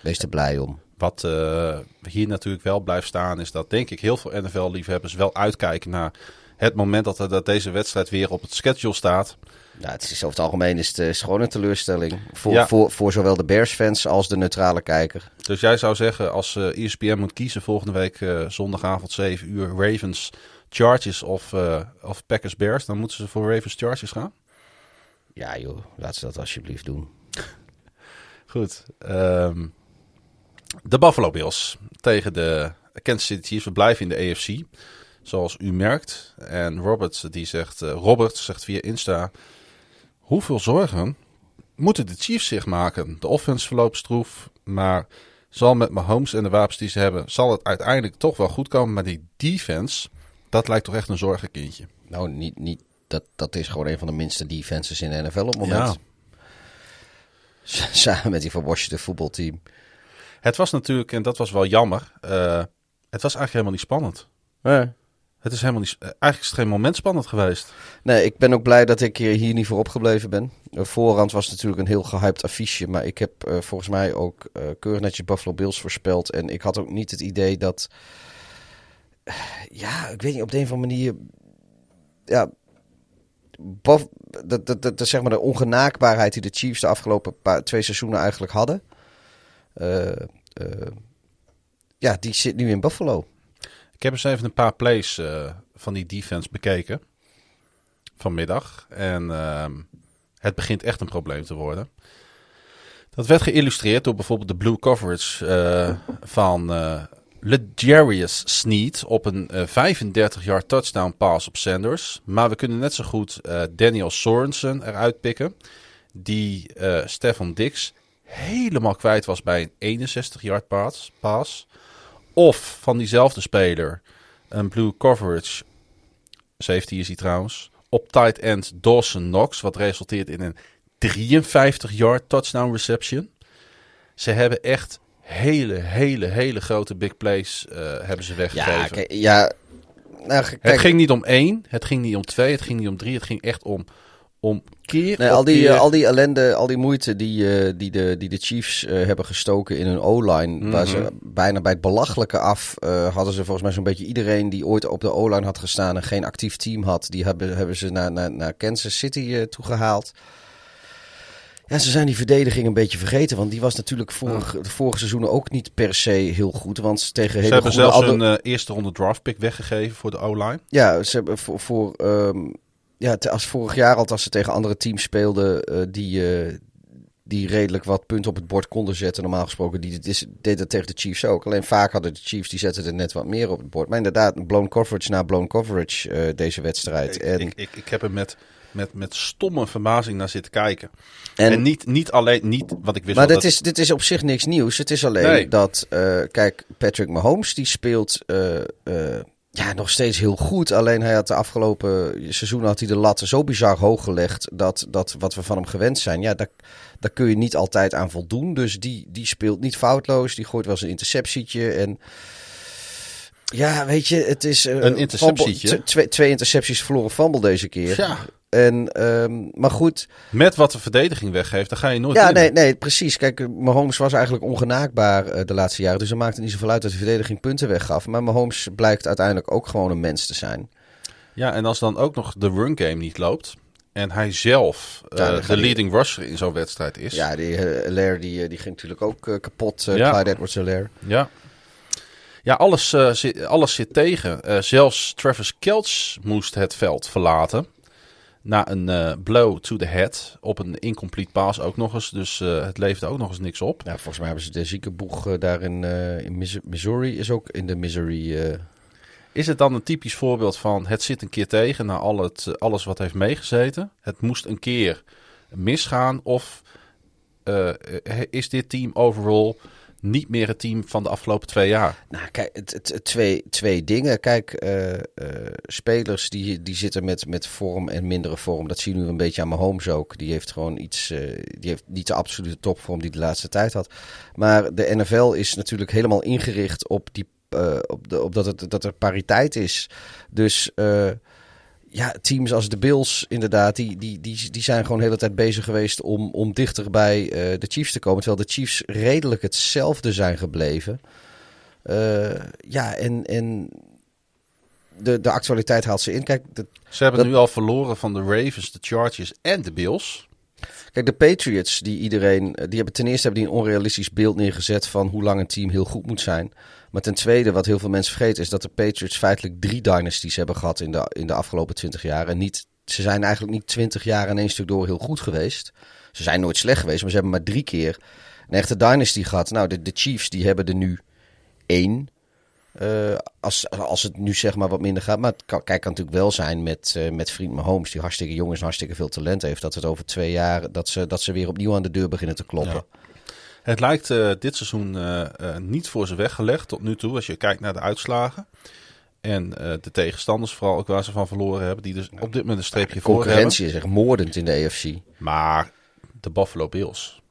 wees er blij om.
Wat uh, hier natuurlijk wel blijft staan is dat denk ik heel veel NFL-liefhebbers wel uitkijken naar het moment dat, er, dat deze wedstrijd weer op het schedule staat.
Nou, het is over het algemeen is het, is gewoon een teleurstelling. Voor, ja. voor, voor zowel de Bears-fans als de neutrale kijker.
Dus jij zou zeggen, als uh, ESPN moet kiezen volgende week uh, zondagavond 7 uur Ravens Chargers of, uh, of Packers Bears, dan moeten ze voor Ravens Chargers gaan?
Ja joh, laat ze dat alsjeblieft doen.
Goed. Um, de Buffalo Bills tegen de Kansas City Chiefs. We blijven in de AFC, zoals u merkt. En Robert, die zegt, uh, Robert zegt via Insta... Hoeveel zorgen moeten de Chiefs zich maken? De offense verloopt stroef, maar zal met Mahomes en de wapens die ze hebben... zal het uiteindelijk toch wel goed komen. Maar die defense, dat lijkt toch echt een zorgenkindje.
Nou, niet, niet dat, dat is gewoon een van de minste defenses in de NFL op het moment. Ja. <laughs> Samen met die van Washington voetbalteam.
Het was natuurlijk, en dat was wel jammer, uh, het was eigenlijk helemaal niet spannend.
Nee.
Het is helemaal niet, eigenlijk is het geen moment spannend geweest.
Nee, ik ben ook blij dat ik hier niet voor opgebleven ben. Voorhand was natuurlijk een heel gehyped affiche, maar ik heb uh, volgens mij ook uh, keurig netjes Buffalo Bills voorspeld. En ik had ook niet het idee dat, ja, ik weet niet, op de een of andere manier, ja, Buff, de, zeg maar de ongenaakbaarheid die de Chiefs de afgelopen paar, twee seizoenen eigenlijk hadden. Uh, uh, ja, die zit nu in Buffalo.
Ik heb eens even een paar plays uh, van die defense bekeken. Vanmiddag. En het begint echt een probleem te worden. Dat werd geïllustreerd door bijvoorbeeld de blue coverage van Legarius Sneed op een uh, 35-yard touchdown pass op Sanders. Maar we kunnen net zo goed uh, Daniel Sorensen eruit pikken. Die uh, Stefan Dix helemaal kwijt was bij een 61-yard pass, pass. Of van diezelfde speler een blue coverage. Safety is hij trouwens. Op tight end Dawson Knox. Wat resulteert in een 53-yard touchdown reception. Ze hebben echt hele, hele, hele grote big plays uh, hebben ze weggegeven.
Ja, ja nou, kijk.
Het ging niet om één, het ging niet om twee, het ging niet om drie, het ging echt om, om keer
nee, al die, uh, al die ellende, al die moeite die, uh, die, de, die de Chiefs hebben gestoken in hun O-line, mm -hmm. waar ze bijna bij het belachelijke af hadden ze volgens mij zo'n beetje iedereen die ooit op de O-line had gestaan en geen actief team had, die hebben, hebben ze naar, naar, naar Kansas City toegehaald. Ja, ze zijn die verdediging een beetje vergeten. Want die was natuurlijk vorig, de vorige seizoenen ook niet per se heel goed. Want tegen
Ze
hele
hebben
goede
zelfs een eh, eerste ronde draftpick weggegeven voor de O-line.
Ja, ze hebben voor, voor ehm, ja, als vorig jaar al als ze tegen andere teams speelden eh, die, eh, die redelijk wat punten op het bord konden zetten. Normaal gesproken, die is, deed dat tegen de Chiefs ook. Alleen vaak hadden de Chiefs, die zetten er net wat meer op het bord. Maar inderdaad, blown coverage na blown coverage deze wedstrijd.
Ik,
en,
ik, ik, ik heb er met, met, met stomme verbazing naar zitten kijken. En,
en,
niet, niet alleen, niet wat ik wist.
maar dit is, dit is op zich niks nieuws. Het is alleen
Nee.
dat, eh, kijk, Patrick Mahomes die speelt eh, eh, ja, nog steeds heel goed. Alleen hij had de afgelopen seizoen had hij de lat zo bizar hoog gelegd dat, dat wat we van hem gewend zijn, ja, daar, daar kun je niet altijd aan voldoen. Dus die, die speelt niet foutloos. Die gooit wel eens een interceptietje en... Ja, weet je, het is...
Een interceptietje?
fumble- twee, twee intercepties verloren fumble deze keer.
Ja,
En, ehm, maar goed,
met wat de verdediging weggeeft, dan ga je nooit
ja, nee, nee, precies. Kijk, Mahomes was eigenlijk ongenaakbaar eh, de laatste jaren. Dus er maakte niet zoveel uit dat de verdediging punten weggaf. Maar Mahomes blijkt uiteindelijk ook gewoon een mens te zijn.
Ja, en als dan ook nog de run game niet loopt. En hij zelf eh,
Ja, dan
de leading rusher in zo'n wedstrijd is.
Ja, die uh, Hilaire, die, eh, die ging natuurlijk ook eh, kapot. eh,
Ja.
Clyde Edwards-Hilaire.
Ja, ja alles, eh, zit, alles zit tegen. Eh, zelfs Travis Kelce moest het veld verlaten. Na een eh, blow to the head. Op een incomplete pass ook nog eens. Dus eh, het levert ook nog eens niks op.
Nou, volgens mij hebben ze de ziekenboeg eh, daar in, in Mis- Missouri. Is ook in de Missouri...
Is het dan een typisch voorbeeld van het zit een keer tegen na al het, alles wat heeft meegezeten? Het moest een keer misgaan of is dit team overall niet meer het team van de afgelopen twee jaar?
Nou, kijk, het, twee, twee dingen. Kijk, eh, eh, spelers die, die zitten met, met vorm en mindere vorm. Dat zien we een beetje aan Mahomes ook. Die heeft gewoon iets, eh, die heeft niet de absolute topvorm die de laatste tijd had. Maar de NFL is natuurlijk helemaal ingericht op, die, op, de, op dat, het, dat er pariteit is. Dus ja, teams als de Bills inderdaad, die, die, die, die zijn gewoon de hele tijd bezig geweest om, om dichter bij eh, de Chiefs te komen. Terwijl de Chiefs redelijk hetzelfde zijn gebleven. Eh, ja, en, en de, de actualiteit haalt ze in. Kijk, de,
Ze hebben
Dat-
nu al verloren van de Ravens, de Chargers en de Bills.
kijk, de Patriots, die iedereen, die hebben ten eerste hebben die een onrealistisch beeld neergezet van hoe lang een team heel goed moet zijn. Maar ten tweede, wat heel veel mensen vergeten, is dat de Patriots feitelijk drie dynasties hebben gehad in de, in de afgelopen twintig jaar. En niet, ze zijn eigenlijk niet twintig jaar in één stuk door heel goed geweest. Ze zijn nooit slecht geweest, maar ze hebben maar drie keer een echte dynasty gehad. Nou, de, de Chiefs, die hebben er nu één. Eh, als, als het nu zeg maar wat minder gaat. Maar het kan, kijk, kan natuurlijk wel zijn met, eh, met vriend Mahomes, die hartstikke jong is hartstikke veel talent heeft. Dat het over twee jaar, dat ze, dat ze weer opnieuw aan de deur beginnen te kloppen.
Het lijkt eh, dit seizoen eh, eh, niet voor ze weggelegd tot nu toe, als je kijkt naar de uitslagen. En de tegenstanders, vooral ook waar ze van verloren hebben, die dus op dit moment een streepje
De
voor hebben.
concurrentie is echt moordend in de AFC.
Maar de Buffalo Bills.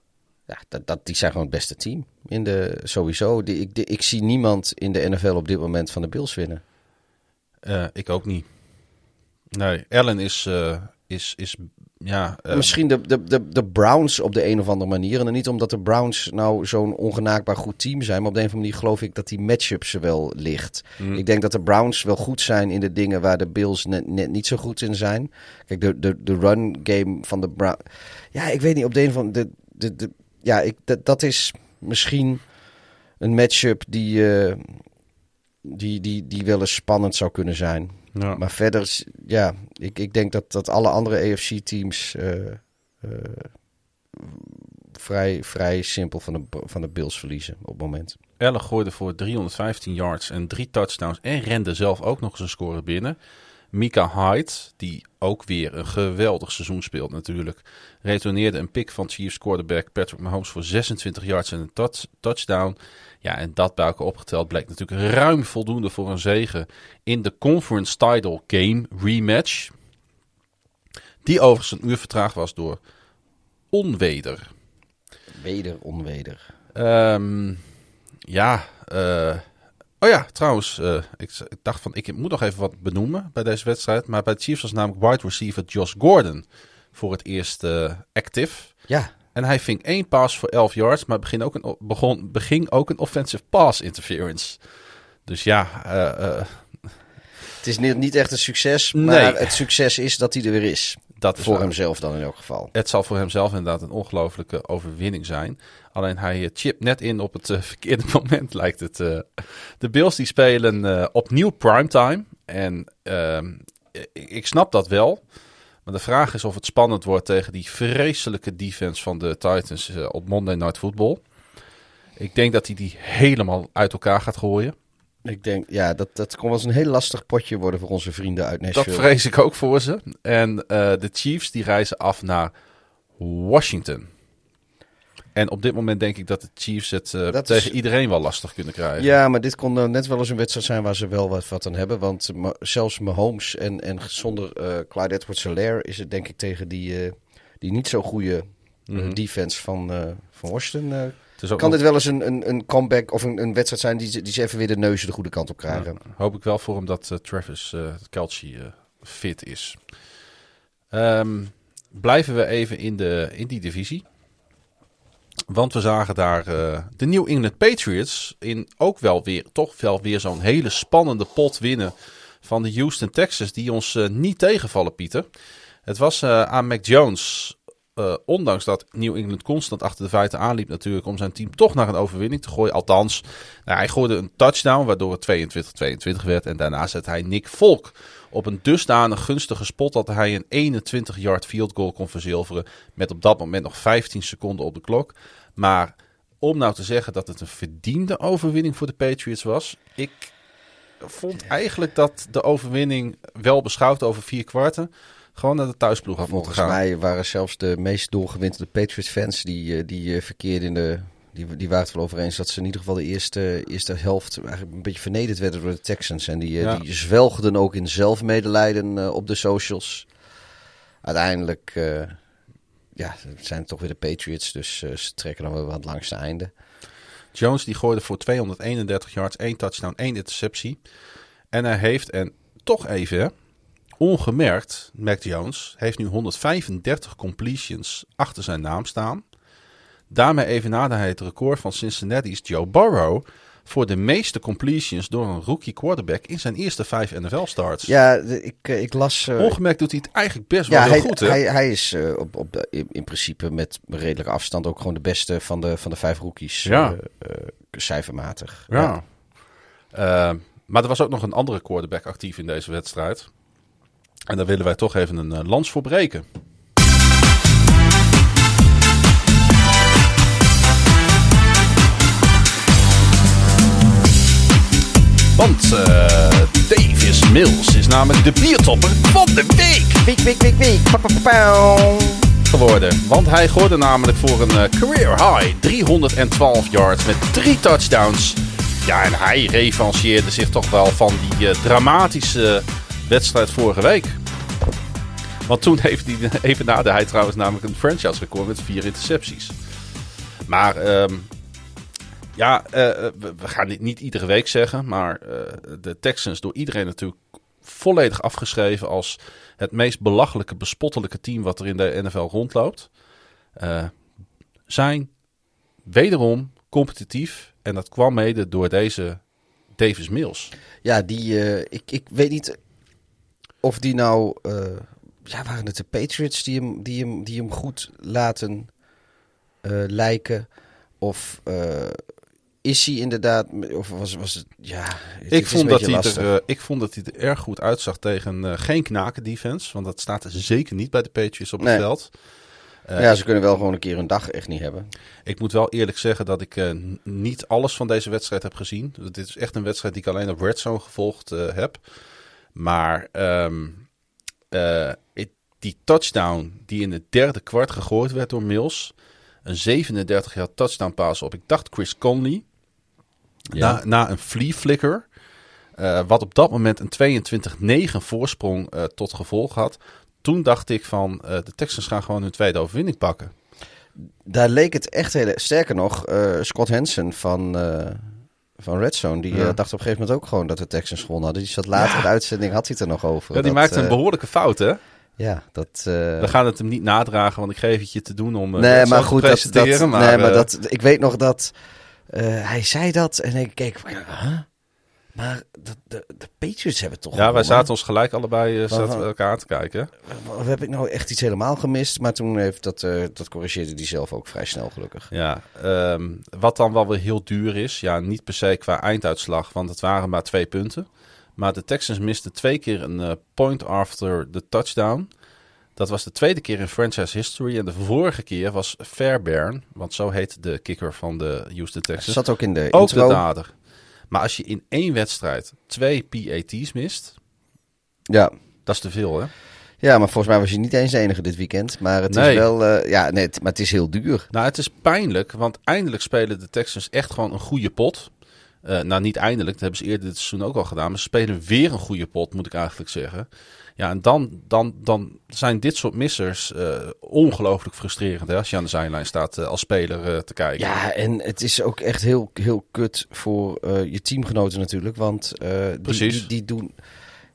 Ja, dat, dat, die zijn gewoon het beste team. In de, sowieso. Die, ik, die- ik zie niemand in de NFL op dit moment van de Bills winnen.
ik ook niet. Nee, Allen is, is, is ja... eh,
Misschien de, de, de, de Browns op de een of andere manier. En dan niet omdat de Browns nou zo'n ongenaakbaar goed team zijn. Maar op de een of andere manier geloof ik dat die matchup ze wel ligt.
mm,
Ik denk dat de Browns wel goed zijn in de dingen waar de Bills net, net niet zo goed in zijn. Kijk, de, de, de run game van de Browns. Ja, ik weet niet, op de een van de. de, de ja, ik, dat, dat is misschien een matchup die, eh, die, die, die wel eens spannend zou kunnen zijn.
ja.
Maar verder, ja, ik, ik denk dat, dat alle andere AFC-teams eh, eh, vrij, vrij simpel van de, van de Bills verliezen op het moment.
Allen gooide voor 315 yards en drie touchdowns en rende zelf ook nog eens een score binnen. Mika Hyde, die ook weer een geweldig seizoen speelt natuurlijk, retourneerde een pick van Chiefs quarterback Patrick Mahomes voor 26 yards en een touch- touchdown. Ja, en dat bij elkaar opgeteld bleek natuurlijk ruim voldoende voor een zege in de Conference Title Game rematch. Die overigens een uur vertraagd was door onweder.
Weder, onweder.
Ehm, ja, eh, oh ja, trouwens, eh, ik, ik dacht van, ik moet nog even wat benoemen bij deze wedstrijd. Maar bij de Chiefs was namelijk wide receiver Josh Gordon voor het eerst eh, active.
Ja,
En hij ving één pass voor 11 yards, maar begin ook een, begon, beging ook een offensive pass interference. Dus ja, eh, eh,
het is niet, niet echt een succes,
Nee.
maar het succes is dat hij er weer is.
Dat is
Voor
waar.
hemzelf dan in elk geval.
Het zal voor hemzelf inderdaad een ongelofelijke overwinning zijn. Alleen hij eh, chipt net in op het <laughs> verkeerde moment, lijkt het. de Bills die spelen eh, opnieuw primetime. En ehm, ik, ik snap dat wel. Maar de vraag is of het spannend wordt tegen die vreselijke defense van de Titans eh, op Monday Night Football. Ik denk dat hij die helemaal uit elkaar gaat gooien.
Ik denk, ja, dat, dat kon wel eens een heel lastig potje worden voor onze vrienden uit Nashville.
Dat vrees ik ook voor ze. En eh, de Chiefs die reizen af naar Washington. En op dit moment denk ik dat de Chiefs het eh, tegen
is-
iedereen wel lastig kunnen krijgen.
Ja, maar dit kon dan net wel eens een wedstrijd zijn waar ze wel wat, wat aan hebben. Want Ma- zelfs Mahomes en, en zonder eh Clyde Edwards-Helaire is het denk ik tegen die, eh, die niet zo goede eh,
Mhm.
defense van, eh, van Washington. eh, kan
nog-
dit wel eens een, een, een comeback of een, een wedstrijd zijn die, ze- die ze even weer de neuzen de goede kant op krijgen.
Ja, hoop ik wel voor hem dat eh, Travis eh Kelce eh, fit is. Ehm, blijven we even in, de, in die divisie. Want we zagen daar eh, de New England Patriots in ook wel weer, toch wel weer zo'n hele spannende pot winnen van de Houston Texans. Die ons eh, niet tegenvallen, Pieter. Het was eh, aan Mac Jones, ondanks dat New England constant achter de feiten aanliep natuurlijk, om zijn team toch naar een overwinning te gooien. Althans, nou, hij gooide een touchdown, waardoor het 22-22 werd. En daarna zet hij Nick Volk op een dusdanig gunstige spot dat hij een 21-yard field goal kon verzilveren. Met op dat moment nog 15 seconden op de klok. Maar om nou te zeggen dat het een verdiende overwinning voor de Patriots was. Ik vond eigenlijk dat de overwinning wel beschouwd over vier kwarten. Gewoon naar de thuisploeg had moeten
Volgens
gaan.
mij waren zelfs de meest doorgewinterde Patriots-fans die, eh, die eh, verkeerden in de... Die, die waren het wel over eens dat ze in ieder geval de eerste, eerste helft eigenlijk een beetje vernederd werden door de Texans. En die, eh,
Ja.
die zwelgden ook in zelfmedelijden op de socials. Uiteindelijk ja, het zijn toch weer de Patriots, dus eh, ze trekken dan wel wat langste einde.
Jones die gooide voor 231 yards, één touchdown, één interceptie. En hij heeft, en toch even, ongemerkt, Mac Jones heeft nu 135 completions achter zijn naam staan. Daarmee evenaarde hij het record van Cincinnati's Joe Burrow voor de meeste completions door een rookie quarterback in zijn eerste vijf NFL-starts.
Ja, ik, eh, ik las... eh,
Ongemerkt doet hij het eigenlijk best wel
ja,
heel
hij,
goed, hè?
hij, hij is eh, op, op, in, in principe met redelijke afstand ook gewoon de beste van de, van de vijf rookies.
Ja.
cijfermatig.
Ja. Maar er was ook nog een andere quarterback actief in deze wedstrijd. En daar willen wij toch even een lans voor breken. Want eh, Davis Mills is namelijk de biertopper van de week
Week, week, week, week.
Geworden. Want hij gooide namelijk voor een eh, career high 312 yards met drie touchdowns. Ja, en hij revancheerde zich toch wel van die eh, dramatische wedstrijd vorige week. Want toen heeft hij, <laughs> even nadat hij trouwens namelijk een franchise record met vier intercepties. Maar ehm, ja, eh, we, we gaan dit niet iedere week zeggen. Maar eh, de Texans door iedereen natuurlijk volledig afgeschreven als het meest belachelijke, bespottelijke team wat er in de NFL rondloopt. eh, zijn wederom competitief. En dat kwam mede door deze Davis Mills.
Ja, die, eh, ik, ik weet niet of die nou, eh, ja, waren het de Patriots die hem, die hem, die hem goed laten eh, lijken? Of eh, is hij inderdaad, of was, was het, ja, het,
Ik vond, dat hij
lastig.
er, eh, ik vond dat hij er erg goed uitzag tegen eh, geen knaken defense. Want dat staat er zeker niet bij de Patriots op het
Nee.
veld. Eh,
ja, ze kunnen wel gewoon een keer een dag echt niet hebben.
Ik moet wel eerlijk zeggen dat ik niet alles van deze wedstrijd heb gezien. Dit is echt een wedstrijd die ik alleen op Red Zone gevolgd heb. Maar ehm, eh, it- die touchdown die in het derde kwart gegooid werd door Mills. Een 37 jaar touchdown pass op, ik dacht Chris Conley.
Ja.
Na, na een flea flicker. eh, wat op dat moment een 22-9 voorsprong eh, tot gevolg had. Toen dacht ik van eh, de Texans gaan gewoon hun tweede overwinning pakken.
Daar leek het echt heel... Sterker nog, Scott Hansen van, van Red Zone, die
Ja.
dacht op een gegeven moment ook gewoon dat de Texans gewonnen hadden. Die zat later in de uitzending, had hij het er nog over.
Ja, die
Dat,
maakte een
eh,
behoorlijke fout, hè?
Ja, dat... eh,
We gaan het hem niet nadragen, want ik geef het je te doen om eh,
nee, maar
te
goed, dat, dat,
maar,
nee, maar dat, ik weet nog dat hij zei dat en ik keek, huh? Maar de, de, de Patriots hebben toch
Ja, wij zaten ons gelijk allebei uh, zaten we elkaar aan te kijken.
Of heb ik nou echt iets helemaal gemist? Maar toen heeft dat, eh, dat corrigeerde die zelf ook vrij snel gelukkig.
Ja, ehm, wat dan wel weer heel duur is. Ja, niet per se qua einduitslag, want het waren maar twee punten. Maar de Texans misten twee keer een eh, point after the touchdown. Dat was de tweede keer in franchise history. En de vorige keer was Fairbairn, want zo heet de kicker van de Houston Texans.
Zat ook in de
ook
intro.
de dader. Maar als je in één wedstrijd twee PAT's mist,
Ja.
dat is te veel hè?
ja, maar volgens mij was je niet eens de enige dit weekend. Maar het
Nee.
is wel, eh, ja, nee, maar het is heel duur.
Nou, het is pijnlijk, want eindelijk spelen de Texans echt gewoon een goede pot. Eh, nou, niet eindelijk, dat hebben ze eerder dit seizoen ook al gedaan. Maar ze spelen weer een goede pot, moet ik eigenlijk zeggen. Ja, en dan, dan, dan zijn dit soort missers eh, ongelooflijk frustrerend hè, als je aan de zijlijn staat eh, als speler eh, te kijken.
Ja, en het is ook echt heel, heel kut voor je teamgenoten natuurlijk. Want die, die, die doen...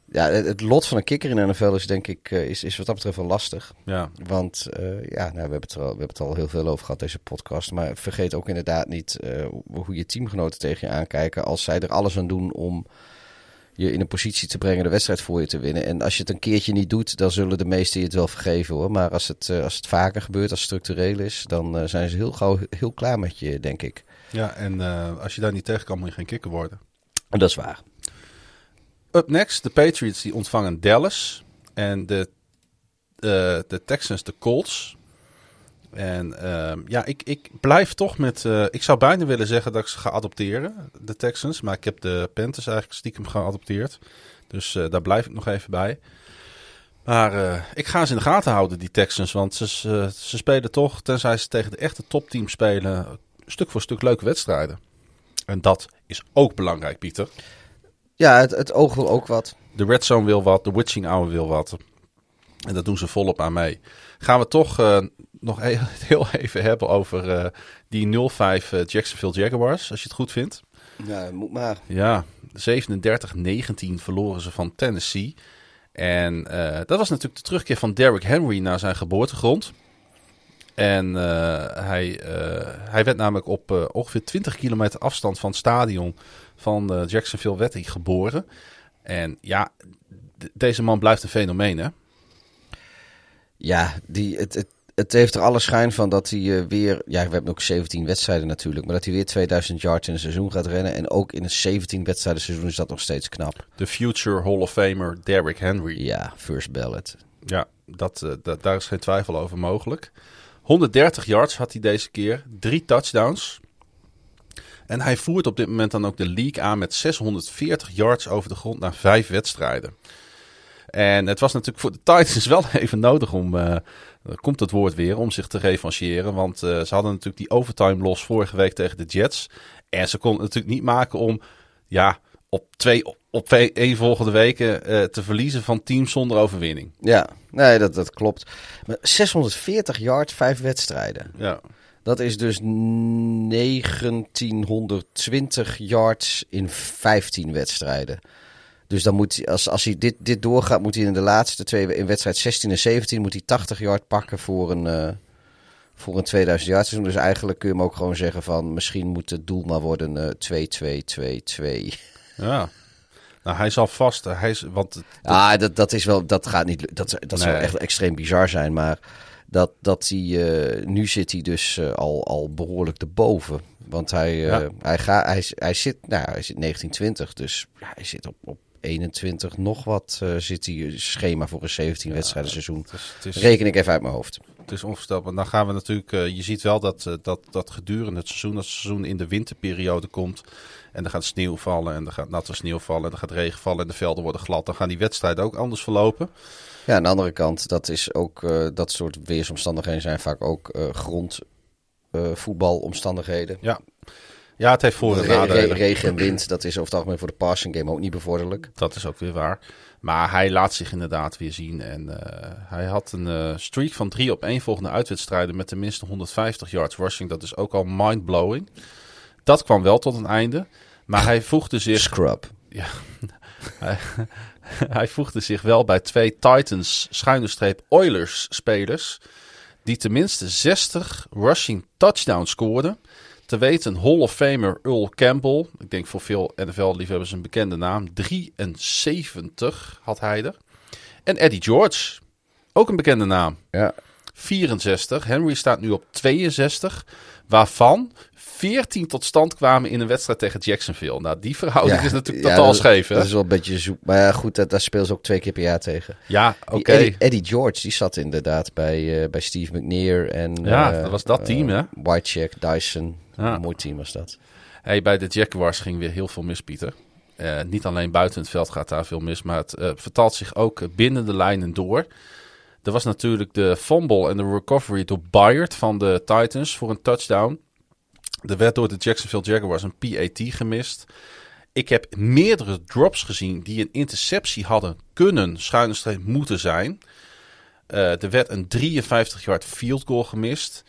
Ja, het, lot van een kikker in de NFL is denk ik is, is wat dat betreft wel lastig.
Ja.
Want ja, nou, we, hebben het al, we hebben het al heel veel over gehad, deze podcast. Maar vergeet ook inderdaad niet hoe je teamgenoten tegen je aankijken. Als zij er alles aan doen om je in een positie te brengen de wedstrijd voor je te winnen. En als je het een keertje niet doet, dan zullen de meesten je het wel vergeven hoor. Maar als het, eh, als het vaker gebeurt, als het structureel is, dan eh, zijn ze heel gauw heel klaar met je, denk ik.
ja, en eh, als je daar niet tegen kan, moet je geen kikker worden.
En dat is waar.
Up next, de Patriots die ontvangen Dallas en de, de Texans de Colts. En ehm, ja, ik, ik blijf toch met... eh, ik zou bijna willen zeggen dat ik ze ga adopteren, de Texans. Maar ik heb de Panthers eigenlijk stiekem geadopteerd. Dus eh, daar blijf ik nog even bij. Maar eh, ik ga ze in de gaten houden, die Texans. Want ze, ze, spelen toch, tenzij ze tegen de echte topteams spelen... stuk voor stuk leuke wedstrijden. En dat is ook belangrijk, Pieter.
Ja, het, het oog wil ook wat.
De Red Zone wil wat, de Witching Hour wil wat. En dat doen ze volop aan mee. Gaan we toch nog e- <laughs> heel even hebben over eh, die 0-5 eh, Jacksonville Jaguars, als je het goed vindt.
Ja, moet maar.
Ja, 37-19 verloren ze van Tennessee. En eh, dat was natuurlijk de terugkeer van Derrick Henry naar zijn geboortegrond. En eh, hij, eh, hij werd namelijk op ongeveer 20 kilometer afstand van het stadion van Jacksonville werd hij geboren. En ja, deze man blijft een fenomeen, hè?
Ja, die, het, het, het heeft er alle schijn van dat hij eh, weer... Ja, we hebben ook 17 wedstrijden natuurlijk. Maar dat hij weer 2000 yards in een seizoen gaat rennen. En ook in een 17 wedstrijden seizoen is dat nog steeds knap.
De future Hall of Famer Derrick Henry.
Ja, first ballot.
Ja, dat, eh, dat, daar is geen twijfel over mogelijk. 130 yards had hij deze keer. Drie touchdowns. En hij voert op dit moment dan ook de league aan met 640 yards over de grond na vijf wedstrijden. En het was natuurlijk voor de Titans <laughs> wel even nodig om, eh, er komt het woord weer, om zich te revancheren. Want eh, ze hadden natuurlijk die overtime los vorige week tegen de Jets. En ze konden het natuurlijk niet maken om, ja, op twee, op twee, één volgende weken eh, te verliezen van teams zonder overwinning.
Ja, nee, dat, dat klopt. Maar 640 yards, vijf wedstrijden.
Ja.
Dat is dus 1920 yards in 15 wedstrijden. Dus dan moet hij, als, als hij dit, dit doorgaat, moet hij in de laatste twee, in wedstrijd 16 en 17, moet hij 80 yard pakken voor een, eh, voor een 2000 yard seizoen. Dus eigenlijk kun je hem ook gewoon zeggen van, misschien moet het doel maar worden eh 2-2-2-2.
Ja. Nou, hij zal vast. Hij is, want het-
Ah, dat, dat is wel, dat gaat niet, dat, dat zou echt extreem bizar zijn. Maar dat, dat hij, eh, nu zit hij dus eh, al, al behoorlijk erboven. Want hij, eh,
Ja.
hij, gaat, hij, hij zit, nou, hij zit 1920, dus ja, hij zit op, op 21 nog wat. eh, zit hij schema voor een 17 wedstrijden seizoen.
het is, het is,
Reken ik even uit mijn hoofd.
het is onvoorstelbaar. Dan gaan we natuurlijk. eh, je ziet wel dat, eh, dat, dat gedurende het seizoen, als het seizoen in de winterperiode komt. En er gaat sneeuw vallen en er gaat natte sneeuw vallen en er gaat regen vallen en de velden worden glad. Dan gaan die wedstrijden ook anders verlopen.
Ja, aan de andere kant, dat is ook dat soort weersomstandigheden zijn vaak ook eh grondvoetbalomstandigheden.
Ja. Ja, het heeft voor- en
Re- regen en wind, dat is over het algemeen voor de passing game ook niet bevorderlijk.
Dat is ook weer waar. Maar hij laat zich inderdaad weer zien. En eh, hij had een eh, streak van drie op één volgende uitwedstrijden met tenminste 150 yards rushing. Dat is ook al mind-blowing. Dat kwam wel tot een einde. Maar hij voegde zich
Scrub.
Ja. hij, hij voegde zich wel bij twee Titans schuine streep Oilers spelers. Die tenminste 60 rushing touchdowns scoorden. Te weten Hall of Famer Earl Campbell. Ik denk voor veel NFL-liefhebbers een bekende naam. 73 had hij er. En Eddie George. Ook een bekende naam.
Ja.
64. Henry staat nu op 62. Waarvan 14 tot stand kwamen in een wedstrijd tegen Jacksonville. Nou, die verhouding is natuurlijk
ja,
totaal
dat-
scheef. Hè?
Dat is wel een beetje zoek. Maar ja, goed, dat, daar spelen ze ook twee keer per jaar tegen.
Ja, oké.
Eddie, Eddie George, die zat inderdaad bij, eh, bij Steve McNair en...
Ja,
eh,
dat was dat team, hè?
Whitecheck, Dyson.
Ja.
Een mooi team was dat.
Hey, bij de Jaguars ging weer heel veel mis, Pieter. Eh, niet alleen buiten het veld gaat daar veel mis, maar het eh, vertaalt zich ook binnen de lijnen door. Er was natuurlijk de fumble en de recovery door Bayard van de Titans voor een touchdown. Er werd door de Jacksonville Jaguars een PAT gemist. Ik heb meerdere drops gezien die een interceptie hadden kunnen, schuine moeten zijn. Eh, er werd een 53-yard field goal gemist.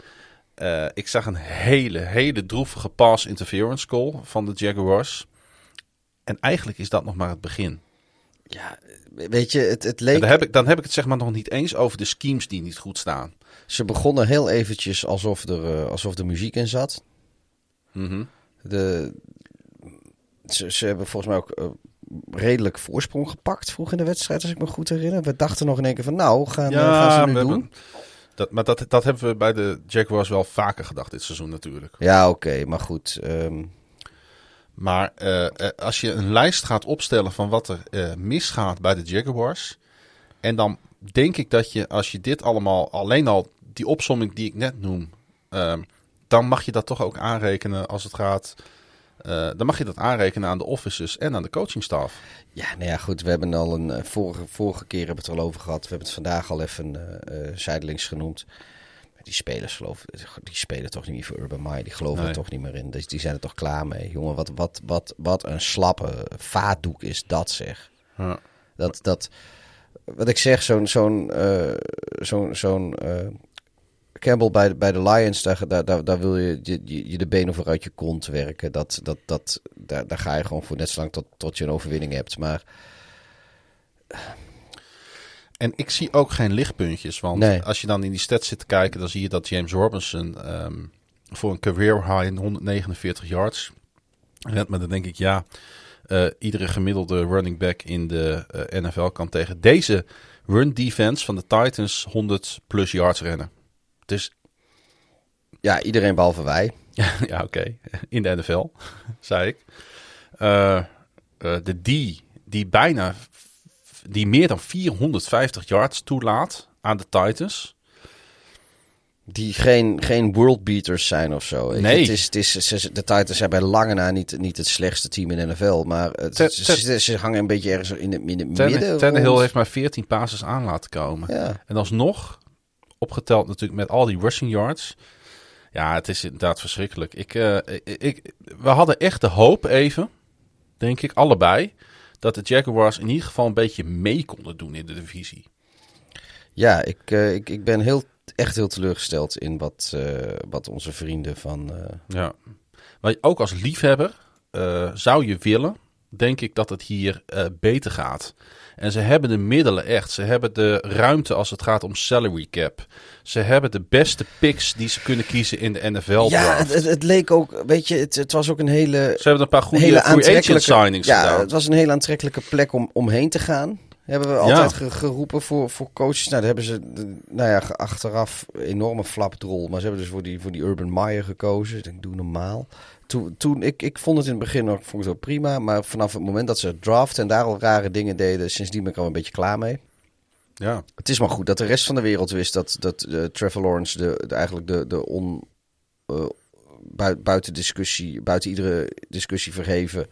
Eh, ik zag een hele, hele droevige pass interference call van de Jaguars. En eigenlijk is dat nog maar het begin.
Ja, weet je, het, het leek...
Dan heb, ik, dan heb ik het zeg maar nog niet eens over de schemes die niet goed staan.
Ze begonnen heel eventjes alsof er, eh, alsof er muziek in zat.
Mhm.
De, ze, ze hebben volgens mij ook eh, redelijk voorsprong gepakt vroeg in de wedstrijd, als ik me goed herinner. We dachten nog in één keer van, nou, gaan, gaan ze nu doen?
hebben- dat, maar dat, dat hebben we bij de Jaguars wel vaker gedacht dit seizoen natuurlijk.
Ja, oké, maar goed. ehm,
Maar eh, eh, als je een lijst gaat opstellen van wat er eh, misgaat bij de Jaguars. En dan denk ik dat je, als je dit allemaal, alleen al die opsomming die ik net noem. ehm, dan mag je dat toch ook aanrekenen als het gaat. Eh, dan mag je dat aanrekenen aan de officers en aan de coachingstaf.
ja, nou ja, goed. We hebben al een eh, vorige, vorige keer hebben we het er al over gehad. We hebben het vandaag al even eh, zijdelings genoemd. Die spelers geloven, die spelen toch niet meer voor Urban Meyer. Die geloven
Nee.
er toch niet meer in. Dus die zijn er toch klaar mee. Jongen, wat, wat, wat, wat een slappe vaatdoek is dat zeg.
Ja.
Dat, dat, wat ik zeg, zo'n zo'n zo'n zo'n Campbell bij, de- bij de Lions, daar, daar, daar, daar wil je, je, de benen voor uit je kont werken. Dat, dat, dat, daar, daar ga je gewoon voor net zolang tot, tot je een overwinning hebt. Maar
En ik zie ook geen lichtpuntjes. Want
Nee.
als je dan in die stats zit te kijken, dan zie je dat James Robinson ehm, voor een career high in 149 yards rent. Maar dan denk ik, ja, eh, iedere gemiddelde running back in de eh, NFL kan tegen deze run defense van de Titans 100 plus yards rennen. Dus
ja, iedereen behalve wij. <laughs>
ja, oké. In de NFL, zei ik. Eh, eh, de D, die bijna, die meer dan 450 yards toelaat aan de Titans.
Die geen, geen worldbeaters zijn of zo.
Nee.
Het is, het is, ze- de Titans zijn bij lange na niet, niet het slechtste team in de NFL. Maar het,
Ten-
ze,
ten-
ze, ze hangen een beetje ergens in het, in het
Ten-
midden.
Tannehill heeft maar 14 passes aan laten komen.
Ja.
En alsnog, opgeteld natuurlijk met al die rushing yards. Ja, het is inderdaad verschrikkelijk. Ik, eh, ik, ik- we hadden echt de hoop even, denk ik, allebei, dat de Jaguars in ieder geval een beetje mee konden doen in de divisie.
Ja, ik, eh, ik, ik ben heel, echt heel teleurgesteld in wat, eh, wat onze vrienden van...
Ja. Maar ook als liefhebber zou je willen, denk ik, dat het hier beter gaat. En ze hebben de middelen echt. Ze hebben de ruimte als het gaat om salary cap. Ze hebben de beste picks die ze kunnen kiezen in de NFL
ja, het, leek ook, weet je, het, het was ook een hele,
Ze hebben een paar goede
hele aantrekkelijke...
signings
ja,
gedaan.
het was een hele aantrekkelijke plek om omheen te gaan. Hebben we altijd ge- geroepen voor, voor coaches. Nou, daar hebben ze, nou ja, achteraf enorme flapdrol. Maar ze hebben dus voor die, voor die Urban Meyer gekozen. Ik denk, doe normaal. Toen, toen ik, ik vond het in het begin nog vond het wel prima. Maar vanaf het moment dat ze draften en daar al rare dingen deden... sindsdien ben ik al een beetje klaar mee.
Ja.
Het is maar goed dat de rest van de wereld wist dat, dat eh, Trevor Lawrence de, de- eigenlijk de, de on, eh, bui- buiten discussie, buiten iedere discussie verheven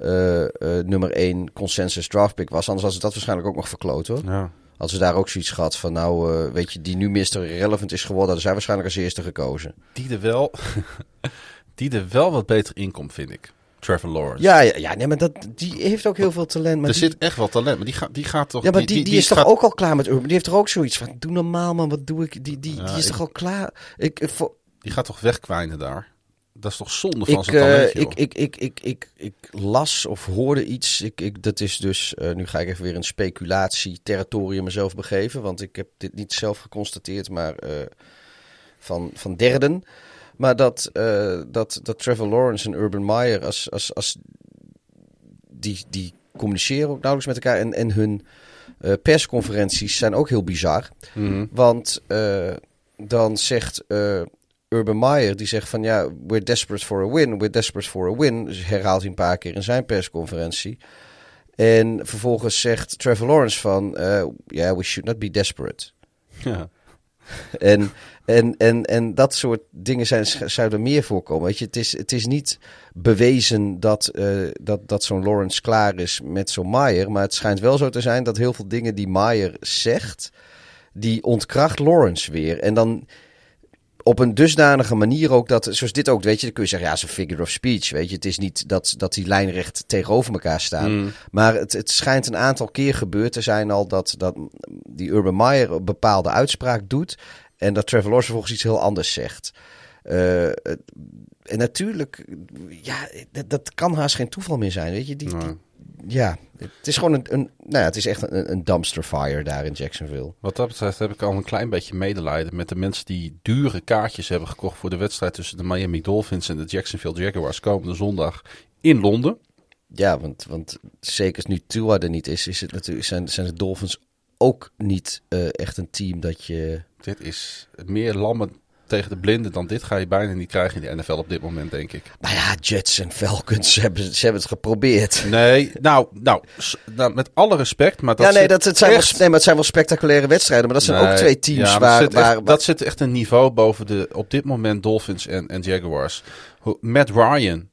eh, eh, nummer 1 consensus draft pick was. Anders was het dat waarschijnlijk ook nog verkloot hoor.
ja.
Hadden ze daar ook zoiets gehad van nou, eh, weet je, die nu Mr. Relevant is geworden, hadden zij waarschijnlijk als eerste gekozen.
Die er wel, <laughs> die er wel wat beter in komt, vind ik. Trevor Lawrence.
Ja, ja, ja nee, maar dat, die heeft ook heel veel talent. Maar
er
die,
zit echt wel talent, maar die, gaat die gaat toch...
ja, maar die, die, is toch
gaat-
ook al klaar met Urban? Die heeft er ook zoiets van, doe normaal man, wat doe ik? Die, die,
Ja,
die is
ik-
toch al klaar? Ik, ik, voor,
Die gaat toch wegkwijnen daar? Dat is toch zonde van zijn
eh,
talent,
ik, ik, ik, ik, ik, ik las of hoorde iets. Ik, ik, dat is dus, eh, nu ga ik even weer in speculatie-territorium mezelf begeven. Want ik heb dit niet zelf geconstateerd, maar eh, van, van derden. Maar dat, eh, dat, dat Trevor Lawrence en Urban Meyer, als, als, als die, die communiceren ook nauwelijks met elkaar. En, en hun eh, persconferenties zijn ook heel bizar. Want eh, dan zegt eh, Urban Meyer, die zegt van ja, we're desperate for a win, we're desperate for a win. Dus herhaalt hij een paar keer in zijn persconferentie. En vervolgens zegt Trevor Lawrence van, ja, yeah, we should not be desperate.
Ja.
En, en, en, en dat soort dingen zijn, zouden meer voorkomen. Weet je, het, is, het is niet bewezen dat, eh, dat, dat zo'n Lawrence klaar is met zo'n Meyer. Maar het schijnt wel zo te zijn dat heel veel dingen die Meyer zegt, die ontkracht Lawrence weer. En dan op een dusdanige manier ook dat, zoals dit ook, weet je, dan kun je zeggen, ja, een figure of speech, weet je. Het is niet dat, dat die lijnrecht tegenover elkaar staan. Maar het, het schijnt een aantal keer gebeurd te zijn al dat, dat die Urban Meyer een bepaalde uitspraak doet en dat Trevor Lawrence vervolgens iets heel anders zegt. Uh, en natuurlijk, ja, dat, dat, kan haast geen toeval meer zijn, weet je. Die, die, ja, het is gewoon een, een, nou ja, het is echt een, een dumpster fire daar in Jacksonville.
Wat dat betreft heb ik al een klein beetje medelijden met de mensen die dure kaartjes hebben gekocht voor de wedstrijd tussen de Miami Dolphins en de Jacksonville Jaguars komende zondag in Londen.
Ja, want, want zeker nu Tua er niet is, is het natuurlijk, zijn, zijn de Dolphins ook niet uh, echt een team dat je...
Dit is meer lammen tegen de blinden dan dit ga je bijna niet krijgen in de NFL op dit moment, denk ik.
Nou ja, Jets en Falcons <laughs> hebben, ze hebben het geprobeerd.
Nee, nou, nou, nou met alle respect, maar dat
ja, nee, dat, het zijn echt... wel, nee, maar het zijn wel spectaculaire wedstrijden, maar dat zijn nee, ook twee teams
ja,
waar,
dat
waar,
echt, Dat zit echt een niveau boven de, op dit moment, Dolphins en, en Jaguars. Matt Ryan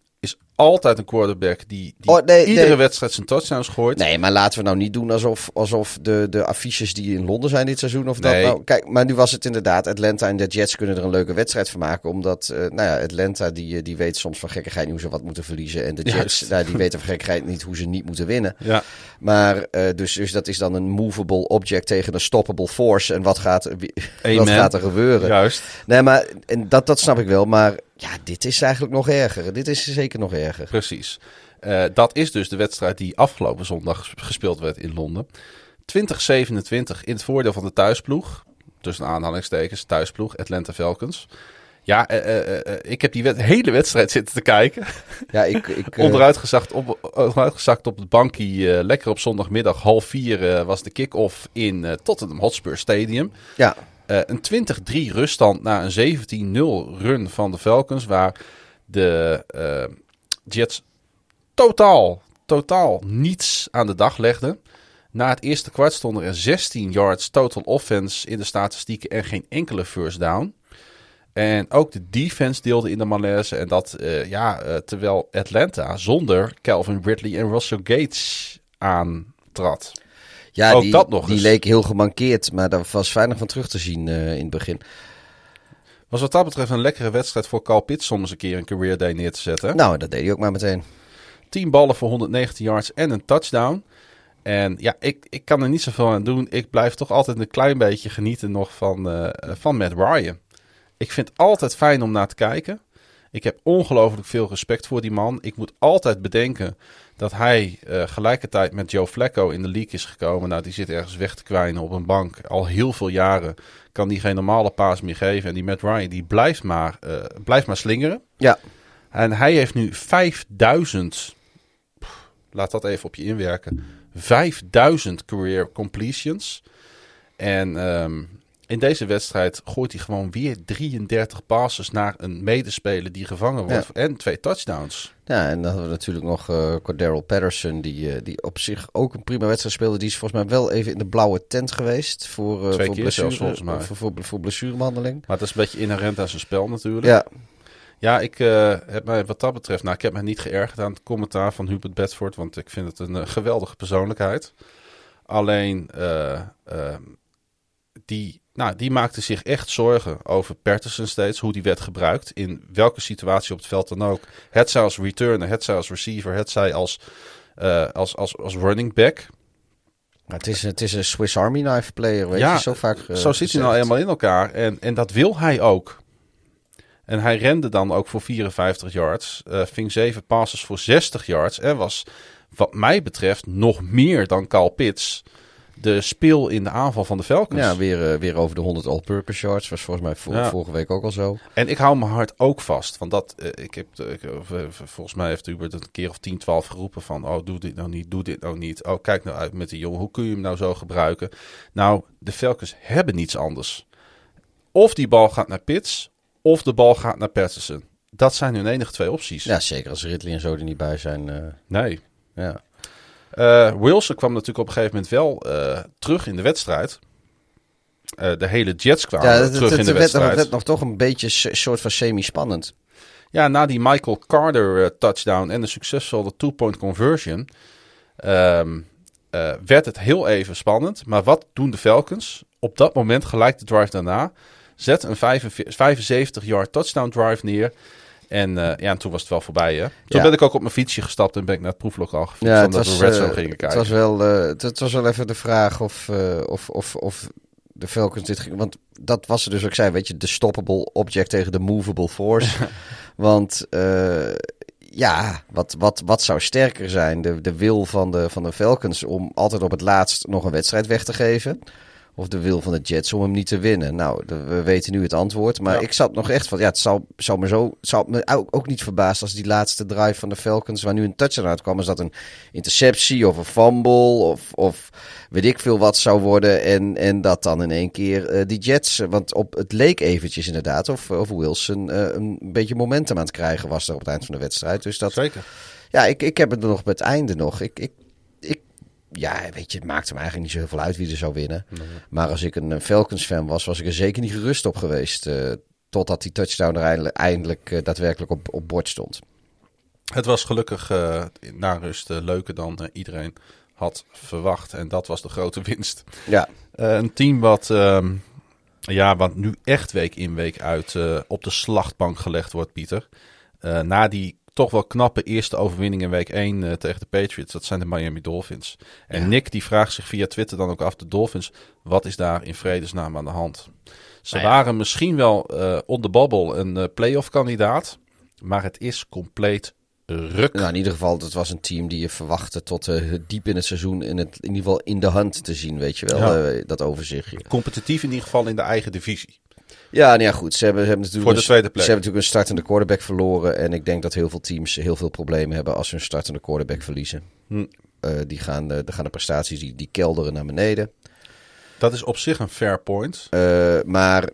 altijd een quarterback die, die
oh, nee,
iedere
nee.
wedstrijd zijn touchdowns gooit.
Nee, maar laten we nou niet doen alsof, alsof de, de affiches die in Londen zijn dit seizoen of
Nee.
dat nou... Kijk, maar nu was het inderdaad, Atlanta en de Jets kunnen er een leuke wedstrijd van maken. Omdat, eh, nou ja, Atlanta die, eh, die weet soms van gekkigheid hoe ze wat moeten verliezen. En de Jets, nou, die weten van gekkigheid niet hoe ze niet moeten winnen.
Ja,
Maar eh, dus, dus dat is dan een movable object tegen een stoppable force. En wat gaat, wie- <laughs> wat gaat er gebeuren?
juist.
Nee, maar en dat, dat snap ik wel. Maar ja, dit is eigenlijk nog erger. Dit is zeker nog erger.
Precies. Eh, dat is dus de wedstrijd die afgelopen zondag gespeeld werd in Londen. 2027 in het voordeel van de thuisploeg. Tussen aanhalingstekens, thuisploeg, Atlanta Falcons. Ja, eh, eh, ik heb die hele wedstrijd zitten te kijken.
Ja, ik... ik <laughs>
Onderuitgezakt op, onderuitgezakt op het bankje. lekker op zondagmiddag half vier was de kick-off in Tottenham Hotspur Stadium.
Ja,
Eh, een 20-3 ruststand na een 17-0 run van de Falcons. Waar de eh, Jets totaal, totaal niets aan de dag legden. Na het eerste kwart stonden er 16 yards total offense in de statistieken en geen enkele first down. En ook de defense deelde in de malaise. En dat, eh, ja, terwijl Atlanta zonder Calvin Ridley en Russell Gates aantrad.
Ja
Ook
die,
dat nog
die
eens.
leek heel gemankeerd. Maar daar was weinig van terug te zien eh, in het begin.
Was wat dat betreft een lekkere wedstrijd voor Carl Pitts om eens een keer een career day neer te zetten.
Nou, dat deed hij ook maar meteen.
10 ballen voor 119 yards en een touchdown. En ja, ik, ik kan er niet zoveel aan doen. Ik blijf toch altijd een klein beetje genieten nog van, eh, van Matt Ryan. Ik vind het altijd fijn om naar te kijken. Ik heb ongelooflijk veel respect voor die man. Ik moet altijd bedenken dat hij eh gelijkertijd met Joe Flacco in de league is gekomen. Nou, die zit ergens weg te kwijnen op een bank. Al heel veel jaren kan die geen normale paas meer geven. En die Matt Ryan, die blijft maar, eh, blijft maar slingeren.
Ja,
En hij heeft nu 5000, pff, laat dat even op je inwerken, 5000 career completions. En ehm, in deze wedstrijd gooit hij gewoon weer 33 passes naar een medespeler die gevangen wordt. En twee touchdowns.
ja en dan hadden we natuurlijk nog eh Cordero Patterson, die, eh, die op zich ook een prima wedstrijd speelde. Die is volgens mij wel even in de blauwe tent geweest voor,
Twee
voor, blessure,
zelfs, volgens mij.
voor, voor, voor blessurebehandeling.
Maar het is een beetje inherent aan zijn spel natuurlijk.
Ja,
Ja, ik heb mij wat dat betreft, nou, ik heb me niet geërgerd aan het commentaar van Hubert Bedford, want ik vind het een geweldige persoonlijkheid. Alleen, die, nou, die maakte zich echt zorgen over Patterson steeds, hoe die werd gebruikt, in welke situatie op het veld dan ook. Het zij als returner, het zij als receiver, het zij als, eh, als, als, als running back.
maar het is, het is een Swiss Army knife player, weet
Ja,
je, zo vaak eh,
Zo zit hij nou eenmaal in elkaar. En, en dat wil hij ook. En hij rende dan ook voor 54 yards. eh, ving 7 passes voor 60 yards. En was, wat mij betreft, nog meer dan Carl Pitts. De speel in de aanval van de Falcons.
Ja, weer, eh, weer over de 100 all-purpose yards. Was volgens mij
Ja.
vorige week ook al zo.
En ik hou mijn hart ook vast. Want dat, eh, ik heb, eh, ik, volgens mij heeft Hubert een keer of 10, 12 geroepen van... Oh, doe dit nou niet, doe dit nou niet. Oh, kijk nou uit met die jongen. Hoe kun je hem nou zo gebruiken? Nou, de Falcons hebben niets anders. Of die bal gaat naar Pitts, of de bal gaat naar Patterson. Dat zijn hun enige twee opties.
Ja, zeker als Ridley en zo er niet bij zijn.
Nee.
ja.
Eh, Wilson kwam natuurlijk op een gegeven moment wel eh, terug in de wedstrijd. Eh, de hele Jets kwamen
ja,
terug in de wedstrijd.
het werd nog toch een beetje een soort van semi-spannend.
Ja, na die Michael Carter touchdown en de succesvolle two-point conversion... eh, werd het heel even spannend. Maar wat doen de Falcons? Op dat moment, gelijk de drive daarna... zet een 75-yard touchdown drive neer... En, eh, ja, en toen was het wel voorbij, hè? Toen
Ja.
ben ik ook op mijn fietsje gestapt en ben ik naar het proeflokaal gefietst.
Ja,
omdat
was,
we Red Zone
eh,
gingen
het,
kijken.
was wel, eh, het, het was wel even de vraag of, of, of, of de Falcons dit ging... Want dat was er dus ook zei, weet je, de stoppable object tegen de movable force. <laughs> want ja, wat, wat, wat zou sterker zijn? De, de wil van de, van de Falcons om altijd op het laatst nog een wedstrijd weg te geven... Of de wil van de Jets om hem niet te winnen. Nou, we weten nu het antwoord. Maar
Ja.
ik zat nog echt van, ja, het zou, me zo, zou me ook, niet verbazen als die laatste drive van de Falcons, waar nu een touchdown uitkwam, is dat een interceptie of een fumble of, of weet ik veel wat zou worden. En, en dat dan in één keer eh, die Jets, eh, want op, het leek eventjes inderdaad of, of Wilson eh, een beetje momentum aan het krijgen was er op het eind van de wedstrijd. Dus dat,
Zeker.
ja, ik, ik heb het nog bij het einde nog. Ik, ik, ja, weet je, het maakte me eigenlijk niet zo heel veel uit wie er zou winnen. Maar als ik een eh, Falcons-fan was, was ik er zeker niet gerust op geweest. eh, totdat die touchdown er eindelijk, eindelijk eh, daadwerkelijk op, op bord stond.
Het was gelukkig eh, na rust leuker dan iedereen had verwacht. En dat was de grote winst.
Ja,
een team wat, ehm, ja, wat nu echt week in week uit op de slachtbank gelegd wordt, Pieter. Na die toch wel knappe eerste overwinning in week 1 eh, tegen de Patriots. Dat zijn de Miami Dolphins. En Nick die vraagt zich via Twitter dan ook af, de Dolphins, wat is daar in vredesnaam aan de hand? Ze
Nou ja.
waren misschien wel eh on the bubble een eh, playoff kandidaat. Maar het is compleet ruk.
nou in ieder geval, het was een team die je verwachtte tot eh, diep in het seizoen in, het, in ieder geval in de hand te zien, weet je wel,
Ja.
dat overzichtje.
Competitief in ieder geval in de eigen divisie.
Ja, nou ja, goed. Ze hebben, ze hebben natuurlijk
Voor de
een-
tweede plek.
Ze hebben natuurlijk een startende quarterback verloren. En ik denk dat heel veel teams heel veel problemen hebben als ze een startende quarterback verliezen.
Hm.
Eh, die gaan, eh, dan gaan de prestaties die, die kelderen naar beneden.
Dat is op zich een fair point.
Eh, maar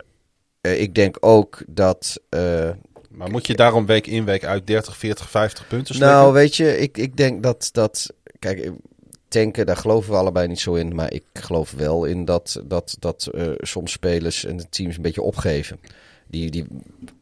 eh, ik denk ook dat. eh,
Maar moet je daarom week in week uit 30, 40, 50 punten slikken?
nou, weet je, ik, ik denk dat. dat kijk, eh, tanken, daar geloven we allebei niet zo in. Maar ik geloof wel in dat, dat, dat eh, soms spelers en teams een beetje opgeven. Die, die,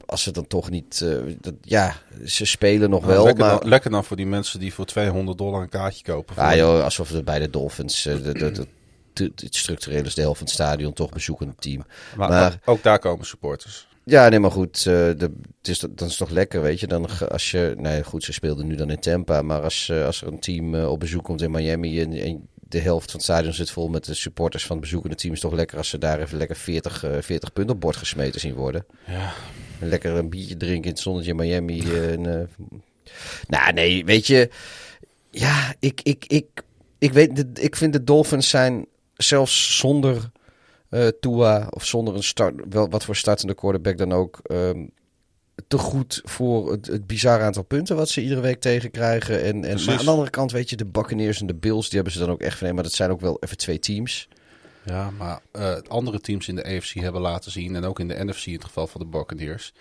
als ze dan toch niet. eh, dat, ja, ze spelen nog
Nou,
wel.
lekker,
maar,
dan, lekker dan voor die mensen die voor 200 dollar een kaartje kopen.
Ah joh, alsof we bij de Dolphins, eh, de, de, de, de- het structureel is de helft van het stadion toch bezoekend team.
maar ook daar komen supporters.
Ja, nee, maar goed, eh, de, het is, dan is toch lekker, weet je. Dan, als je, nee, goed, ze speelden nu dan in Tampa, maar als, eh, als er een team eh, op bezoek komt in Miami en, en de helft van het stadion zit vol met de supporters van het bezoekende team, is het toch lekker als ze daar even lekker 40, eh 40 punten op bord gesmeten zien worden.
Ja.
Lekker een biertje drinken in het zonnetje in Miami. en, nou, nee, weet je. Ja, ik, ik, ik, ik, weet, ik vind de Dolphins zijn zelfs zonder eh Tua of zonder een start, wel wat voor startende quarterback dan ook, ehm, te goed voor het, het bizarre aantal punten wat ze iedere week tegenkrijgen. En, en, maar aan de andere kant, weet je, de Buccaneers en de Bills, die hebben ze dan ook echt van, nee, maar dat zijn ook wel even twee teams.
Ja, maar eh, andere teams in de AFC hebben laten zien, en ook in de NFC in het geval van de Buccaneers,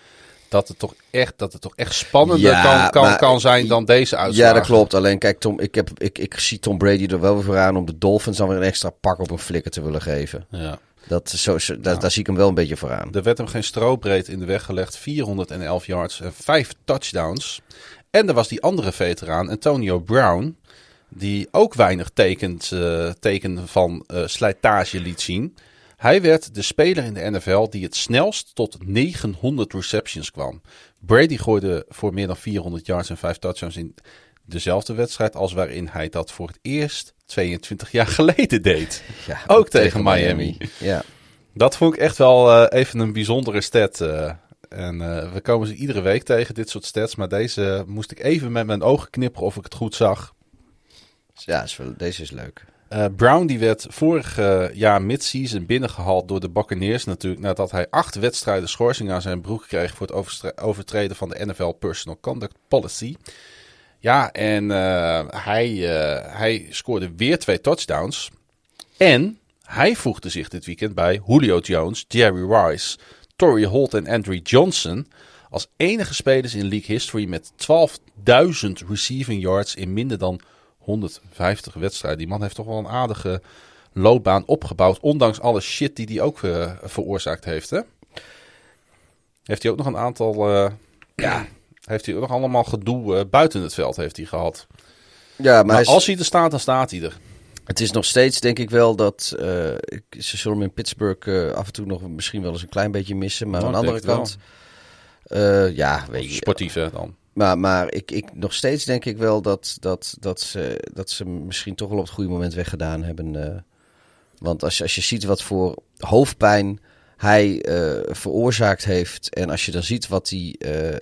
dat het toch echt, dat het toch echt spannender
Ja,
kan, kan,
maar-
kan zijn dan deze uitslag.
Ja, dat klopt. Alleen kijk, Tom, ik, heb, ik, ik zie Tom Brady er wel weer voor aan om de Dolphins dan weer een extra pak op een flikker te willen geven.
Ja.
Dat, zo, zo, daar, daar zie ik hem wel een beetje voor aan.
Er werd hem geen strobreed in de weg gelegd. 411 yards en 5 touchdowns. En er was die andere veteraan, Antonio Brown. Die ook weinig tekent, eh, teken van eh, slijtage liet zien. Hij werd de speler in de NFL die het snelst tot 900 receptions kwam. Brady gooide voor meer dan 400 yards en 5 touchdowns in dezelfde wedstrijd als waarin hij dat voor het eerst 22 jaar geleden deed.
Ja,
ook tegen Miami.
Ja.
Dat vond ik echt wel eh, even een bijzondere stat. eh. en eh, we komen ze iedere week tegen, dit soort stats. Maar deze moest ik even met mijn ogen knipperen of ik het goed zag.
Ja, is wel, deze is leuk.
Brown die werd vorig jaar mid-season binnengehaald door de Buccaneers natuurlijk. Nadat hij acht wedstrijden schorsing aan zijn broek kreeg voor het overtreden van de NFL Personal Conduct Policy. Ja, en uh, hij, hij scoorde weer twee touchdowns. En hij voegde zich dit weekend bij Julio Jones, Jerry Rice, Torrey Holt en Andrew Johnson als enige spelers in league history met 12.000 receiving yards in minder dan 150 wedstrijden. Die man heeft toch wel een aardige loopbaan opgebouwd, ondanks alle shit die hij ook uh, veroorzaakt heeft. Hè? Heeft hij ook nog een aantal, <clears throat> ja, heeft hij ook nog allemaal gedoe uh, buiten het veld heeft hij gehad.
Ja, maar,
maar
hij
als hij er staat, dan staat hij er.
Het is nog steeds, denk ik wel, dat uh, ze zullen hem in Pittsburgh uh, af en toe nog misschien wel eens een klein beetje missen. Maar
Nou,
aan de andere kant, uh, ja, weet je.
Sportief hè, dan.
Maar, maar ik, ik, nog steeds denk ik wel dat, dat, dat, ze, dat ze misschien toch wel op het goede moment weggedaan hebben. want als als je ziet wat voor hoofdpijn hij veroorzaakt heeft. En als je dan ziet wat hij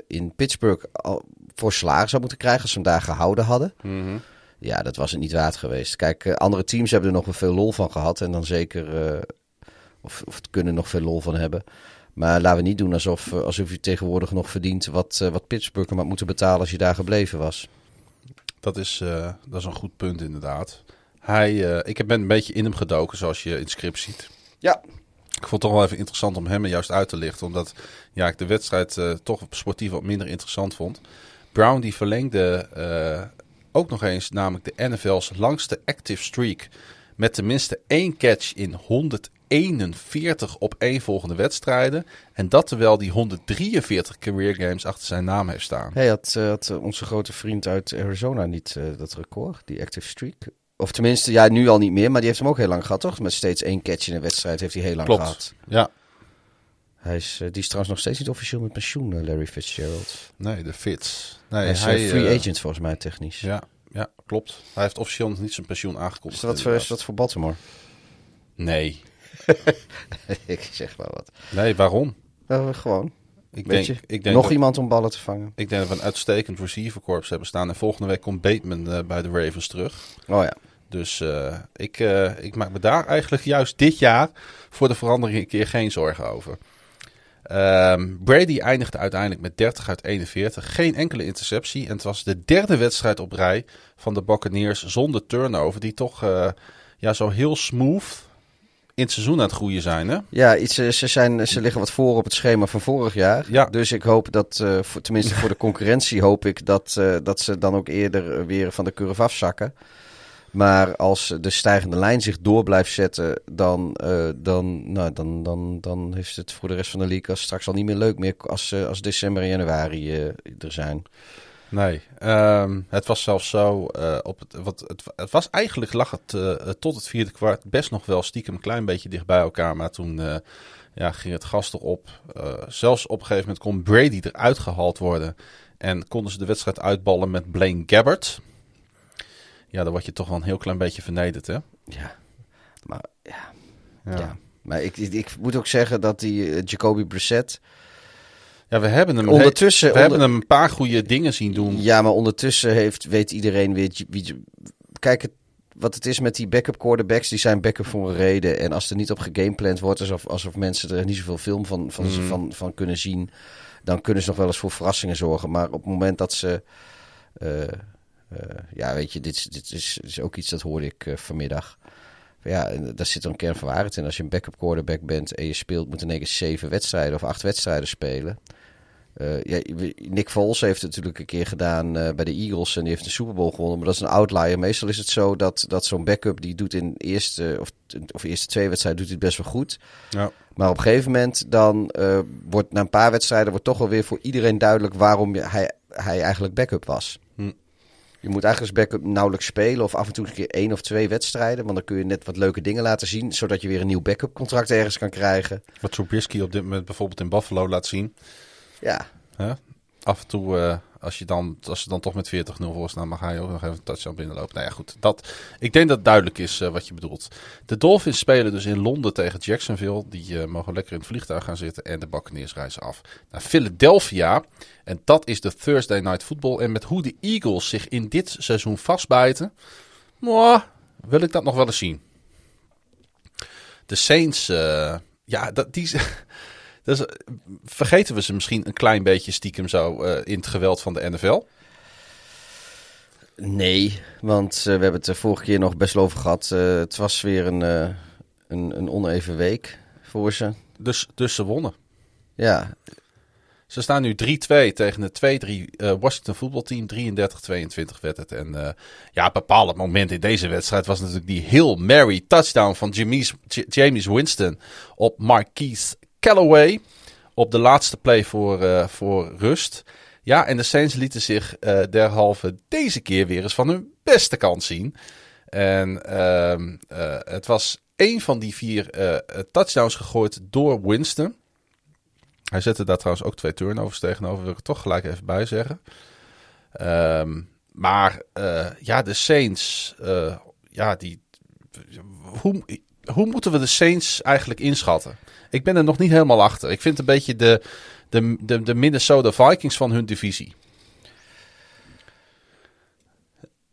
in Pittsburgh al voor slagen zou moeten krijgen als ze hem daar gehouden hadden.
Mm -hmm.
Ja, dat was het niet waard geweest. Kijk, uh, andere teams hebben er nog wel veel lol van gehad. En dan zeker, uh, of, of het kunnen nog veel lol van hebben. Maar laten we niet doen alsof, alsof je tegenwoordig nog verdient wat, wat Pittsburgh hem had moeten betalen als je daar gebleven was.
Dat is, dat is een goed punt inderdaad. Hij, ik ben een beetje in hem gedoken zoals je in het script ziet.
Ja.
Ik vond het toch wel even interessant om hem juist uit te lichten. Omdat ja, ik de wedstrijd toch sportief wat minder interessant vond. Brown die verlengde ook nog eens namelijk de NFL's langste active streak. Met tenminste één catch in 141 op één volgende wedstrijden. En dat terwijl die 143 career games achter zijn naam heeft staan.
Hey, had, uh, had onze grote vriend uit Arizona niet uh, dat record, die active streak? Of tenminste, ja, nu al niet meer, maar die heeft hem ook heel lang gehad, toch? Met steeds één catch in een wedstrijd heeft hij heel lang
Klopt.
gehad.
Ja.
Hij is, uh, die is trouwens nog steeds niet officieel met pensioen, Larry Fitzgerald.
Nee, de Fitz. Nee,
hij is
hij,
free agent volgens mij technisch.
Ja, ja, klopt. Hij heeft officieel nog niet zijn pensioen aangekondigd.
Is dat, voor, is dat voor Baltimore?
Nee. <laughs>
ik zeg maar wat.
Nee, waarom?
Uh, gewoon.
Ik denk,
je,
ik denk
nog
dat,
iemand om ballen te vangen.
Ik denk dat we een uitstekend receiverkorps hebben staan. En volgende week komt Bateman uh, bij de Ravens terug.
Oh ja.
Dus uh, ik, uh, ik maak me daar eigenlijk juist dit jaar voor de verandering een keer geen zorgen over. Um, Brady eindigde uiteindelijk met 30 uit 41. Geen enkele interceptie. En het was de derde wedstrijd op rij van de Buccaneers zonder turnover. Die toch uh, ja, zo heel smooth in het seizoen aan het groeien zijn. Hè?
Ja, iets, ze, zijn, ze liggen wat voor op het schema van vorig jaar.
Ja.
Dus ik hoop dat, uh, voor, tenminste voor de concurrentie, hoop ik dat, uh, dat ze dan ook eerder weer van de curve afzakken. Maar als de stijgende lijn zich door blijft zetten, dan, uh, dan, nou, dan, dan, dan heeft het voor de rest van de league straks al niet meer leuk meer als, uh, als december en januari uh, er zijn.
Nee, um, het was zelfs zo. Op het, wat, het, het was eigenlijk lag het tot het vierde kwart best nog wel stiekem een klein beetje dicht bij elkaar. Maar toen ja, ging het gas erop. zelfs op een gegeven moment kon Brady eruit gehaald worden. En konden ze de wedstrijd uitballen met Blaine Gabbert. Ja, dan word je toch wel een heel klein beetje vernederd, hè?
Ja, maar ja.
Ja.
ja. Maar ik, ik, ik, moet ook zeggen dat die Jacoby Brissett...
Ja, we hebben hem,
ondertussen,
we onder... hebben hem een paar goede dingen zien doen.
Ja, maar ondertussen heeft, weet iedereen weer... Wie, kijk, het, wat het is met die backup quarterbacks, die zijn backup voor een reden. En als er niet op gegamepland wordt, alsof, alsof mensen er niet zoveel film van, van, mm. van, van kunnen zien... dan kunnen ze nog wel eens voor verrassingen zorgen. Maar op het moment dat ze... Uh, ja, weet je, dit, dit is, is, ook iets dat hoorde ik uh, vanmiddag. Ja, daar zit er een kern van waarheid in. Als je een backup quarterback bent en je speelt, moet in één keer zeven wedstrijden of acht wedstrijden spelen. Uh, ja, Nick Foles heeft het natuurlijk een keer gedaan bij de Eagles en die heeft een Super Bowl gewonnen. Maar dat is een outlier. Meestal is het zo dat, dat zo'n backup die doet in eerste of, of eerste twee wedstrijden doet het best wel goed.
Ja.
Maar op een gegeven moment dan wordt na een paar wedstrijden wordt toch wel weer voor iedereen duidelijk waarom hij, hij eigenlijk backup was. Je moet eigenlijk als backup nauwelijks spelen of af en toe een keer één of twee wedstrijden. Want dan kun je net wat leuke dingen laten zien, zodat je weer een nieuw backup contract ergens kan krijgen.
Wat Trubisky op dit moment bijvoorbeeld in Buffalo laat zien.
Ja.
Huh? Af en toe, uh, als, je dan, als ze dan toch met 40-0 voor staan, ga je ook nog even een touchdown binnenlopen. Nou ja, goed. Dat, ik denk dat duidelijk is uh, wat je bedoelt. De Dolphins spelen dus in Londen tegen Jacksonville. Die uh, mogen lekker in het vliegtuig gaan zitten. En de Buccaneers reizen af naar Philadelphia. En dat is de Thursday Night Football. En met hoe de Eagles zich in dit seizoen vastbijten. Wil ik dat nog wel eens zien. De Saints, uh, ja, dat, die, <laughs> dus, vergeten we ze misschien een klein beetje stiekem zo uh, in het geweld van de NFL?
Nee, want uh, we hebben het er vorige keer nog best wel over gehad. het was weer een, een, een oneven week voor ze.
Dus, dus ze wonnen.
Ja,
ze staan nu 3-2 tegen het 2-3 uh, Washington voetbalteam. 33-22 werd het. En ja, bepaald moment in deze wedstrijd was natuurlijk die heel Mary touchdown van James, James Winston op Marquise Callaway. Op de laatste play voor, uh, voor rust. Ja, en de Saints lieten zich uh, derhalve deze keer weer eens van hun beste kant zien. En uh, het was één van die vier touchdowns gegooid door Winston. Hij zette daar trouwens ook twee turnovers tegenover, wil ik toch gelijk even bij zeggen. Um, maar ja, de Saints, ja, die. Hoe, hoe moeten we de Saints eigenlijk inschatten? Ik ben er nog niet helemaal achter. Ik vind een beetje de, de, de, de Minnesota Vikings van hun divisie.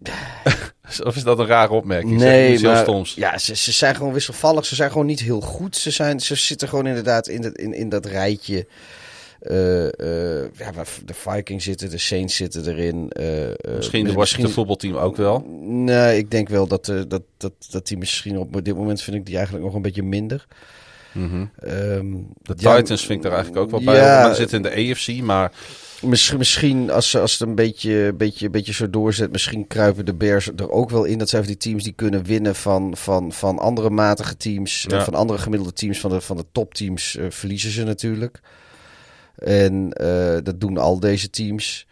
<laughs> Of is dat een rare opmerking?
Nee, maar ja, ze, ze zijn gewoon wisselvallig. Ze zijn gewoon niet heel goed. Ze, zijn, ze zitten gewoon inderdaad in, dat in, in dat rijtje. Uh, uh, ja, de Vikings zitten, de Saints zitten erin. Uh,
misschien de Washington voetbalteam ook wel?
Nee, ik denk wel dat, dat, dat, dat die misschien op dit moment vind ik die eigenlijk nog een beetje minder.
Mm -hmm. um, de Titans vind ik er eigenlijk ook wel bij. Ja, maar zitten in de AFC, maar...
Misschien, misschien als, als het een beetje, beetje, beetje zo doorzet, misschien kruipen de Bears er ook wel in. Dat zijn die teams die kunnen winnen van, van, van andere matige teams. Ja. Van andere gemiddelde teams, van de, van de topteams uh, verliezen ze natuurlijk. En uh, dat doen al deze teams.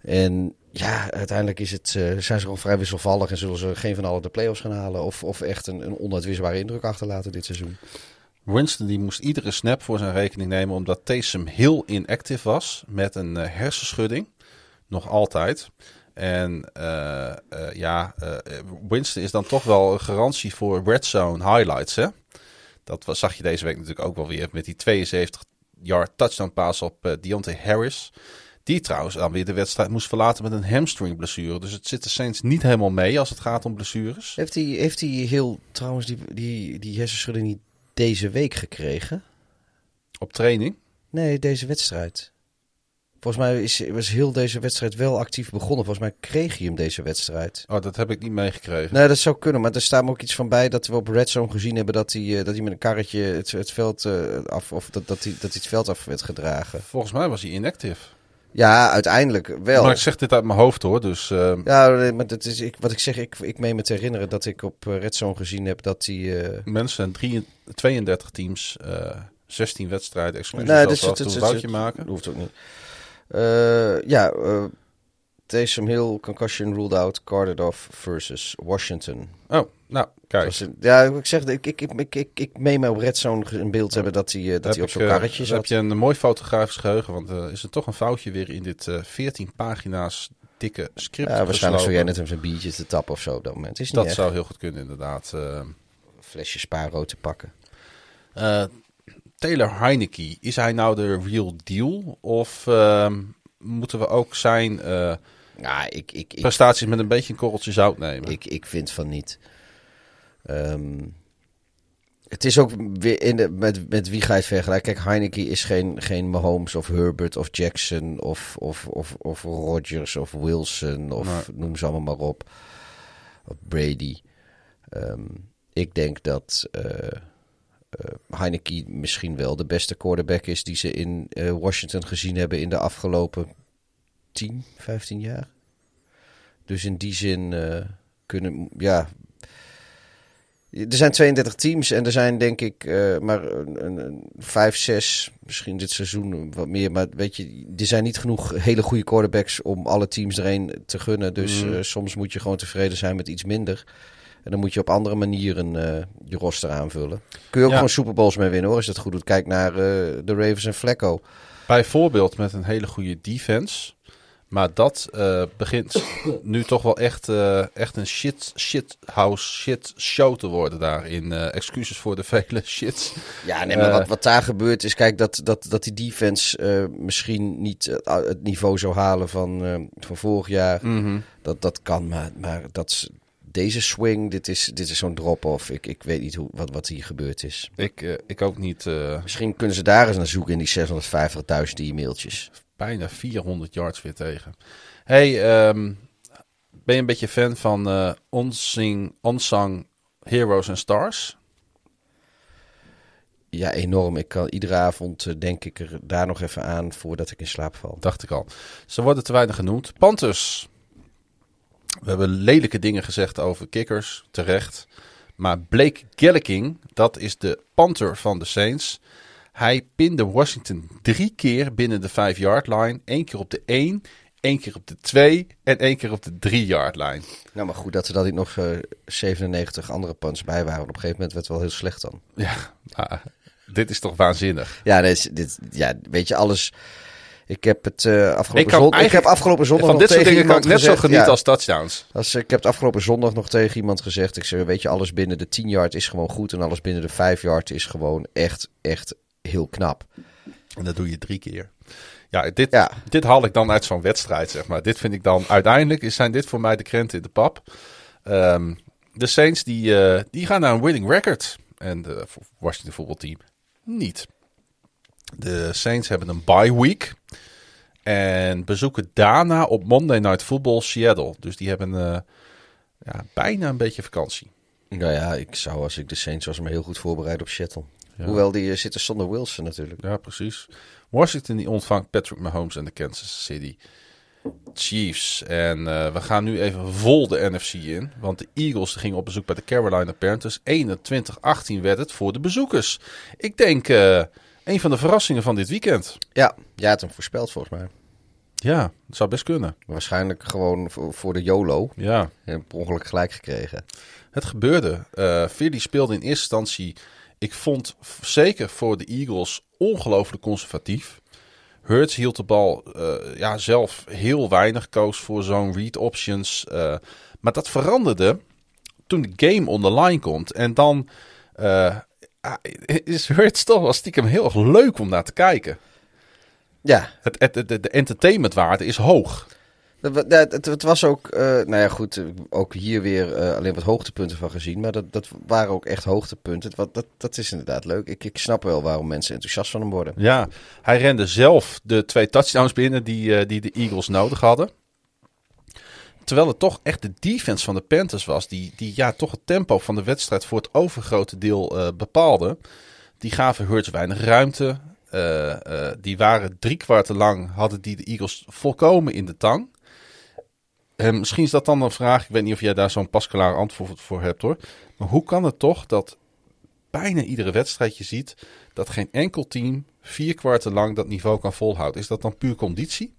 En ja, uiteindelijk is het, uh, zijn ze gewoon vrij wisselvallig en zullen ze geen van alle de play-offs gaan halen. Of, of echt een, een onuitwisbare indruk achterlaten dit seizoen.
Winston die moest iedere snap voor zijn rekening nemen omdat Taysom heel inactief was met een uh, hersenschudding. Nog altijd. En uh, uh, ja, Winston is dan toch wel een garantie voor red zone highlights. Hè? Dat was, zag je deze week natuurlijk ook wel weer met die 72 yard touchdown pass op Deontay Harris. Die trouwens dan weer de wedstrijd moest verlaten met een hamstring blessure. Dus het zit de Saints niet helemaal mee als het gaat om blessures.
Heeft hij, heeft hij heel trouwens die, die, die hersenschudding niet deze week gekregen.
Op training?
Nee, deze wedstrijd. Volgens mij is, was heel deze wedstrijd wel actief begonnen. Volgens mij kreeg hij hem deze wedstrijd.
Oh, dat heb ik niet meegekregen.
Nee, dat zou kunnen. Maar er staat me ook iets van bij dat we op Red Zone gezien hebben dat hij, uh, dat hij met een karretje het, het veld uh, af, of dat, dat, hij, dat hij het veld af werd gedragen.
Volgens mij was hij inactive.
Ja, uiteindelijk wel.
Maar ik zeg dit uit mijn hoofd hoor, dus... Uh...
Ja, maar dat is, ik, wat ik zeg, ik, ik meen me te herinneren dat ik op Red Zone gezien heb dat hij...
Mensen, drie, 32 teams, 16 wedstrijden, exclusief nee, dus, het, het, maken.
Dat hoeft ook niet. Uh, ja, uh, Taysom Hill, concussion ruled out, carded off versus Washington.
Oh, nou, kijk.
ja, ik zeg, ik, ik, ik, ik, ik meen me op Red Zone een beeld hebben dat hij, dat hij op zo'n karretje zat.
heb je een mooi fotografisch geheugen, want uh, is er toch een foutje weer in dit 14 pagina's dikke script
Ja, waarschijnlijk zou jij net een biertje te tappen of zo op dat moment. Is
dat zou heel goed kunnen, inderdaad. Een
flesje spaarrood te pakken.
Taylor Heineke, is hij nou de real deal? Of uh, moeten we ook zijn uh,
ja, ik, ik,
prestaties met een beetje een korreltje zout nemen?
Ik, ik vind van niet. Um, het is ook weer in de, met, met wie ga je het vergelijken? Kijk, Heineke is geen, geen Mahomes of Herbert of Jackson of, of, of, of Rodgers of Wilson of noem ze allemaal maar op. Of Brady. Um, ik denk dat... Uh, uh, Heineke misschien wel de beste quarterback is die ze in uh, Washington gezien hebben in de afgelopen 10, 15 jaar. Dus in die zin kunnen, ja. Er zijn 32 teams en er zijn denk ik maar een, een, 5, 6, misschien dit seizoen wat meer. Maar weet je, er zijn niet genoeg hele goede quarterbacks om alle teams er een te gunnen. Dus mm. soms moet je gewoon tevreden zijn met iets minder. En dan moet je op andere manieren uh, je roster aanvullen. Kun je ook gewoon Super Bowls mee winnen hoor, als je het goed doet. Kijk naar de Ravens en Flecko.
Bijvoorbeeld met een hele goede defense. Maar dat uh, begint nu toch wel echt, echt een shit, shit house, shit show te worden daar. In excuses voor de vele <laughs> shits.
Ja, nee, maar wat, wat daar gebeurt is, kijk, dat, dat, dat die defense misschien niet het niveau zou halen van, van vorig jaar.
Mm -hmm.
dat, dat kan, maar, maar dat, deze swing, dit is, dit is zo'n drop-off. Ik, ik weet niet hoe, wat, wat hier gebeurd is.
Ik, eh, ik ook niet. eh,
Misschien kunnen ze daar eens naar zoeken in die 650.000 e-mailtjes.
Bijna 400 yards weer tegen. Hey, ehm, ben je een beetje fan van eh Unsing, Unsung Heroes and Stars?
Ja, enorm. Ik kan iedere avond, eh, denk ik, er daar nog even aan voordat ik in slaap val.
Dacht ik al. Ze worden te weinig genoemd. Panthers. We hebben lelijke dingen gezegd over kickers, terecht. Maar Blake Gellicking, dat is de Panther van de Saints. Hij pinde Washington drie keer binnen de 5-yard line. Eén keer op de 1, één keer op de 2 en één keer op de 3-yard line.
Nou, maar goed dat er dan niet nog eh, 97 andere punts bij waren. Op een gegeven moment werd het wel heel slecht dan.
Ja, dit is toch waanzinnig.
Ja, dit, ja weet je, alles... Ik heb het eh, afgelopen,
Ik kan
zon- ik heb afgelopen zondag
Van
nog
dit soort
tegen
dingen kan ik net zo genieten
ja,
als touchdowns.
als, ik heb het afgelopen zondag nog tegen iemand gezegd. Ik zeg, weet je, alles binnen de 10 yard is gewoon goed. En alles binnen de 5 yard is gewoon echt, echt heel knap.
En dat doe je drie keer. Ja, dit,
Ja.
dit haal ik dan uit zo'n wedstrijd, zeg maar. Dit vind ik dan uiteindelijk, is- zijn dit voor mij de krenten in de pap. Ehm, de Saints, die, eh, die gaan naar een winning record. En de Washington voetbalteam niet. De Saints hebben een bye week. En bezoeken daarna op Monday Night Football Seattle. Dus die hebben eh, ja, bijna een beetje vakantie.
Nou ja, ik zou als ik de Saints was me heel goed voorbereid op Hoewel die eh, zitten zonder Wilson natuurlijk.
Ja, precies. Washington die ontvangt Patrick Mahomes en de Kansas City Chiefs. En eh, we gaan nu even vol de NFC in. Want de Eagles gingen op bezoek bij de Carolina Panthers. 21-18 werd het voor de bezoekers. Ik denk eh, een van de verrassingen van dit weekend.
Ja, jij had hem voorspeld volgens mij.
Ja, dat zou best kunnen.
Waarschijnlijk gewoon voor, voor de YOLO.
Ja,
En per ongeluk gelijk gekregen.
het gebeurde. Eh Philly speelde in eerste instantie, ik vond zeker voor de Eagles ongelooflijk conservatief. Hurts hield de bal eh, ja, zelf heel weinig, koos voor zo'n read options. eh, maar dat veranderde toen de game on the line komt. En dan eh, ah, is Hurts toch wel stiekem heel erg leuk om naar te kijken.
Ja,
Het, het, het- de entertainmentwaarde is hoog.
Het, was ook, eh, nou ja goed, eh, ook hier weer eh, alleen wat hoogtepunten van gezien. Maar dat, dat waren ook echt hoogtepunten. Dat, dat is inderdaad leuk. Ik, ik snap wel waarom mensen enthousiast van hem worden.
Ja, hij rende zelf de twee touchdowns binnen die, die de Eagles nodig hadden. Terwijl het toch echt de defense van de Panthers was, die, die ja, toch het tempo van de wedstrijd voor het overgrote deel bepaalde. Die gaven Hurts weinig ruimte. Die waren drie kwarten lang, hadden die de Eagles volkomen in de tang. En misschien is dat dan een vraag, ik weet niet of jij daar zo'n pasklaar antwoord voor hebt hoor. Maar hoe kan het toch dat bijna iedere wedstrijd je ziet dat geen enkel team vier kwarten lang dat niveau kan volhouden. Is dat dan puur conditie?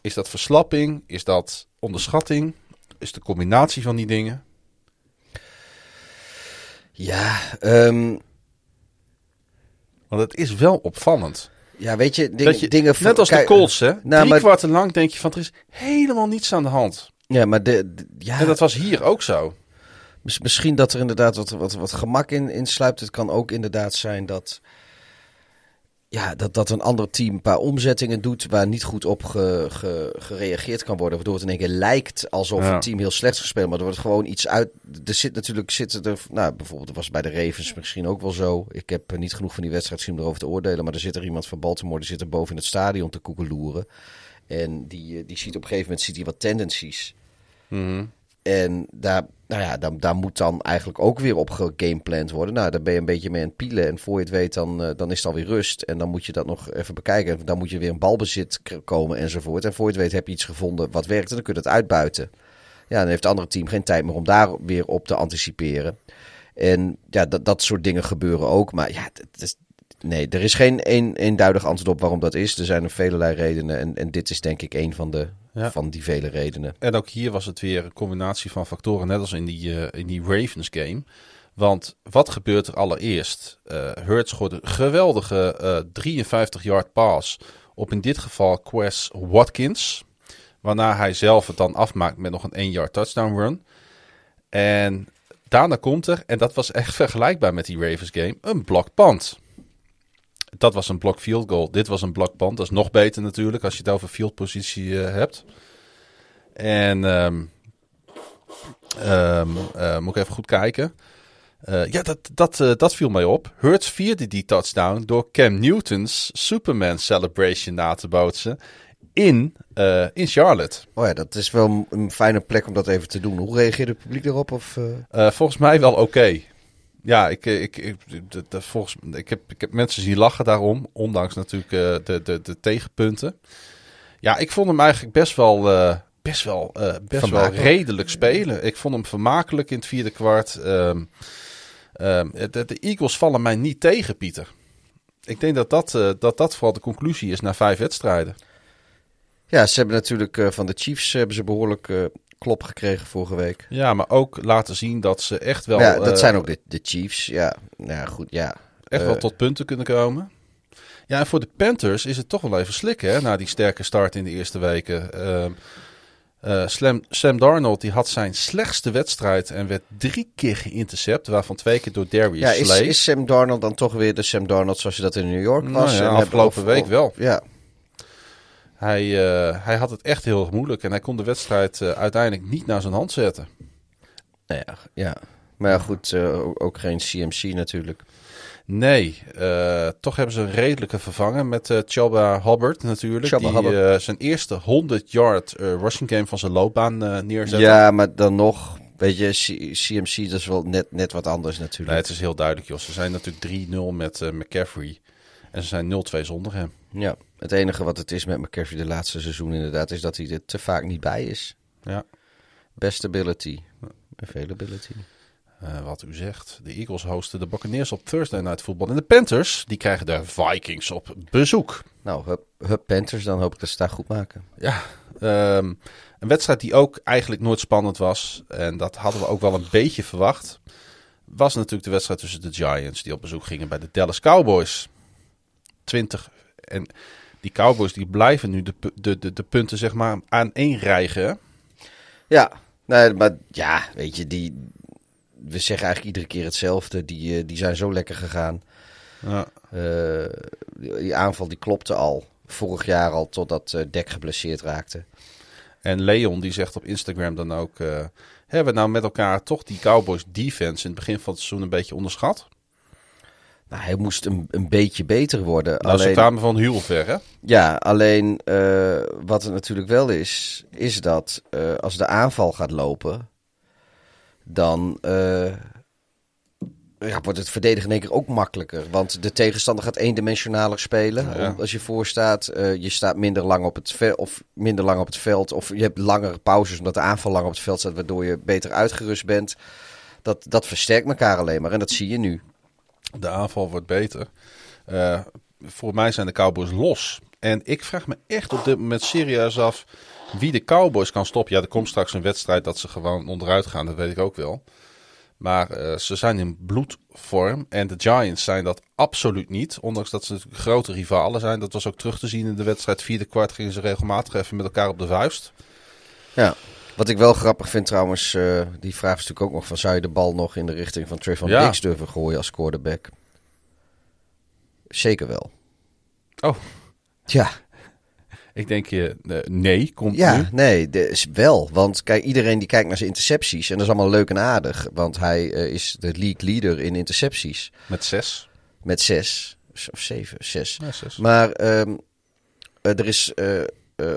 Is dat verslapping? Is dat onderschatting? Is de combinatie van die dingen?
Ja, ehm,
Want het is wel opvallend.
Ja weet je, ding-
dat je
dingen...
net als de Colts, hè?
nou,
Drie
maar-
kwarten lang denk je van er is helemaal niets aan de hand.
Ja, maar de, de- ja,
En dat was hier ook zo.
Mis- Misschien dat er inderdaad wat, wat, wat gemak in, in sluipt. Het kan ook inderdaad zijn dat, ja, dat, dat een ander team een paar omzettingen doet waar niet goed op ge- ge- gereageerd kan worden. Waardoor het in één keer lijkt alsof
Ja.
een team heel slecht gespeeld. Maar er wordt gewoon iets uit. Er zit natuurlijk, zitten er, nou bijvoorbeeld, dat was bij de Ravens misschien ook wel zo. Ik heb niet genoeg van die wedstrijd gezien om erover te oordelen. Maar er zit er iemand van Baltimore, die zit er boven in het stadion te koekeloeren. En die, eh, die ziet op een gegeven moment ziet hij wat tendencies. En daar, nou ja, daar, daar moet dan eigenlijk ook weer op gegamepland worden. Nou, daar ben je een beetje mee aan het pielen. En voor je het weet, dan, eh, dan is het alweer rust. En dan moet je dat nog even bekijken. Dan moet je weer in balbezit komen enzovoort. En voor je het weet heb je iets gevonden wat werkt. En dan kun je het uitbuiten. Ja, dan heeft het andere team geen tijd meer om daar weer op te anticiperen. En ja, dat, dat soort dingen gebeuren ook. Maar ja, het is, nee, er is geen een, eenduidig antwoord op waarom dat is. Er zijn er velelei redenen. En, en dit is denk ik een van, de,
Ja.
van die vele redenen.
En ook hier was het weer een combinatie van factoren, net als in die, eh, in die Ravens game. Want wat gebeurt er allereerst? Eh Hurts gooit een geweldige eh 53-yard pass op in dit geval Quest Watkins. Waarna hij zelf het dan afmaakt met nog een 1-yard touchdown run. En daarna komt er, en dat was echt vergelijkbaar met die Ravens game, een block punt. Dat was een block field goal. Dit was een block punt. Dat is nog beter natuurlijk als je het over field positie eh, hebt. En eh, moet ik even goed kijken. Eh, ja, dat, dat, dat viel mij op. Hurts vierde die touchdown door Cam Newton's Superman celebration na te bootsen in, in Charlotte.
Oh ja, dat is wel een- fijne plek om dat even te doen. Hoe reageerde het publiek erop? Of,
volgens mij wel oké. Ja, ik, ik, ik, de- de- volgens, ik, heb, ik heb mensen zien lachen daarom. Ondanks natuurlijk eh, de, de, de tegenpunten. Ja, ik vond hem eigenlijk best wel, eh, best wel, eh, best wel redelijk spelen. Ik vond hem vermakelijk in het vierde kwart. Ehm, ehm, de, de Eagles vallen mij niet tegen, Pieter. Ik denk dat dat, dat dat vooral de conclusie is na vijf wedstrijden.
Ja, ze hebben natuurlijk van de Chiefs hebben ze behoorlijk eh, klop gekregen vorige week.
Ja, maar ook laten zien dat ze echt wel...
ja, dat
eh,
zijn ook de, de Chiefs. Ja, nou ja, goed, ja.
echt
Eh,
wel tot punten kunnen komen. Ja, en voor de Panthers is het toch wel even slikken, hè, na die sterke start in de eerste weken. Ehm, eh, Slam, Sam Darnold die had zijn slechtste wedstrijd en werd drie keer geïntercept, waarvan twee keer door Darius
Ja, is,
Slay.
is Sam Darnold dan toch weer de Sam Darnold zoals je dat in New York
Nou
was?
ja,
En hebben-
afgelopen
of-
week wel.
Ja,
Hij, eh, hij had het echt heel erg moeilijk en hij kon de wedstrijd eh, uiteindelijk niet naar zijn hand zetten.
nou ja, ja. Maar ja, goed, eh, ook- geen CMC natuurlijk.
Nee, toch hebben ze een redelijke vervangen met Chubba Hubbard natuurlijk. Die
Hubbard.
zijn eerste 100 yard eh, rushing game van zijn loopbaan eh neerzette.
Ja, maar dan nog, weet je, CMC dat is wel net, net wat anders natuurlijk.
Nee, het is heel duidelijk, Jos. Ze zijn natuurlijk 3-0 met McCaffrey. En ze zijn 0-2 zonder hem.
Ja, het enige wat het is met McCaffrey de laatste seizoen inderdaad, is dat hij er te vaak niet bij is.
Ja,
Best ability, availability.
eh, wat u zegt. De Eagles hosten de Buccaneers op Thursday Night Football. En de Panthers, die krijgen de Vikings op bezoek.
Nou, hup, hup Panthers, dan hoop ik dat ze daar goed maken.
Ja, ehm, een wedstrijd die ook eigenlijk nooit spannend was. En dat hadden we ook wel een beetje verwacht. Was natuurlijk de wedstrijd tussen de Giants, die op bezoek gingen bij de Dallas Cowboys. 20. En die Cowboys die blijven nu de, de, de, de punten zeg maar aan één rijgen.
Ja, nee, maar ja, weet je, die, we zeggen eigenlijk iedere keer hetzelfde. Die, eh, die zijn zo lekker gegaan.
Ja.
Eh, die, aanval die klopte al. Vorig jaar al, totdat eh Dek geblesseerd raakte.
En Leon die zegt op Instagram dan ook... hebben we nou met elkaar toch die Cowboys defense in het begin van het seizoen een beetje onderschat?
Nou, hij moest een, een beetje beter worden.
Nou, ze
alleen,
kwamen van heel ver, hè?
ja, alleen eh, wat het natuurlijk wel is, is dat eh, als de aanval gaat lopen, dan eh, ja, wordt het verdedigen in één keer ook makkelijker. Want de tegenstander gaat eendimensionaler spelen.
Ja.
Als je voor staat, je staat minder lang op het veld, of minder lang op het veld, of je hebt langere pauzes omdat de aanval lang op het veld staat, waardoor je beter uitgerust bent. Dat, dat versterkt elkaar alleen maar en dat zie je nu.
De aanval wordt beter. Eh, voor mij zijn de Cowboys los. En ik vraag me echt op dit moment serieus af wie de Cowboys kan stoppen. Ja, er komt straks een wedstrijd dat ze gewoon onderuit gaan, dat weet ik ook wel. Maar eh, ze zijn in bloedvorm. En de Giants zijn dat absoluut niet. Ondanks dat ze grote rivalen zijn. Dat was ook terug te zien in de wedstrijd. Vierde kwart gingen ze regelmatig even met elkaar op de vuist.
Ja. Wat ik wel grappig vind trouwens, eh, die vraag is natuurlijk ook nog van... zou je de bal nog in de richting van Trayvon
Ja.
Diggs durven gooien als quarterback? Zeker wel.
Oh,
Ja,
ik denk je, eh, nee, komt
ja
nu.
nee, is wel. Want kijk, iedereen die kijkt naar zijn intercepties... en dat is allemaal leuk en aardig... want hij eh, is de league leader in intercepties
Met zes.
met zes. Of zeven, zes.
Ja, zes.
Maar ehm, eh, er is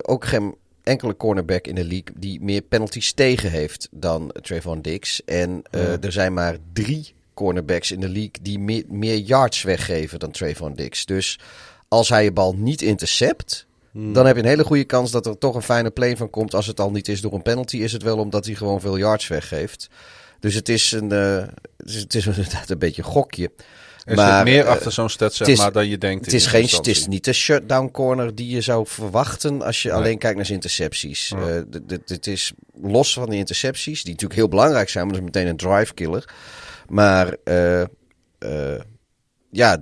ook geen enkele cornerback in de league die meer penalties tegen heeft dan Trayvon Diggs. En eh,
Ja.
er zijn maar drie cornerbacks in de league die meer, meer yards weggeven dan Trayvon Diggs. Dus als hij je bal niet intercept, dan heb je een hele goede kans dat er toch een fijne play van komt. Als het al niet is door een penalty, is het wel omdat hij gewoon veel yards weggeeft. Dus het is, een, eh, het is, het is <laughs> inderdaad een beetje een gokje.
Er
Maar,
zit meer
eh,
achter zo'n stat, zeg
het is-
maar, dan je denkt.
Het is, geen, het is niet de shutdown corner die je zou verwachten als je
Nee.
alleen kijkt naar zijn intercepties.
Ja.
Eh, dit is los van de intercepties, die natuurlijk heel belangrijk zijn, maar dat is meteen een drive killer. Maar eh, ja,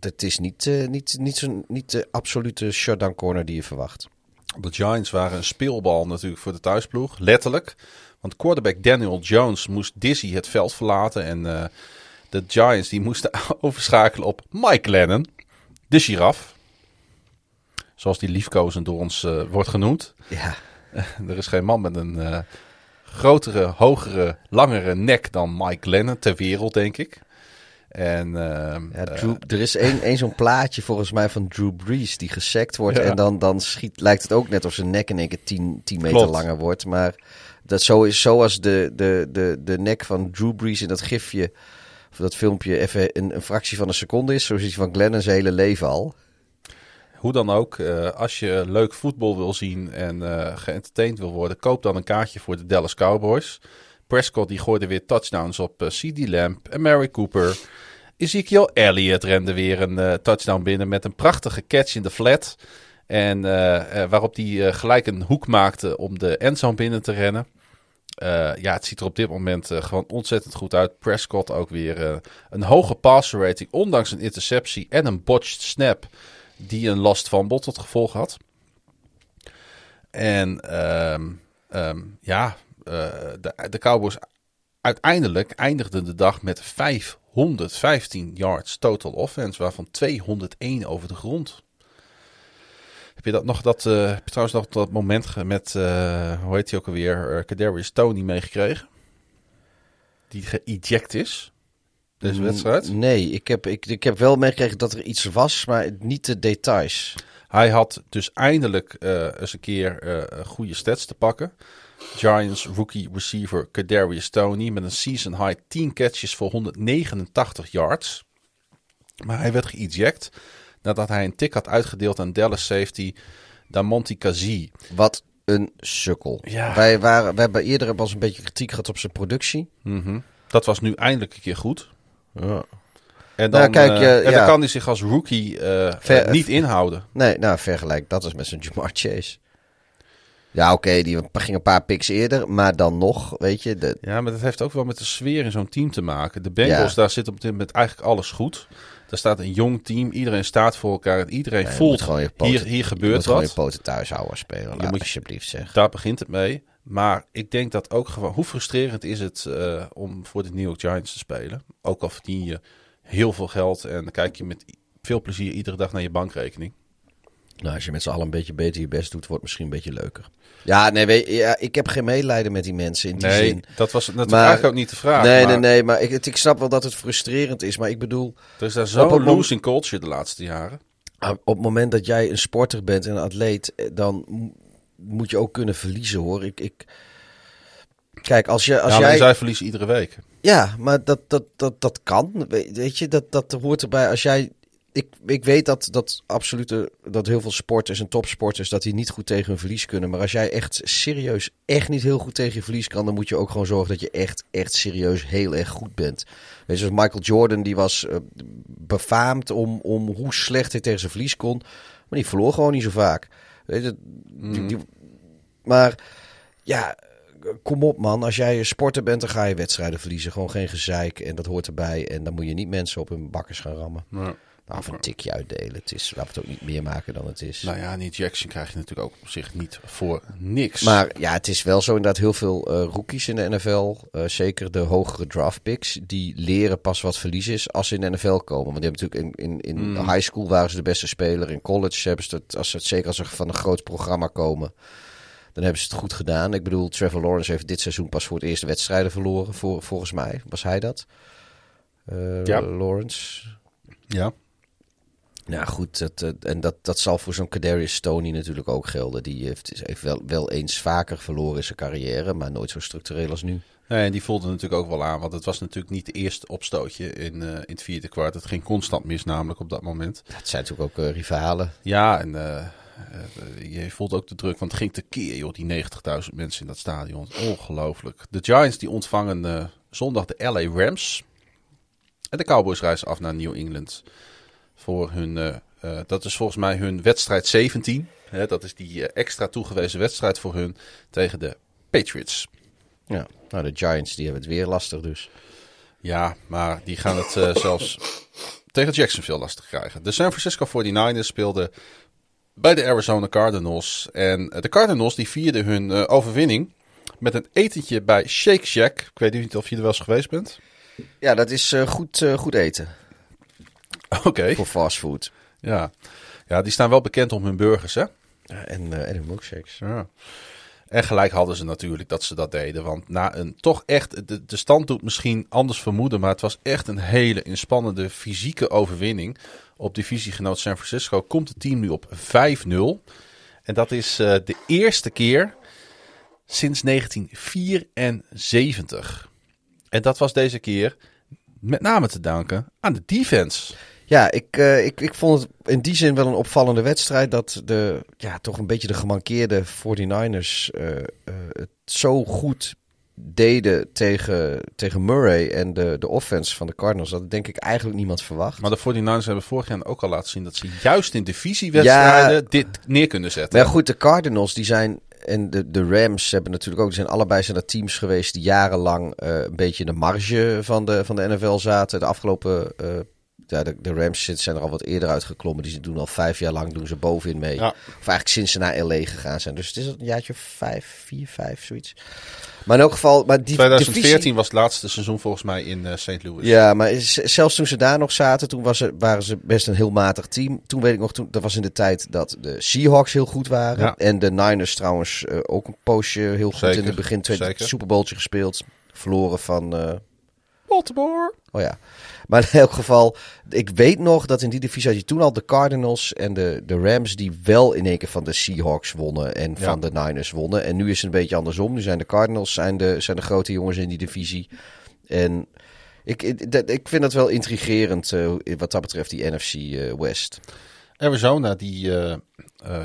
het is niet, niet, niet, zo, niet de absolute shutdown corner die je verwacht.
De Giants waren een speelbal natuurlijk voor de thuisploeg, letterlijk. Want quarterback Daniel Jones moest dizzy het veld verlaten. En de Giants die moesten <laughs> overschakelen op Mike Lennon, de giraf. Zoals die liefkozend door ons eh, wordt genoemd.
Ja, <laughs>
er is geen man met een eh, grotere, hogere, langere nek dan Mike Lennon ter wereld, denk ik. En, ehm,
Ja,
eh,
Drew, er is één zo'n plaatje volgens mij van Drew Brees die gesekt wordt.
Ja.
En dan, dan schiet, lijkt het ook net of zijn nek in één keer 10, 10 meter
Klopt.
langer wordt. Maar dat zo is zoals de, de, de, de nek van Drew Brees in dat gifje, of dat filmpje, even een, een fractie van een seconde is. Zo is die van Glenn zijn hele leven al.
Hoe dan ook, eh, als je leuk voetbal wil zien en eh geëntertained wil worden, koop dan een kaartje voor de Dallas Cowboys. Prescott die gooide weer touchdowns op eh, CD Lamb en Mary Cooper. Ezekiel Elliott rende weer een touchdown binnen met een prachtige catch in de flat. En waarop hij gelijk een hoek maakte om de endzone binnen te rennen. Eh, ja, het ziet er op dit moment eh, gewoon ontzettend goed uit. Prescott ook weer eh, een hoge passer rating, ondanks een interceptie en een botched snap die een last van bot tot gevolg had. En ehm, ehm, ja, de Cowboys uiteindelijk eindigden de dag met 515 yards total offense, waarvan 201 over de grond. Heb je dat nog dat, eh, heb je trouwens nog dat moment met, eh, hoe heet hij ook alweer, uh, Kadarius Tony meegekregen? Die geëject is, deze wedstrijd.
Nee, ik heb, ik, ik heb wel meegekregen dat er iets was, maar niet de details.
Hij had dus eindelijk eh, eens een keer eh, goede stats te pakken. Giants rookie receiver Kadarius Tony met een season high 10 catches voor 189 yards. Maar hij werd geëject nadat hij een tik had uitgedeeld aan Dallas safety Damonte Kazee.
Wat een sukkel.
Ja.
Wij, waren, wij hebben eerder eens een beetje kritiek gehad op zijn productie.
Mhm. Dat was nu eindelijk een keer goed.
Ja.
En dan,
Nou, kijk,
eh,
eh,
en
ja.
dan kan hij zich als rookie eh,
Ver-
niet inhouden.
Nee, nou vergelijk dat is met zijn Jamar Chase. Ja, oké, die ging een paar picks eerder, maar dan nog, weet je, de,
Ja, maar dat heeft ook wel met de sfeer in zo'n team te maken. De Bengals,
Ja.
daar zit op dit moment eigenlijk alles goed. Daar staat een jong team, iedereen staat voor elkaar. en Iedereen
je
voelt,
gewoon je poten-
hier, hier
je
gebeurt
gewoon je
wat.
poten thuis houden speler. Laat
moet-
alsjeblieft zeg.
Daar begint het mee. Maar ik denk dat ook gewoon, hoe frustrerend is het eh, om voor de New York Giants te spelen? Ook al verdien je heel veel geld en dan kijk je met veel plezier iedere dag naar je bankrekening.
Nou, als je met z'n allen een beetje beter je best doet, wordt het misschien een beetje leuker. Ja, nee, weet, ja, ik heb geen medelijden met die mensen in die
Nee,
zin.
dat was natuurlijk eigenlijk ook niet de vraag.
nee,
maar
nee, nee, maar ik, ik snap wel dat het frustrerend is. Maar ik bedoel,
Er is daar zo'n losing culture de laatste jaren.
op het moment dat jij een sporter bent en een atleet, eh, dan mo- moet je ook kunnen verliezen hoor. Ik, ik... Kijk, als, je, als
ja, maar
jij...
zij verliezen iedere week.
Ja, maar dat, dat, dat, dat kan. We- Weet je, dat, dat hoort erbij. Als jij. Ik, ik weet dat, dat absolute, dat heel veel sporters en topsporters dat die niet goed tegen hun verlies kunnen. Maar als jij echt serieus echt niet heel goed tegen je verlies kan, dan moet je ook gewoon zorgen dat je echt, echt serieus heel erg goed bent. Weet je, zoals Michael Jordan, die was eh, befaamd om, om hoe slecht hij tegen zijn verlies kon. Maar die verloor gewoon niet zo vaak. Weet je, die- die- maar ja, kom op man. Als jij een sporter bent, dan ga je wedstrijden verliezen. Gewoon geen gezeik en dat hoort erbij. En dan moet je niet mensen op hun bakkers gaan rammen.
Ja.
Nou, of een tikje uitdelen. Het is, laten we het ook niet meer maken dan het is.
Nou ja, die Jackson krijg je natuurlijk ook op zich niet voor niks.
Maar ja, het is wel zo inderdaad heel veel eh rookies in de NFL. eh, zeker de hogere draft picks. Die leren pas wat verlies is als ze in de NFL komen. Want die hebben natuurlijk in, in, in
Mm.
high school waren ze de beste speler. In college hebben ze het, als ze het zeker als ze van een groot programma komen. Dan hebben ze het goed gedaan. Ik bedoel, Trevor Lawrence heeft dit seizoen pas voor het eerst wedstrijden verloren. Voor, volgens mij was hij dat. Eh,
Ja.
Lawrence.
ja.
Nou goed, dat, en dat, dat zal voor zo'n Kadarius Stoney natuurlijk ook gelden. Die heeft, heeft wel, wel eens vaker verloren in zijn carrière, maar nooit zo structureel als nu.
Nee, en die voelde natuurlijk ook wel aan, want het was natuurlijk niet de eerste opstootje in, eh, in het vierde kwart. Het ging constant mis namelijk op dat moment.
Het zijn natuurlijk ook eh, rivalen.
Ja, en eh, je voelt ook de druk, want het ging tekeer, joh, die 90.000 mensen in dat stadion. Ongelooflijk. De Giants die ontvangen zondag de LA Rams. En de Cowboys reizen af naar New England voor hun, eh, eh, dat is volgens mij hun wedstrijd 17. Hè, dat is die eh, extra toegewezen wedstrijd voor hun tegen de Patriots.
Ja, nou de Giants die hebben het weer lastig dus.
Ja, maar die gaan het zelfs tegen Jacksonville lastig krijgen. De San Francisco 49ers speelden bij de Arizona Cardinals. En de Cardinals die vierden hun overwinning met een etentje bij Shake Shack. Ik weet niet of je er wel eens geweest bent.
Ja, dat is goed, goed eten <laughs>
Oké.
voor fastfood.
Ja. ja, die staan wel bekend om hun burgers, hè?
Ja, en, eh en hun milkshakes.
Ja. En gelijk hadden ze natuurlijk dat ze dat deden. Want na een toch echt, de, de stand doet misschien anders vermoeden. Maar het was echt een hele inspannende fysieke overwinning. Op divisiegenoot San Francisco komt het team nu op 5-0. En dat is uh, de eerste keer sinds 1974. En dat was deze keer met name te danken aan de defense.
Ja, ik, uh, ik, ik vond het in die zin wel een opvallende wedstrijd. Dat de, ja, toch een beetje de gemankeerde 49ers uh, uh, het zo goed deden tegen, tegen Murray en de, de offense van de Cardinals. Dat denk ik eigenlijk niemand verwacht.
Maar de 49ers hebben vorig jaar ook al laten zien dat ze juist in divisiewedstrijden ja, dit neer kunnen zetten.
Maar goed, de Cardinals die zijn en de, de Rams hebben natuurlijk ook, die zijn allebei zijn dat teams geweest die jarenlang uh, een beetje in de marge van de, van de NFL zaten. De afgelopen uh, ja, de, de Rams zijn er al wat eerder uitgeklommen. Die doen al vijf jaar lang doen ze bovenin mee. Ja. Of eigenlijk sinds ze naar LA gegaan zijn. Dus het is een jaartje vijf, vier, vijf, zoiets. Maar in elk geval... Maar die,
2014 divisie... was het laatste seizoen volgens mij in uh, St. Louis.
Ja, maar zelfs toen ze daar nog zaten, toen was er, waren ze best een heel matig team. Toen weet ik nog, toen, dat was in de tijd dat de Seahawks heel goed waren. Ja. En de Niners trouwens uh, ook een poosje heel goed
Zeker.
in het begin. Tweede Super Bowltje gespeeld. Verloren van... Uh...
Baltimore.
Oh ja. Maar in elk geval, ik weet nog dat in die divisie had je toen al de Cardinals en de, de Rams die wel in één keer van de Seahawks wonnen en van de Niners wonnen. En nu is het een beetje andersom. Nu zijn de Cardinals zijn de, zijn de grote jongens in die divisie. En ik, ik, ik vind dat wel intrigerend uh, wat dat betreft, die NFC uh, West.
Arizona die uh,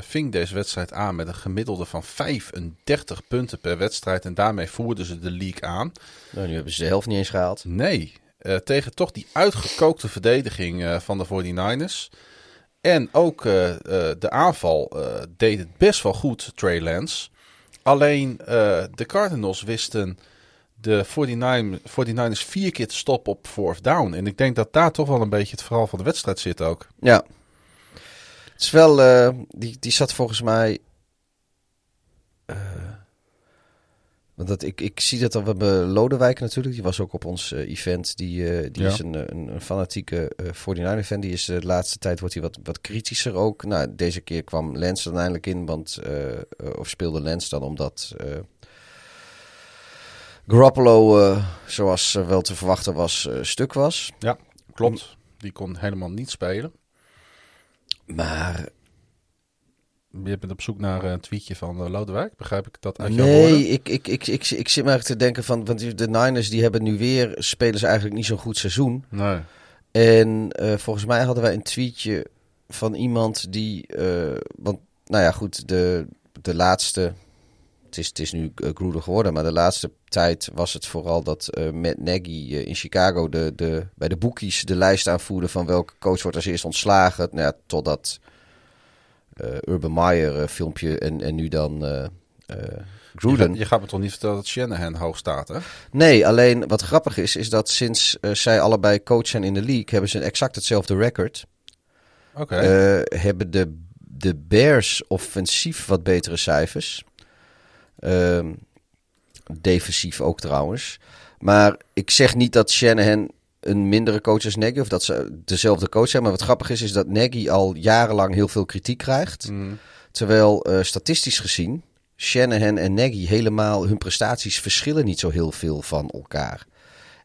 ving deze wedstrijd aan met een gemiddelde van 35 punten per wedstrijd. En daarmee voerden ze de league aan.
Nou, nu hebben ze de helft niet eens gehaald.
Nee, uh, tegen toch die uitgekookte verdediging uh, van de 49ers. En ook de aanval deed het best wel goed, Trey Lance. Alleen de Cardinals wisten de 49, 49ers vier keer te stoppen op fourth down. En ik denk dat daar toch wel een beetje het verhaal van de wedstrijd zit ook.
Ja. Het is wel, die, die zat volgens mij Want dat, ik, ik zie dat al. We hebben Lodewijk natuurlijk. Die was ook op ons uh, event. Die, die ja. is een, een, een fanatieke uh, 49 fan. Die is de laatste tijd wordt hij wat, wat kritischer ook. Nou, deze keer kwam Lens uiteindelijk in. Want, of speelde Lens dan omdat Garoppolo, zoals wel te verwachten was, stuk was.
Ja, klopt. Die kon helemaal niet spelen.
Maar
je bent op zoek naar een tweetje van uh, Lodewijk, begrijp ik dat uit
nee,
jouw woorden?
Nee, ik, ik, ik, ik, ik zit maar te denken van, want de Niners die hebben nu weer, spelen ze eigenlijk niet zo'n goed seizoen.
Nee.
En uh, volgens mij hadden wij een tweetje van iemand die, uh, want nou ja goed, de, de laatste, het is, het is nu uh, Gruden geworden, maar de laatste tijd was het vooral dat uh, Matt Nagy in Chicago de, de, bij de boekies de lijst aanvoerde van welke coach wordt als eerst ontslagen. Nou ja, totdat uh, Urban Meyer filmpje en, en nu dan Gruden.
Je, gaat, je gaat me toch niet vertellen dat Shanahan hoog staat, hè?
Nee, alleen wat grappig is, is dat sinds zij allebei coach zijn in de league, hebben ze exact hetzelfde record.
Oké. Okay.
hebben de, de Bears offensief wat betere cijfers. Ehm, defensief ook trouwens. Maar ik zeg niet dat Shanahan een mindere coach als Nagy. Of dat ze dezelfde coach zijn. Maar wat grappig is, is dat Nagy al jarenlang heel veel kritiek krijgt.
Mm.
Terwijl uh, statistisch gezien Shanahan en Nagy helemaal hun prestaties verschillen niet zo heel veel van elkaar.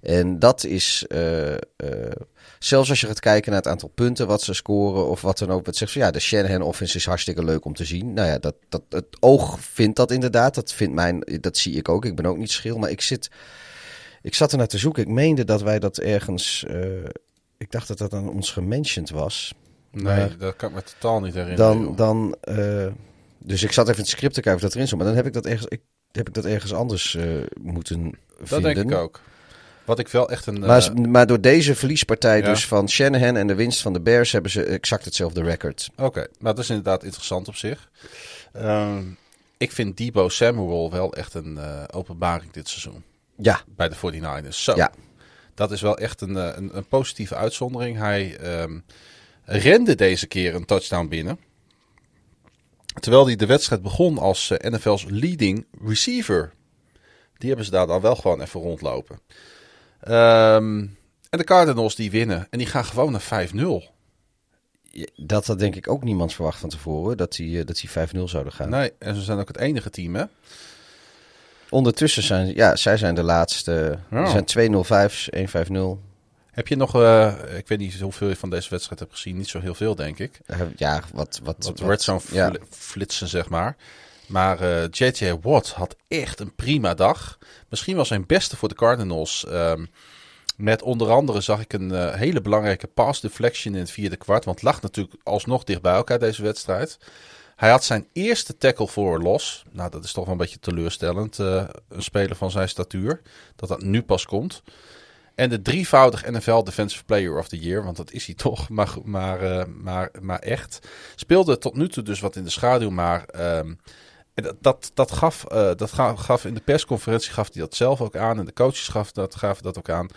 En dat is, uh, uh, zelfs als je gaat kijken naar het aantal punten wat ze scoren of wat dan ook. Wat zegt van ja, de Shanahan offense is hartstikke leuk om te zien. Nou ja, dat, dat, het oog vindt dat inderdaad. Dat, vindt mijn, dat zie ik ook. Ik ben ook niet schil, maar ik zit ik zat er naar te zoeken. Ik meende dat wij dat ergens. Uh, ik dacht dat dat aan ons gementiond was.
Nee, dat kan ik me totaal niet herinneren.
Dan, dan, uh, dus ik zat even in het script te kijken of dat erin stond. Maar dan heb ik dat ergens, ik, heb ik dat ergens anders uh, moeten
dat
vinden.
Dat denk ik ook. Wat ik wel echt een.
Maar, maar door deze verliespartij ja. dus van Shanahan en de winst van de Bears hebben ze exact hetzelfde record.
Oké, okay, maar dat is inderdaad interessant op zich. Uh, ik vind Debo Samuel wel echt een openbaring dit seizoen.
Ja.
Bij de 49ers. Zo.
Ja.
Dat is wel echt een, een, een positieve uitzondering. Hij um, rende deze keer een touchdown binnen. Terwijl hij de wedstrijd begon als uh, NFL's leading receiver. Die hebben ze daar dan wel gewoon even rondlopen. Um, en de Cardinals die winnen. En die gaan gewoon naar 5-0.
Dat had denk ik ook niemand verwacht van tevoren, dat die, eh, dat die 5-0 zouden gaan.
Nee, en ze zijn ook het enige team, hè?
Ondertussen zijn, ja, zij zijn de laatste.
Ja.
Er zijn 2-0-5's, 1-5-0.
Heb je nog, eh, ik weet niet hoeveel je van deze wedstrijd hebt gezien, niet zo heel veel, denk ik.
Eh, Ja, wat... wat,
Wat
wat-
werd zo'n
ja.
flitsen, zeg maar. Maar eh, J.J. Watt had echt een prima dag. Misschien wel zijn beste voor de Cardinals. Ehm, met onder andere zag ik een eh, hele belangrijke pass deflection in het vierde kwart. Want lag natuurlijk alsnog dicht bij elkaar deze wedstrijd. Hij had zijn eerste tackle voor los. Nou, dat is toch wel een beetje teleurstellend. eh, een speler van zijn statuur. Dat dat nu pas komt. En de drievoudig NFL Defensive Player of the Year, want dat is hij toch, <laughs> maar, maar, eh, maar, maar echt. Speelde tot nu toe dus wat in de schaduw, maar ehm, en dat, dat, dat, gaf, eh, dat ga- gaf in de persconferentie gaf hij dat zelf ook aan en de coaches gaf dat, gaven dat ook aan.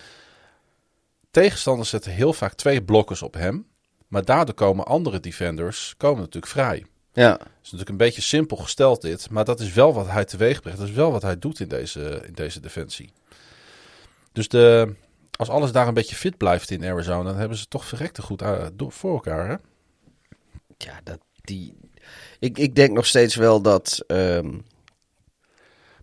Tegenstanders zetten heel vaak twee blokkers op hem, maar daardoor komen andere defenders komen natuurlijk vrij.
Ja,
Het is natuurlijk een beetje simpel gesteld dit, maar dat is wel wat hij teweeg brengt. Dat is wel wat hij doet in deze, in deze defensie. Dus de, als alles daar een beetje fit blijft in Arizona, dan hebben ze toch verrekte goed eh, voor elkaar. Hè?
ja dat, die... Ik, ik denk nog steeds wel dat... ehm,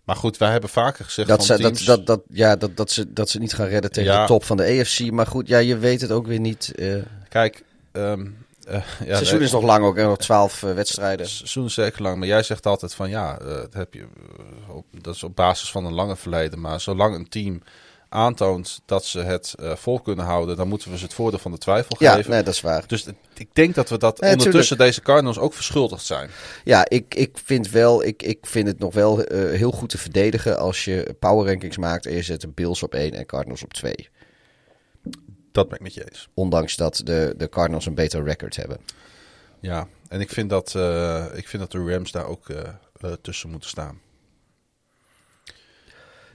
Maar goed, wij hebben vaker gezegd
dat,
van
ze, dat,
teams...
dat, dat, ja, dat, dat, ze, dat ze niet gaan redden tegen
Ja.
de top van de AFC. Maar goed, ja, je weet het ook weer niet. eh het
Kijk, ehm, eh, ja,
seizoen
nee,
is nog lang ook. Nog twaalf eh, wedstrijden.
Het seizoen is zeker lang, maar jij zegt altijd van ja, dat, heb je, op, dat is op basis van een lange verleden. Maar zolang een team aantoont dat ze het eh, vol kunnen houden, dan moeten we ze het voordeel van de twijfel
Ja,
geven.
nee, dat is waar.
Dus ik denk dat we dat
Nee,
ondertussen deze Cardinals ook verschuldigd zijn.
Ja, ik, ik vind wel, ik, ik vind het nog wel eh, heel goed te verdedigen als je power rankings maakt en je zet de Bills op 1 en Cardinals op 2.
Dat ben ik met je eens.
Ondanks dat de, de Cardinals een beter record hebben.
Ja, en ik vind dat, eh, ik vind dat de Rams daar ook tussen moeten staan.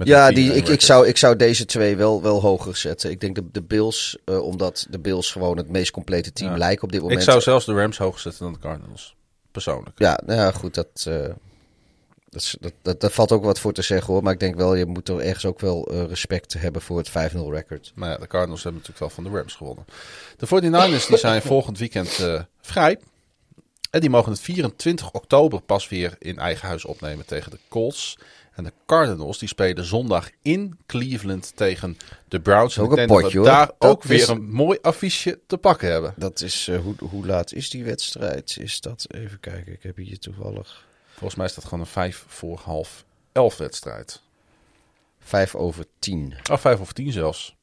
Ja,
een 4-1
die, ik, ik, zou, ik zou deze twee wel, wel hoger zetten. Ik denk de, de Bills, eh, omdat de Bills gewoon het meest complete team
Ja.
lijken op dit moment.
Ik zou zelfs de Rams hoger zetten dan de Cardinals. Persoonlijk.
Ja, nou ja, goed, dat, eh, dat, dat, dat, daar valt ook wat voor te zeggen hoor. Maar ik denk wel, je moet er ergens ook wel eh, respect hebben voor het 5-0 record.
Maar ja, de Cardinals hebben natuurlijk wel van de Rams gewonnen. De 49ers die zijn <laughs> volgend weekend vrij. En die mogen het 24 oktober pas weer in eigen huis opnemen tegen de Colts. En de Cardinals die spelen zondag in Cleveland tegen de Browns. En ik dat we daar
Dat
ook weer een mooi affiche te pakken hebben.
Dat is, eh, hoe, hoe laat is die wedstrijd? Is dat, even kijken, ik heb hier toevallig
Volgens mij is dat gewoon een 5 voor half 11 wedstrijd.
5 over 10.
Oh, 5 of 10 zelfs.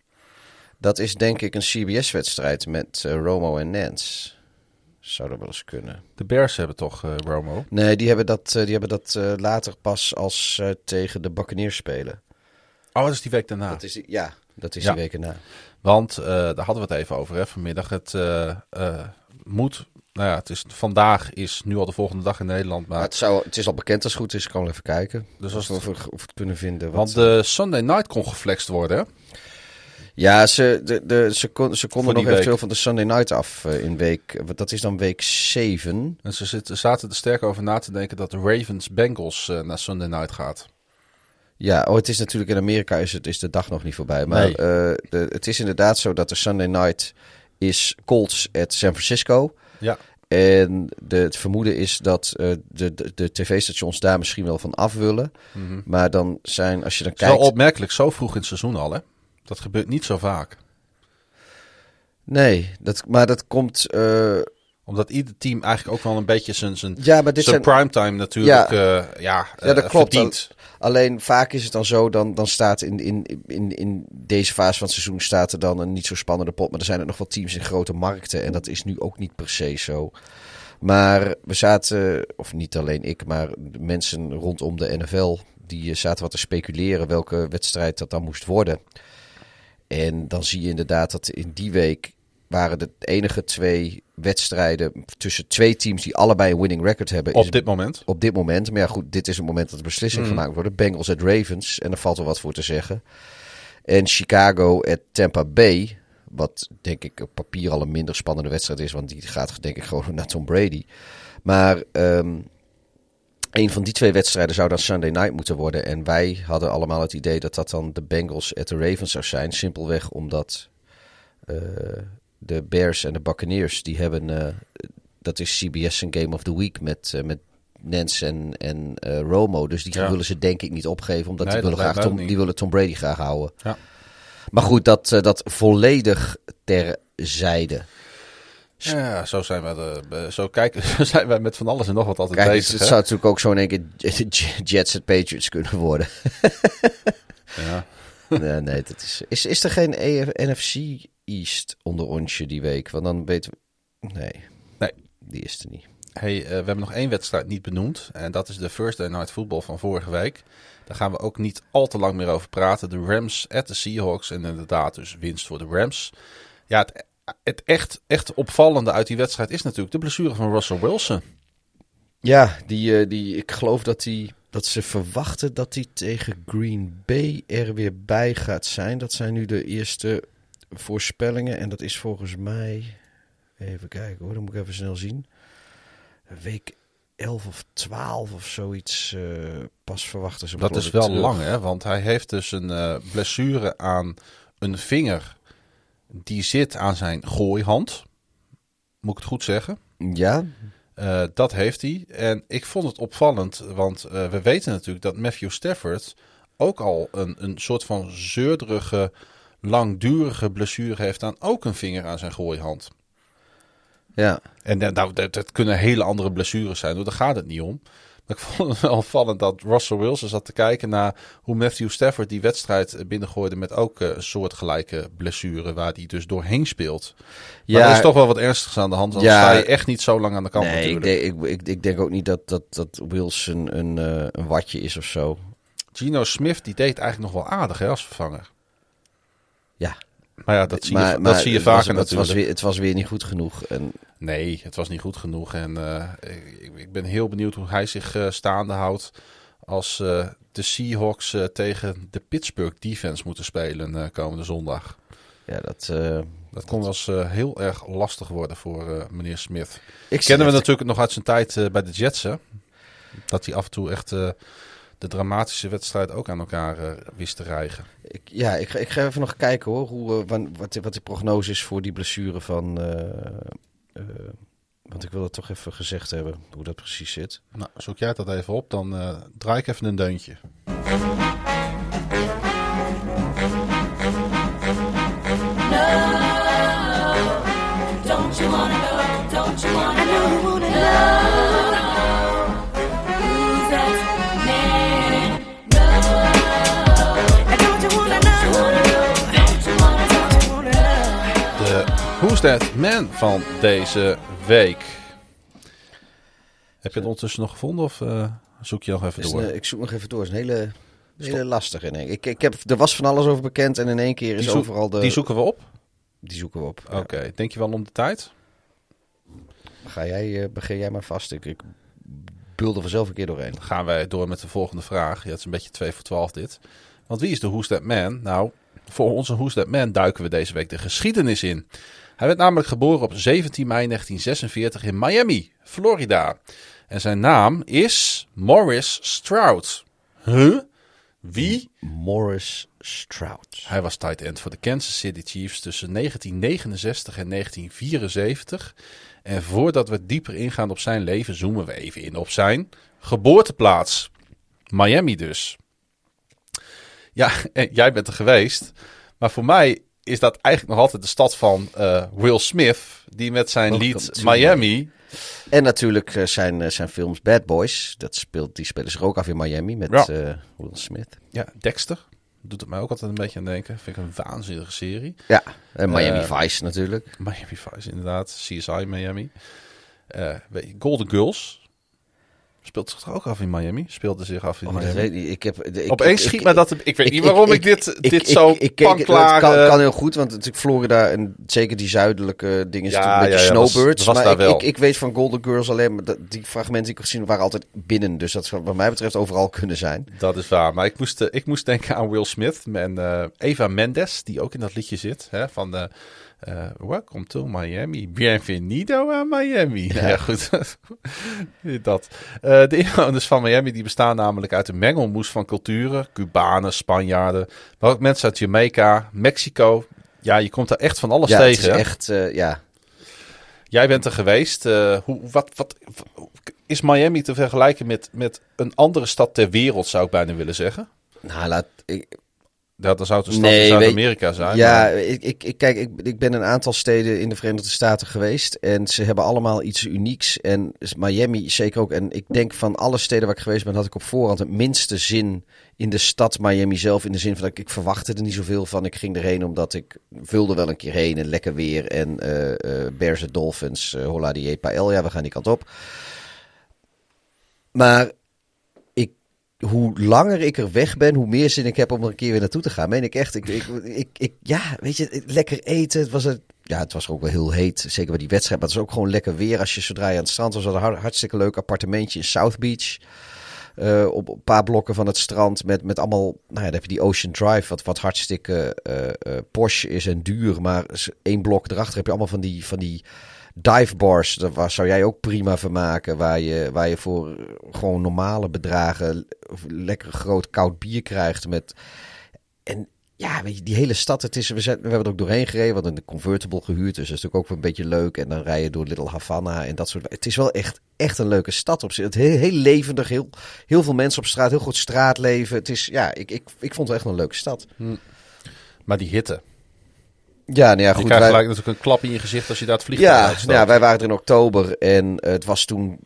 Dat is denk ik een CBS-wedstrijd met eh, Romo en Nance. Zou dat wel eens kunnen.
De Bears hebben toch eh, Romo.
Nee, die hebben dat, eh, die hebben dat eh, later pas als ze tegen de Buccaneers spelen.
Oh, dat is die week daarna.
Dat is ja, dat is
Ja.
die weken na.
Want daar hadden we het even over hè, vanmiddag. Het moet, nou ja, het is, vandaag is nu al de volgende dag in Nederland.
Maar het, zou, het is al bekend als het goed is. Ik kan wel even kijken.
Dus als
als
het-
we, of we het kunnen vinden. Wat,
want de Sunday Night kon geflext worden. Hè?
Ja, ze, de, de, ze, kon, ze konden nog eventueel
week.
van de Sunday Night af eh, in week. Dat is dan week 7.
En ze zitten, zaten er sterk over na te denken dat de Ravens Bengals eh, naar Sunday Night gaat.
Ja, oh, het is natuurlijk in Amerika is, het, is de dag nog niet voorbij. Maar
Nee.
eh, de, het is inderdaad zo dat de Sunday Night is Colts at San Francisco.
Ja.
En de, het vermoeden is dat de, de, de tv-stations daar misschien wel van af willen. Maar dan zijn, als je dan
Het is wel
kijkt...
opmerkelijk zo vroeg in het seizoen al. Hè? Dat gebeurt niet zo vaak.
Nee, dat, maar dat komt... eh,
Omdat ieder team eigenlijk ook wel een beetje zijn, zijn,
ja, maar dit
zijn
zijn...
primetime natuurlijk ja, ja,
Ja,
eh,
dat klopt.
verdient.
Alleen vaak is het dan zo, dan, dan staat in, in, in, in deze fase van het seizoen staat er dan een niet zo spannende pot. Maar er zijn er nog wel teams in grote markten en dat is nu ook niet per se zo. Maar we zaten, of niet alleen ik, maar de mensen rondom de NFL, die eh, zaten wat te speculeren welke wedstrijd dat dan moest worden. En dan zie je inderdaad dat in die week waren de enige twee wedstrijden tussen twee teams die allebei een winning record hebben.
Op dit moment.
op dit moment. Maar ja, goed, dit is het moment dat de beslissing gemaakt wordt. Bengals at Ravens. En daar valt wel wat voor te zeggen. En Chicago at Tampa Bay. Wat denk ik op papier al een minder spannende wedstrijd is. Want die gaat denk ik gewoon <laughs> naar Tom Brady. Maar ehm, een van die twee wedstrijden zou dan Sunday night moeten worden. En wij hadden allemaal het idee dat dat dan de Bengals at de Ravens zou zijn. Simpelweg omdat... eh, de Bears en de Buccaneers, die hebben, eh, dat is CBS een Game of the Week met, eh, met Nance en, en Romo. Dus die
Ja.
willen ze denk ik niet opgeven, omdat
Nee,
die, willen graag Tom, die willen Tom Brady graag houden.
Ja.
Maar goed, dat, dat volledig terzijde.
Ja, zo zijn we. De, zo kijken, <laughs> zo zijn wij met van alles en nog wat altijd
Kijk,
bezig.
het zou natuurlijk ook zo in één keer <laughs> Jets en Patriots kunnen worden. <laughs>
Ja.
nee, nee, dat is, is, is er geen EF NFC East onder onsje die week? Want dan weten we... Nee.
Nee.
Die is er niet.
Hey, eh, we hebben nog één wedstrijd niet benoemd. En dat is de Thursday Night Football van vorige week. Daar gaan we ook niet al te lang meer over praten. De Rams at de Seahawks. En inderdaad dus winst voor de Rams. Ja, het, het echt, echt opvallende uit die wedstrijd is natuurlijk de blessure van Russell Wilson.
Ja, die, eh, die, ik geloof dat, die, dat ze verwachten dat hij tegen Green Bay er weer bij gaat zijn. Dat zijn nu de eerste voorspellingen. En dat is volgens mij... Even kijken hoor, dan moet ik even snel zien. Week 11 of 12 of zoiets eh, pas verwachten ze.
Dat is wel
terug.
lang, hè? Want hij heeft dus een eh, blessure aan een vinger. Die zit aan zijn gooihand. Moet ik het goed zeggen?
Ja,
Eh, dat heeft hij. En ik vond het opvallend, want eh, we weten natuurlijk dat Matthew Stafford ook al een, een soort van zeurderige, langdurige blessure heeft aan ook een vinger aan zijn gooihand.
ja.
En eh, nou, dat, dat kunnen hele andere blessures zijn, daar gaat het niet om. Maar ik vond het wel opvallend dat Russell Wilson zat te kijken naar hoe Matthew Stafford die wedstrijd eh, binnengooide met ook eh, een soortgelijke blessure waar hij dus doorheen speelt. Maar
Ja.
er is toch wel wat ernstigs aan de hand, anders
Ja.
sta je echt niet zo lang aan de kant
Nee, ik denk, ik, ik, ik denk ook niet dat, dat, dat Wilson een, eh, een watje is of zo.
Gino Smith die deed eigenlijk nog wel aardig hè, als vervanger.
Ja.
Maar ja, dat zie je,
maar
dat zie je
het was-
vaker
het was, weer, het was weer niet goed genoeg. En
Nee, het was niet goed genoeg. En eh, ik, ik ben heel benieuwd hoe hij zich eh, staande houdt als eh, de Seahawks tegen de Pittsburgh defense moeten spelen komende zondag.
ja, dat...
Dat kon wel eens heel erg lastig worden voor meneer Smith.
ik
Kennen we natuurlijk nog uit zijn tijd bij de Jets, hè? Dat hij af en toe echt de dramatische wedstrijd ook aan elkaar wist te rijgen.
Ik, ja, ik, ga- ik ga even nog kijken hoor, hoe, eh, wan- wat, wat de prognose is voor die blessure van... eh, eh, want ik wil het toch even gezegd hebben, hoe dat precies zit.
Nou, zoek jij dat even op, dan eh, draai ik even een deuntje.
Don't you wanna know? Don't you wanna know? I know you wanna know. Who's That Man
van deze week. Heb je het ondertussen nog gevonden of eh, zoek je nog even door?
een, ik zoek nog even door. Het is een hele, hele lastige. Nee, ik, ik heb, er was van alles over bekend en in één keer is
zoek-
overal de...
die zoeken we op?
die zoeken we op.
Oké, denk je wel om de tijd?
Ga jij, eh, begin jij maar vast. Ik, ik bulde vanzelf een keer doorheen.
Dan gaan wij door met de volgende vraag. Ja, het is een beetje 2 voor 12 dit. Want wie is de Who's That Man? Nou, voor onze Who's That Man duiken we deze week de geschiedenis in. Hij werd namelijk geboren op 17 mei 1946 in Miami, Florida. En zijn naam is Morris Stroud. Huh? Wie?
Morris Stroud.
Hij was tight end voor de Kansas City Chiefs tussen 1969 en 1974. En voordat we dieper ingaan op zijn leven, zoomen we even in op zijn geboorteplaats. Miami dus. Ja, en <laughs> jij bent er geweest. Maar voor mij is dat eigenlijk nog altijd de stad van eh, Will Smith. Die met zijn
Welcome
lied Miami.
En natuurlijk eh, zijn, eh, zijn films Bad Boys. Dat speelt, die spelen zich ook af in Miami met
Ja.
Will Smith.
Ja, Dexter. Doet het mij ook altijd een beetje aan denken. Vind ik een waanzinnige serie.
Ja, en Miami Vice natuurlijk.
Miami Vice, inderdaad. CSI Miami. Golden Girls. Speelt zich toch ook af in Miami? Speelde zich af in
Oh,
Miami.
weet ik niet. Ik heb, ik,
Opeens
ik-
schiet mij dat... Ik weet niet waarom ik, dit, dit zo
ik,
panklaar...
Het kan,
eh,
kan heel goed, want natuurlijk Florida en zeker die zuidelijke dingen
Ja,
natuurlijk een beetje
ja, ja,
snowbirds.
was
maar
wel.
ik, weet van Golden Girls alleen maar dat die fragmenten die ik heb gezien waren altijd binnen. Dus dat zou wat mij betreft overal kunnen zijn.
Dat is waar. Maar ik moest, eh, ik moest denken aan Will Smith en eh, Eva Mendes, die ook in dat liedje zit. Hè, van de eh, Welcome to Miami. Bienvenido a Miami. Ja, goed. <laughs> dat. Eh, de inwoners van Miami die bestaan namelijk uit een mengelmoes van culturen. Cubanen, Spanjaarden, maar ook mensen uit Jamaica, Mexico, Ja, je komt daar echt van alles
ja,
tegen.
het is echt, eh, ja.
Jij bent er geweest. hoe, wat, wat, is Miami te vergelijken met, met een andere stad ter wereld, zou ik bijna willen zeggen?
Nou, laat, ik,
Ja, dan zou het een stad
Nee,
in Zuid-Amerika zijn.
Ja,
maar-
ik, ik, ik, kijk, ik, ik ben een aantal steden in de Verenigde Staten geweest. En ze hebben allemaal iets unieks. En Miami zeker ook. En ik denk van alle steden waar ik geweest ben, had ik op voorhand het minste zin in de stad Miami zelf. In de zin van dat ik, ik verwachtte er niet zoveel van. Ik ging erheen omdat ik wilde wel een keer heen. En lekker weer. En eh eh Bears en Dolphins, uh, Hola die Pael. Ja, we gaan die kant op. Maar hoe langer ik er weg ben, hoe meer zin ik heb om er een keer weer naartoe te gaan. Meen ik echt. Ik, ik, ik, ja, weet je, lekker eten. Het was, het, ja, het was ook wel heel heet. Zeker bij die wedstrijd. Maar het was ook gewoon lekker weer als je zodra je aan het strand was. Hadden een hartstikke leuk appartementje in South Beach. Eh, op een paar blokken van het strand met, met allemaal... Nou ja, dan heb je die Ocean Drive, wat, wat hartstikke eh eh Porsche is en duur. Maar één blok erachter heb je allemaal van die, van die dive bars. Daar waar zou jij ook prima vermaken. Waar je, waar je voor eh, gewoon normale bedragen lekker groot koud bier krijgt. Met... En ja, weet je, die hele stad, het is, we, zijn, we hebben er ook doorheen gereden. We hadden een convertible gehuurd, dus dat is natuurlijk ook een beetje leuk. En dan rij je door Little Havana en dat soort... Het is wel echt, echt een leuke stad op zich. Het heel, levendig, heel, heel veel mensen op straat, heel goed straatleven. Het is, ja, ik, ik, ik vond het echt een leuke stad.
Maar die hitte.
Ja, nou ja,
je
goed.
krijgt
wij-
gelijk natuurlijk een klap in je gezicht als je daar het vliegtuig
Ja,
uitstoot.
nou ja, wij waren er in oktober en het was toen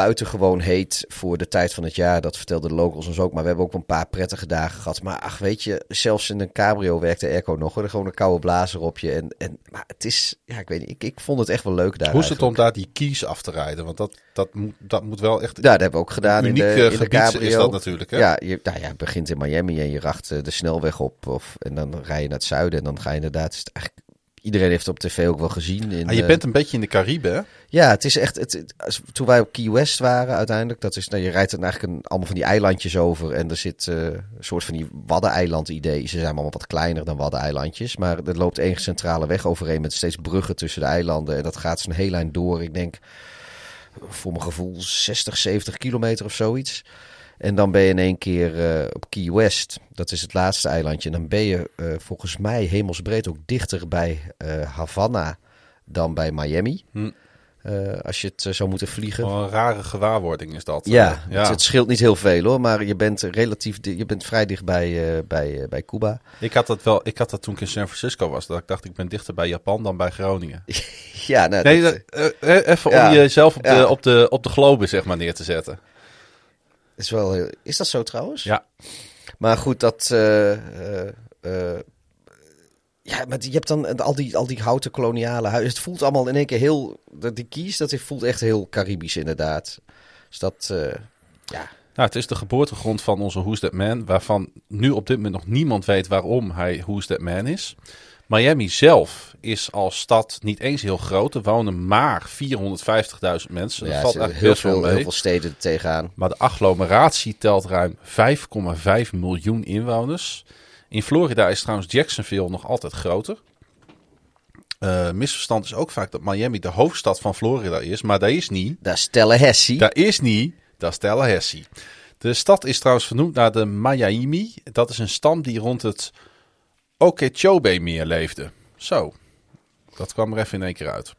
buitengewoon heet voor de tijd van het jaar. Dat vertelden de locals ons ook. Maar we hebben ook een paar prettige dagen gehad. Maar ach, weet je, zelfs in een cabrio werkte airco nog. hoor. Gewoon een koude blazer op je. En, en, maar het is, ja, ik weet niet, ik, ik vond het echt wel leuk daar
Hoe is het om daar die keys af te rijden? Want dat, dat, moet, dat moet wel echt...
Ja, dat hebben we ook gedaan in de,
eh,
in de
gebied is
cabrio.
dat natuurlijk, hè?
Ja, je, nou ja, begint in Miami en je racht eh, de snelweg op. Of, en dan rij je naar het zuiden en dan ga je inderdaad... is het eigenlijk, iedereen heeft het op tv ook wel gezien. In,
Ah, je
eh,
bent een beetje in de Cariben, hè?
Ja, het is echt. Het, toen wij op Key West waren, uiteindelijk, dat is. Nou, je rijdt dan eigenlijk een, allemaal van die eilandjes over. En er zit eh, een soort van die Waddeneiland-idee. Ze zijn allemaal wat kleiner dan Waddeneilandjes. Maar er loopt één centrale weg overheen met steeds bruggen tussen de eilanden. En dat gaat zo'n heel lijn door. Ik denk, voor mijn gevoel, 60, 70 kilometer of zoiets. En dan ben je in één keer eh, op Key West. Dat is het laatste eilandje. En dan ben je eh, volgens mij hemelsbreed ook dichter bij eh, Havana dan bij Miami.
Hm.
Als je het zou moeten vliegen.
Een rare gewaarwording is dat.
Ja, Het, het scheelt niet heel veel hoor, maar je bent relatief, je bent vrij dicht bij, bij, bij Cuba.
Ik had dat wel. Ik had dat toen ik in San Francisco was. Dat ik dacht, ik ben dichter bij Japan dan bij Groningen. <laughs>
Ja, nou,
Nee,
dat,
dat- even
ja.
om jezelf op,
Ja.
de, op, de, op de globe zeg maar neer te zetten.
Is wel heel, is dat zo trouwens?
Ja.
Maar goed, dat. eh, eh, ja, maar je hebt dan al die, al die houten koloniale huizen. Het voelt allemaal in één keer heel. dat- Die kies, dat voelt echt heel Caribisch inderdaad. Dus dat. ja.
Nou, het is de geboortegrond van onze Who's That Man. Waarvan nu op dit moment nog niemand weet waarom hij Who's That Man is. Miami zelf is als stad niet eens heel groot. Er wonen maar 450.000 mensen. Dat
ja,
valt
er
eigenlijk
heel, veel, heel veel steden tegenaan.
Maar de agglomeratie telt ruim 5,5 miljoen inwoners. In Florida is trouwens Jacksonville nog altijd groter. Eh, misverstand is ook vaak dat Miami de hoofdstad van Florida is. Maar dat is niet.
Dat is Tallahassee.
Dat is niet. Dat is Tallahassee. De stad is trouwens vernoemd naar de Miami. Dat is een stam die rond het Okeechobee-meer leefde. Zo, dat kwam er even in één keer uit.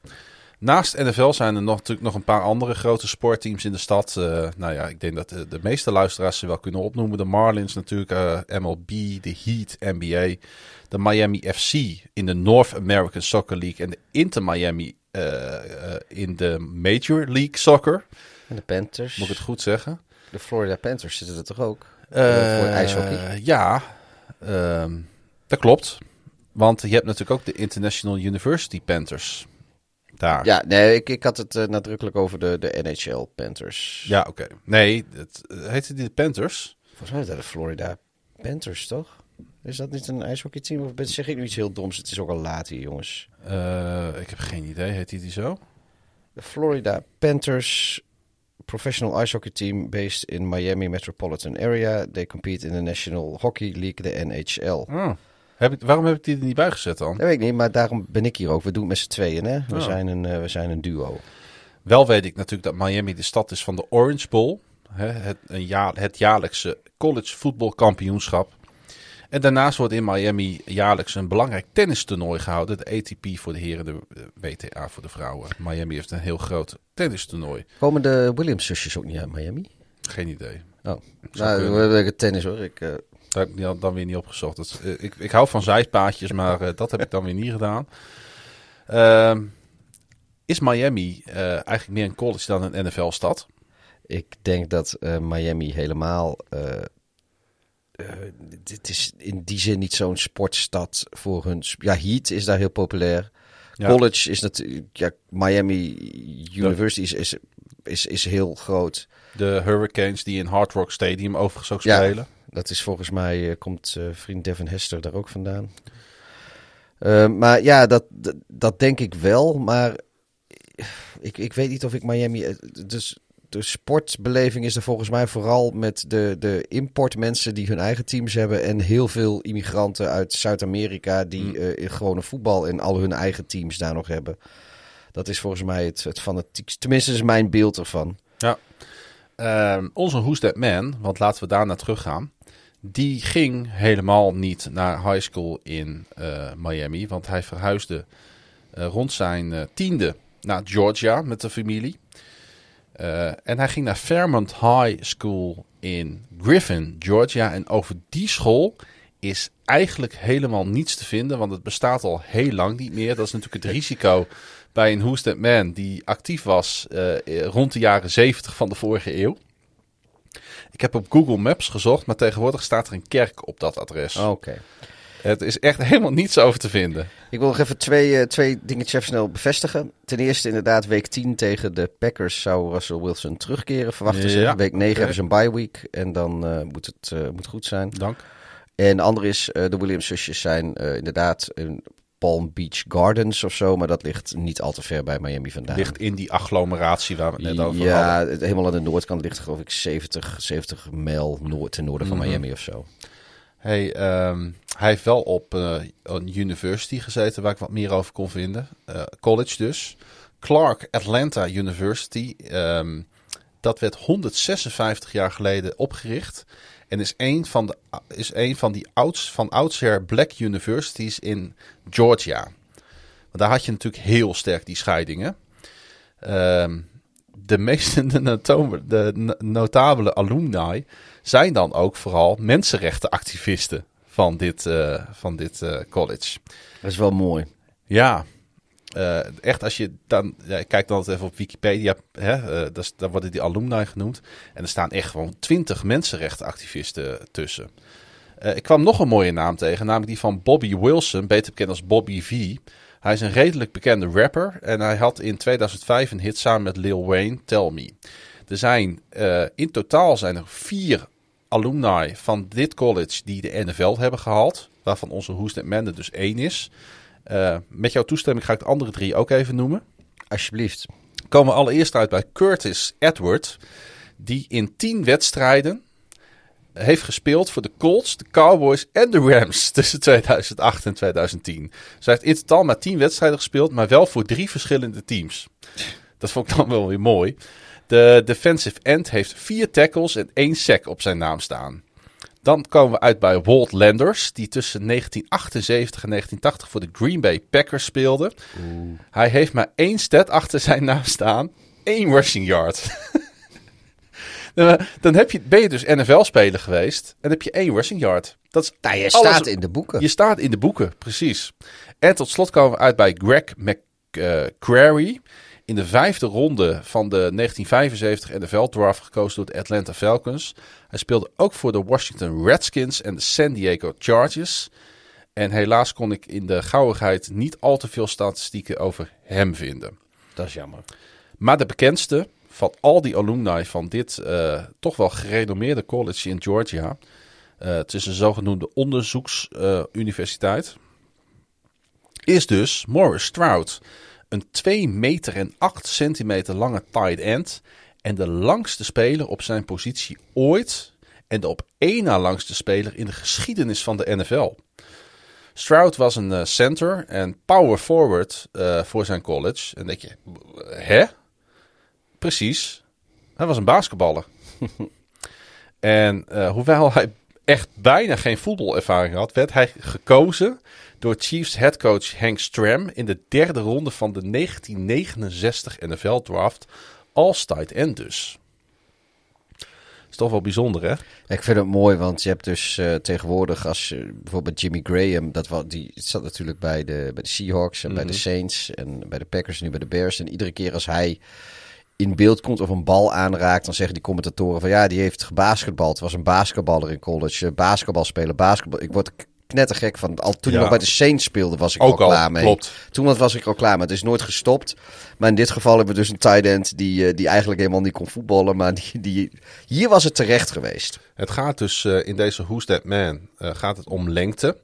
Naast NFL zijn er nog, natuurlijk nog een paar andere grote sportteams in de stad. Eh, nou ja, ik denk dat de, de meeste luisteraars ze wel kunnen opnoemen. De Marlins natuurlijk, eh, MLB, de Heat, NBA. De Miami FC in de North American Soccer League. En de Inter Miami eh, in de Major League Soccer.
En de Panthers.
Moet ik het goed zeggen?
De Florida Panthers zitten er toch ook? Voor ijshockey.
Ja, ehm, dat klopt. Want je hebt natuurlijk ook de International University Panthers. Daar.
Ja, nee, ik, ik had het eh, nadrukkelijk over de, de NHL Panthers.
Ja, oké. Nee, het, eh, heette die de Panthers?
Volgens mij is dat de Florida Panthers, toch? Is dat niet een ijshockeyteam? Of ben- zeg ik nu iets heel doms? Het is ook al laat hier, jongens.
Eh, ik heb geen idee. Heet die, die zo?
De Florida Panthers, professional ice hockey team based in Miami metropolitan area. They compete in the National Hockey League, de NHL.
Oh. Heb ik, waarom heb ik die er niet bij gezet dan?
Dat weet ik niet, maar daarom ben ik hier ook. We doen het met z'n tweeën, hè? We,
Oh.
zijn een, eh, we zijn een duo.
Wel weet ik natuurlijk dat Miami de stad is van de Orange Bowl. Hè, het, een jaar, het jaarlijkse college voetbalkampioenschap. En daarnaast wordt in Miami jaarlijks een belangrijk tennistoernooi gehouden. De ATP voor de heren, de eh, WTA voor de vrouwen. Miami heeft een heel groot tennistoernooi.
Komen de Williams-zusjes ook niet uit Miami?
Geen idee.
Oh, nou, we hebben tennis hoor. Ik, eh,
Dat heb ik dan- dan weer niet opgezocht. Dat, eh, ik, ik hou van zijpaadjes, maar eh, dat heb ik dan weer niet gedaan. Ehm, is Miami eh, eigenlijk meer een college dan een NFL-stad?
ik denk dat Miami helemaal. dit is in die zin niet zo'n sportstad voor hun. Ja, Heat is daar heel populair.
Ja.
College is natuurlijk. Ja, Miami University is, is, is, is heel groot.
De Hurricanes die in Hard Rock Stadium overigens ook
Ja. Dat is volgens mij, eh, komt eh, vriend Devin Hester daar ook vandaan. Eh, maar ja, dat, dat, dat denk ik wel. Maar ik, ik weet niet of ik Miami... Dus de sportbeleving is er volgens mij vooral met de, de importmensen die hun eigen teams hebben. En heel veel immigranten uit Zuid-Amerika die
Mm.
in gewone voetbal en al hun eigen teams daar nog hebben. Dat is volgens mij het, het fanatiekste. Tenminste, is mijn beeld ervan.
Ja. Ehm, onze Who's That Man, want laten we daar naar teruggaan. Die ging helemaal niet naar high school in eh, Miami. Want hij verhuisde eh, rond zijn eh, tiende naar Georgia met de familie. En hij ging naar Fairmont High School in Griffin, Georgia. En over die school is eigenlijk helemaal niets te vinden. Want het bestaat al heel lang niet meer. Dat is natuurlijk het risico bij een Who's Man die actief was rond de jaren 70 van de vorige eeuw. Ik heb op Google Maps gezocht, maar tegenwoordig staat er een kerk op dat adres.
Oké.
Het is echt helemaal niets over te vinden.
Ik wil nog even twee, eh, twee dingetjes even snel bevestigen. Ten eerste inderdaad week 10 tegen de Packers zou Russell Wilson terugkeren, verwachten ze.
Ja,
Week 9
oké.
hebben ze een bye week en dan eh, moet het eh, moet goed zijn.
Dank.
En de andere is, de Williams-zusjes zijn inderdaad in Palm Beach Gardens of zo, maar dat ligt niet al te ver bij Miami vandaan.
Ligt in die agglomeratie waar we het net over
ja,
hadden.
het- helemaal aan de noordkant ligt geloof ik 70, 70 mijl noord, ten noorden van
Mhm.
Miami of zo.
Hey, ehm, hij heeft wel op eh, een university gezeten waar ik wat meer over kon vinden. Eh, college dus. Clark Atlanta University. ehm, dat werd 156 jaar geleden opgericht. En is een van, de, is een van die ouds, van oudsher black universities in Georgia. Want daar had je natuurlijk heel sterk die scheidingen. Ehm, de meeste <laughs> de, notabele alumni zijn dan ook vooral mensenrechtenactivisten van dit, eh, van dit eh, college.
Dat is wel mooi.
Ja, eh, echt als je dan... Ja, ik kijk dan even op Wikipedia, hè, eh, s- daar worden die alumni genoemd. En er staan echt gewoon twintig mensenrechtenactivisten tussen. Eh, ik kwam nog een mooie naam tegen, namelijk die van Bobby Wilson, beter bekend als Bobby V. Hij is een redelijk bekende rapper en hij had in 2005 een hit samen met Lil Wayne, Tell Me. Er zijn in totaal zijn er vier alumni van dit college die de NFL hebben gehaald, waarvan onze Who's That Man er dus één is. Eh, met jouw toestemming ga ik de andere drie ook even noemen.
Alsjeblieft.
Komen we allereerst uit bij Curtis Edward, die in tien wedstrijden heeft gespeeld voor de Colts, de Cowboys en de Rams <laughs> tussen 2008 en 2010. Zij heeft in totaal maar tien wedstrijden gespeeld, maar wel voor drie verschillende teams. Dat vond ik dan wel weer mooi. De defensive end heeft vier tackles en één sack op zijn naam staan. Dan komen we uit bij Walt Landers, die tussen 1978 en 1980 voor de Green Bay Packers speelde. Hij heeft maar één stat achter zijn naam staan. één rushing yard. <laughs> Dan dan heb je, ben je dus NFL-speler geweest en heb je één rushing yard. Dat is
Nou, je
alles-
staat in de boeken.
Je staat in de boeken, precies. En tot slot komen we uit bij Greg McCrary. In de vijfde ronde van de 1975 NFL-draft gekozen door de Atlanta Falcons. Hij speelde ook voor de Washington Redskins en de San Diego Chargers. En helaas kon ik in de gauwigheid niet al te veel statistieken over hem vinden.
Dat is jammer.
Maar de bekendste van al die alumni van dit eh, toch wel gerenommeerde college in Georgia. eh, het is een zogenoemde onderzoeksuniversiteit. is dus Morris Stroud. Een 2 meter en 8 centimeter lange tight end. En de langste speler op zijn positie ooit. En de op één na langste speler in de geschiedenis van de NFL. Stroud was een eh, center en power forward eh, voor zijn college. En denk je, hè? Precies. Hij was een basketballer. <laughs> en eh, hoewel hij echt bijna geen voetbalervaring had, werd hij gekozen door Chiefs headcoach Hank Stram in de derde ronde van de 1969 NFL draft als tight end dus. Is toch wel bijzonder, hè?
Ik vind het mooi, want je hebt dus eh, tegenwoordig, als je bijvoorbeeld Jimmy Graham, dat wa- die zat natuurlijk bij de, bij de Seahawks en bij de Saints en bij de Packers en nu bij de Bears. En iedere keer als hij in beeld komt of een bal aanraakt, dan zeggen die commentatoren van ja, die heeft gebasketbald. Het was een basketballer in college, eh, basketbal spelen, basketbal. Ik word knettergek van, al, toen
Ja.
hij nog bij de Saints speelde was ik
Ook
al
al,
klaar mee.
klopt.
Toen was ik al klaar, maar het is nooit gestopt. Maar in dit geval hebben we dus een tight end die, eh, die eigenlijk helemaal niet kon voetballen, maar die, die, hier was het terecht geweest.
Het gaat dus eh, in deze Who's That Man eh, gaat het om lengte.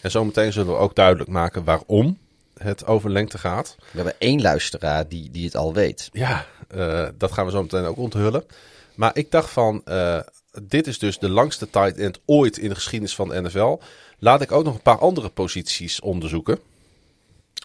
En zometeen zullen we ook duidelijk maken waarom het over lengte gaat.
We hebben één luisteraar die, die het al weet.
Ja, dat gaan we zo meteen ook onthullen. Maar ik dacht van, dit is dus de langste tight end ooit in de geschiedenis van de NFL. Laat ik ook nog een paar andere posities onderzoeken.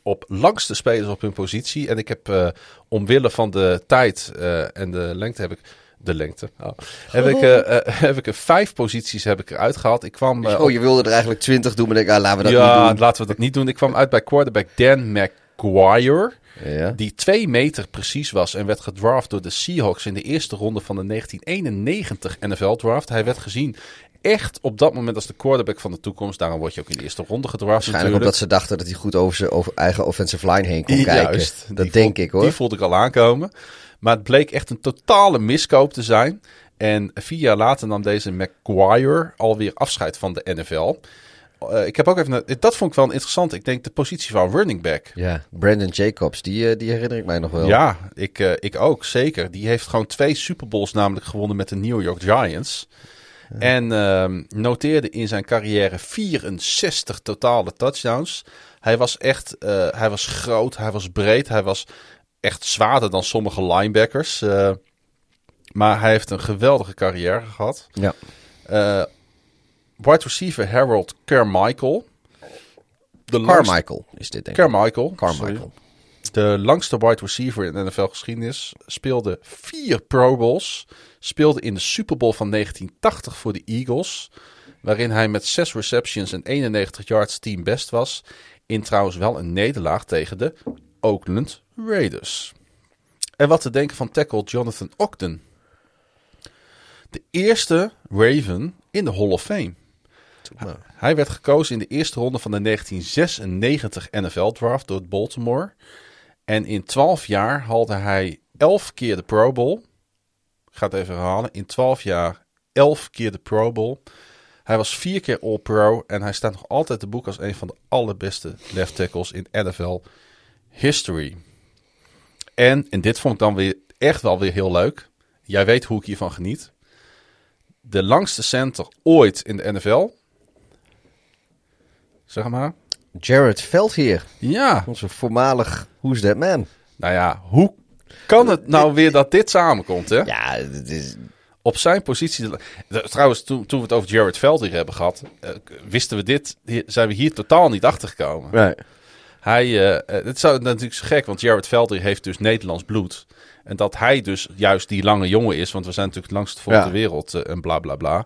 Op langste spelers op hun positie. En ik heb eh, omwille van de tijd eh, en de lengte heb ik... De lengte. Oh, heb, ik, <laughs> eh, heb ik er vijf posities heb ik eruit gehaald. Ik kwam
oh, je wilde er eigenlijk twintig doen, maar ik ah, laten we dat
ja,
niet doen.
laten we dat niet doen. Ik kwam uit bij quarterback Dan McGuire.
Ja.
Die twee meter precies was en werd gedraft door de Seahawks in de eerste ronde van de 1991 NFL draft. Hij werd gezien echt op dat moment als de quarterback van de toekomst. Daarom word je ook in de eerste ronde gedraft
Waarschijnlijk omdat ze dachten dat hij goed over zijn over eigen offensive line heen kon kijken.
Juist,
dat denk ik hoor.
Die voelde ik al aankomen. Maar het bleek echt een totale miskoop te zijn. En vier jaar later nam deze McGuire alweer afscheid van de NFL. Eh, ik heb ook even... Dat vond ik wel interessant. Ik denk de positie van running back.
Ja, Brandon Jacobs, die, eh, die herinner ik mij nog wel.
Ja, ik, eh, ik ook, zeker. Die heeft gewoon twee Super Bowls namelijk gewonnen met de New York Giants. En ehm, noteerde in zijn carrière 64 totale touchdowns. Hij was echt, eh, hij was groot, hij was breed, hij was echt zwaarder dan sommige linebackers. eh, maar hij heeft een geweldige carrière gehad.
Ja.
Eh, wide receiver Harold Carmichael. De
Carmichael is dit denk ik.
Carmichael.
Carmichael.
sorry. De langste wide receiver in de NFL-geschiedenis speelde vier Pro Bowls. Speelde in de Super Bowl van 1980 voor de Eagles. Waarin hij met zes receptions en 91 yards team best was. In trouwens wel een nederlaag tegen de Oakland Raiders. En wat te denken van tackle Jonathan Ogden. De eerste Raven in de Hall of Fame. Hij werd gekozen in de eerste ronde van de 1996 NFL-draft door Baltimore. En in 12 jaar haalde hij 11 keer de Pro Bowl. Ga het even herhalen. In 12 jaar 11 keer de Pro Bowl. Hij was vier keer All-Pro en hij staat nog altijd te boek als een van de allerbeste left tackles in NFL history. En, en dit vond ik dan weer echt wel weer heel leuk. Jij weet hoe ik hiervan geniet. De langste center ooit in de NFL. Zeg maar.
Jared Veldheer,
Ja,
onze voormalig Who's That Man.
nou ja, hoe kan het nou weer dat dit samenkomt, hè?
Ja, het is...
Op zijn positie. de- Trouwens, toen, toen we het over Jared Velder hebben gehad, eh, wisten we dit, hier- zijn we hier totaal niet achter gekomen.
Nee.
Hij, eh, het zou natuurlijk zo gek, want Jared Velder heeft dus Nederlands bloed. En dat hij dus juist die lange jongen is, want we zijn natuurlijk het langste
Ja.
ter wereld en bla bla bla.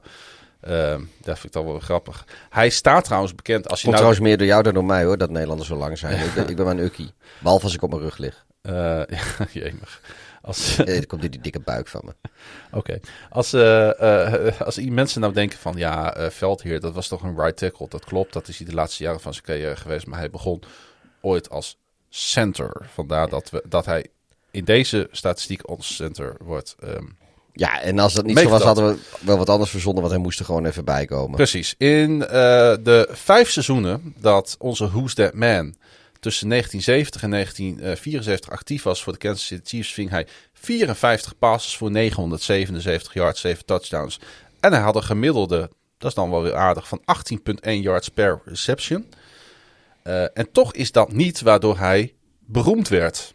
Eh, dat vind ik dan wel grappig. Hij staat trouwens bekend als je
Komt
nou...
trouwens meer door jou dan door mij hoor, dat Nederlanders zo lang zijn. <laughs> Ik, ben, ik ben maar een ukkie. Behalve als ik op mijn rug lig.
Eh, <laughs> ja, jemig. Als, <laughs>
Dan komt die dikke buik van me. <laughs>
Oké. Als, eh, eh, als mensen nou denken van ja, Veldheer, dat was toch een right tackle. Dat klopt, dat is hij de laatste jaren van zijn carrière geweest. Maar hij begon ooit als center. Vandaar dat, we, dat hij in deze statistiek als center wordt. ehm,
Ja, en als dat niet zo was, hadden we wel wat anders verzonnen, want hij moest er gewoon even bij komen.
Precies. In de vijf seizoenen dat onze Who's That Man tussen 1970 en 1974 actief was voor de Kansas City Chiefs, ving hij 54 passes voor 977 yards, 7 touchdowns. En hij had een gemiddelde, dat is dan wel weer aardig, van 18,1 yards per reception. Eh, en toch is dat niet waardoor hij beroemd werd.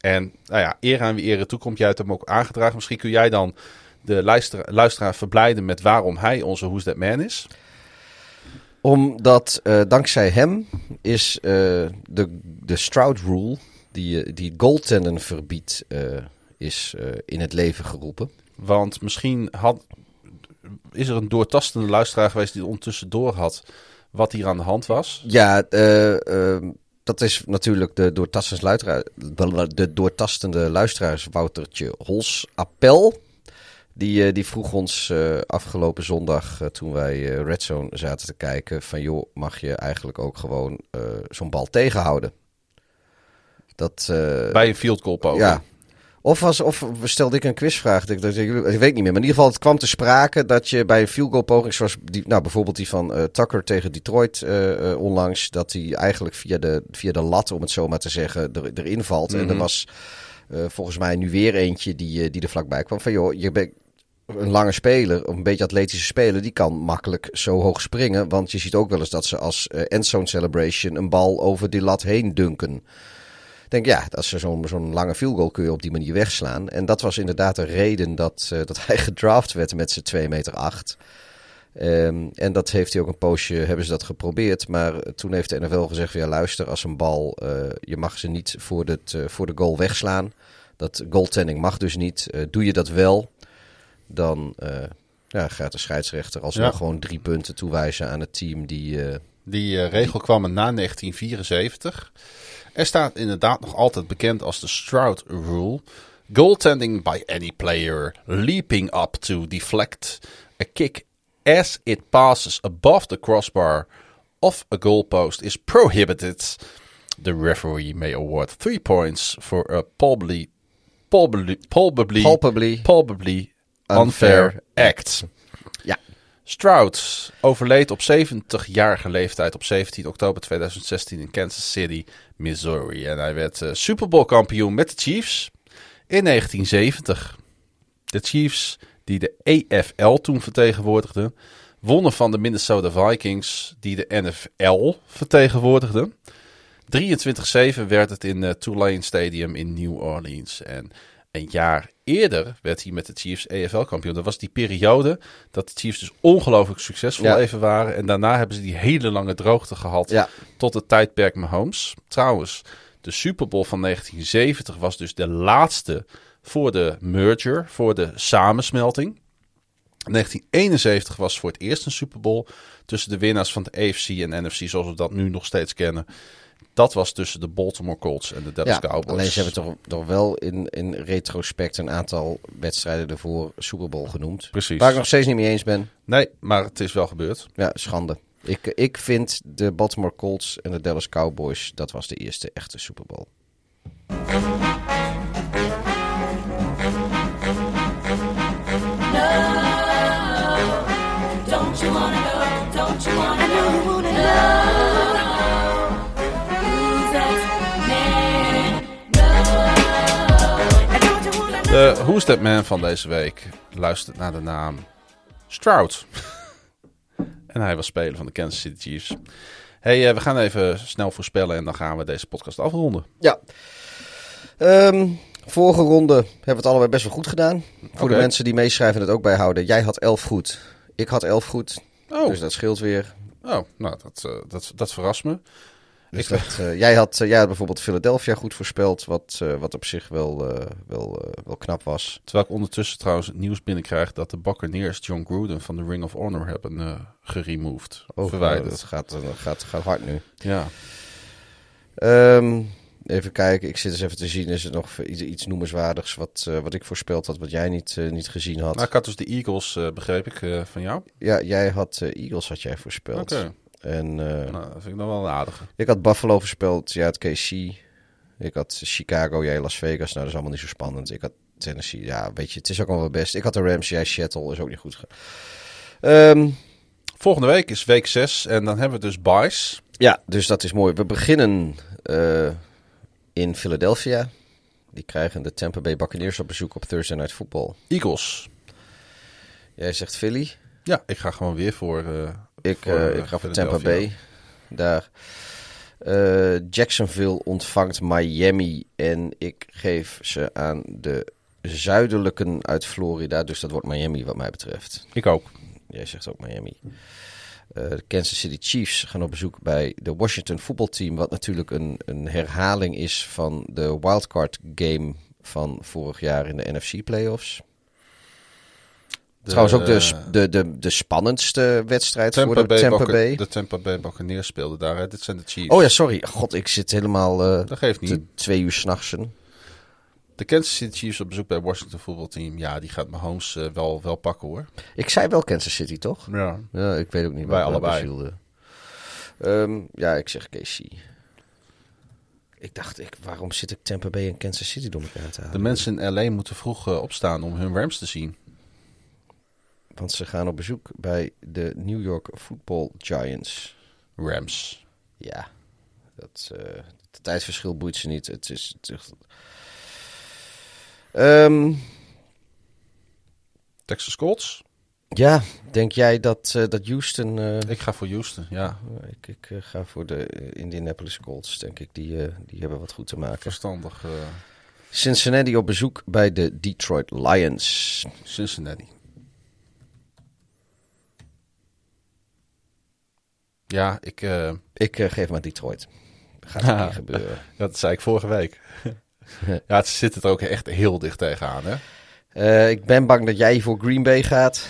En nou ja, eer aan wie ere toekomt, jij hebt hem ook aangedragen. Misschien kun jij dan de luisteraar, luisteraar verblijden met waarom hij onze Who's That Man is.
Omdat eh, dankzij hem is eh, de, de Stroud Rule, die, eh, die goaltenden verbiedt, eh, is in het leven geroepen.
Want misschien had, is er een doortastende luisteraar geweest die ondertussen door had wat hier aan de hand was?
Ja, eh, ehm, dat is natuurlijk de doortastende, luisteraar, de doortastende luisteraars Woutertje Hols Appel. Die, eh, die vroeg ons eh, afgelopen zondag, eh, toen wij Red Zone zaten te kijken, van joh, mag je eigenlijk ook gewoon zo'n bal tegenhouden? Dat,
Bij een field goal poging.
ja. Of, was, of stelde ik een quizvraag. Ik, dat, ik, ik weet niet meer. Maar in ieder geval, het kwam te sprake dat je bij een field goal poging, zoals die, nou, bijvoorbeeld die van Tucker tegen Detroit onlangs, dat die eigenlijk via de, via de lat, om het zo maar te zeggen, er, erin valt. En er was eh, volgens mij nu weer eentje die, die er vlakbij kwam. Van joh, je bent een lange speler, een beetje atletische speler, die kan makkelijk zo hoog springen. Want je ziet ook wel eens dat ze als eh, endzone celebration een bal over die lat heen dunken. Ik denk, ja, als ze zo'n lange field goal kun je op die manier wegslaan. En dat was inderdaad de reden dat, eh, dat <laughs> hij gedraft werd met zijn 2 meter 8. Ehm, en dat heeft hij ook een poosje, hebben ze dat geprobeerd. Maar eh, toen heeft de NFL gezegd, ja luister, als een bal, je mag ze niet voor, het, voor de goal wegslaan. Dat goaltending mag dus niet. Doe je dat wel, dan eh, ja, gaat de scheidsrechter alsnog
Ja.
gewoon drie punten toewijzen aan het team die... eh,
Die eh, regel kwam er na 1974. Er staat inderdaad nog altijd bekend als de Stroud Rule. Goaltending by any player leaping up to deflect a kick as it passes above the crossbar of a goalpost is prohibited. The referee may award three points for a probably, probably, probably,
Palpably.
probably unfair act.
ja,
Stroud overleed op 70-jarige leeftijd op 17 oktober 2016 in Kansas City, Missouri. En hij werd eh, Super Bowl kampioen met de Chiefs in 1970. De Chiefs, die de EFL toen vertegenwoordigden, wonnen van de Minnesota Vikings, die de NFL vertegenwoordigden. 23-7 werd het in uh, Tulane Stadium in New Orleans. En een jaar eerder werd hij met de Chiefs EFL-kampioen. Dat was die periode dat de Chiefs dus ongelooflijk succesvol
Ja.
even waren. En daarna hebben ze die hele lange droogte gehad
Ja.
tot het tijdperk Mahomes. Trouwens, de Super Bowl van 1970 was dus de laatste voor de merger, voor de samensmelting. 1971 was voor het eerst een Super Bowl tussen de winnaars van de AFC en NFC, zoals we dat nu nog steeds kennen. Dat was tussen de Baltimore Colts en de Dallas
ja
Cowboys.
alleen ze hebben toch, toch wel in, in retrospect een aantal wedstrijden ervoor Super Bowl genoemd.
Precies.
Waar ik nog steeds niet mee eens ben.
Nee, maar het is wel gebeurd.
Ja, schande. Ik, ik vind de Baltimore Colts en de Dallas Cowboys, dat was de eerste echte Super Bowl.
De Who's That Man van deze week luistert naar de naam Stroud. <laughs> en hij was speler van de Kansas City Chiefs. hey, eh, we gaan even snel voorspellen en dan gaan we deze podcast afronden.
Ja. Ehm, vorige ronde hebben we het allebei best wel goed gedaan. Voor de mensen die meeschrijven en het ook bijhouden. Jij had 11 goed. Ik had 11 goed.
Oh,
Dus dat scheelt weer.
oh nou, dat, eh, dat, dat verrast me.
Dus dat, eh, jij, had, eh, jij had bijvoorbeeld Philadelphia goed voorspeld. Wat, eh, wat op zich wel, wel, wel knap was.
Terwijl ik ondertussen trouwens het nieuws binnenkrijg dat de Buccaneers John Gruden van de Ring of Honor hebben geremoved.
Oh,
verwijderd.
Dat gaat, gaat, gaat hard nu.
Ja.
Ehm, even kijken, ik zit eens even te zien. Is er nog iets, iets noemenswaardigs wat, wat ik voorspeld had, wat jij niet, niet gezien had?
Nou, ik had dus de Eagles, begreep ik, van jou.
Ja, jij had Eagles had jij voorspeld.
Oké.
En eh,
Nou, dat vind ik dan wel een aardige.
ik had Buffalo voorspeld, jij had KC. Ik had Chicago, jij Las Vegas. Nou, dat is allemaal niet zo spannend. Ik had Tennessee, ja, weet je, het is ook wel best. Ik had de Rams, jij Seattle, is ook niet goed. Ehm,
Volgende week is week 6 en dan hebben we dus buys.
ja, dus dat is mooi. We beginnen eh, in Philadelphia. Die krijgen de Tampa Bay Buccaneers op bezoek op Thursday Night Football.
Eagles.
Jij zegt Philly.
Ja, ik ga gewoon weer voor. eh,
Ik,
voor,
eh,
eh,
ik ga voor Tampa. Bay. Daar. Eh, Jacksonville ontvangt Miami. En ik geef ze aan de zuidelijken uit Florida. Dus dat wordt Miami wat mij betreft.
Ik ook.
Jij zegt ook Miami. De Kansas City Chiefs gaan op bezoek bij de Washington voetbalteam. Wat natuurlijk een, een herhaling is van de wildcard game van vorig jaar in de NFC playoffs. Trouwens ook de, de, de, de spannendste wedstrijd
Tampa
voor de
Bay
Tampa Bay.
De Tampa Bay Buccaneers speelden daar. Hè. Dit zijn de Chiefs.
Oh ja, sorry. God, ik zit helemaal eh,
Dat geeft niet.
twee uur s'nachtsen.
De Kansas City Chiefs op bezoek bij Washington voetbalteam. Ja, die gaat Mahomes eh wel, wel pakken hoor.
Ik zei wel Kansas City, toch?
Ja.
Ja, ik weet ook niet
Wij
waar
allebei.
Ehm ja, ik zeg KC. Ik dacht, ik, waarom zit ik Tampa Bay en Kansas City door elkaar te
De
halen?
mensen in LA moeten vroeg opstaan om hun Rams te zien.
Want ze gaan op bezoek bij de New York Football Giants.
Rams.
Ja, dat, eh het tijdverschil boeit ze niet. Het is... Het is Ehm,
Texas Colts.
ja, denk jij dat, eh, dat Houston... eh,
Ik ga voor Houston, ja.
ik ik ga voor de Indianapolis Colts, denk ik. Die, die hebben wat goed te maken.
Verstandig
Cincinnati op bezoek bij de Detroit Lions.
Cincinnati. Ja, ik, eh,
Ik eh, geef maar Detroit. Gaat niet <laughs> gebeuren.
dat zei ik vorige week. <laughs> ja, het zit het er ook echt heel dicht tegenaan, hè?
Eh, ik ben bang dat jij voor Green Bay gaat.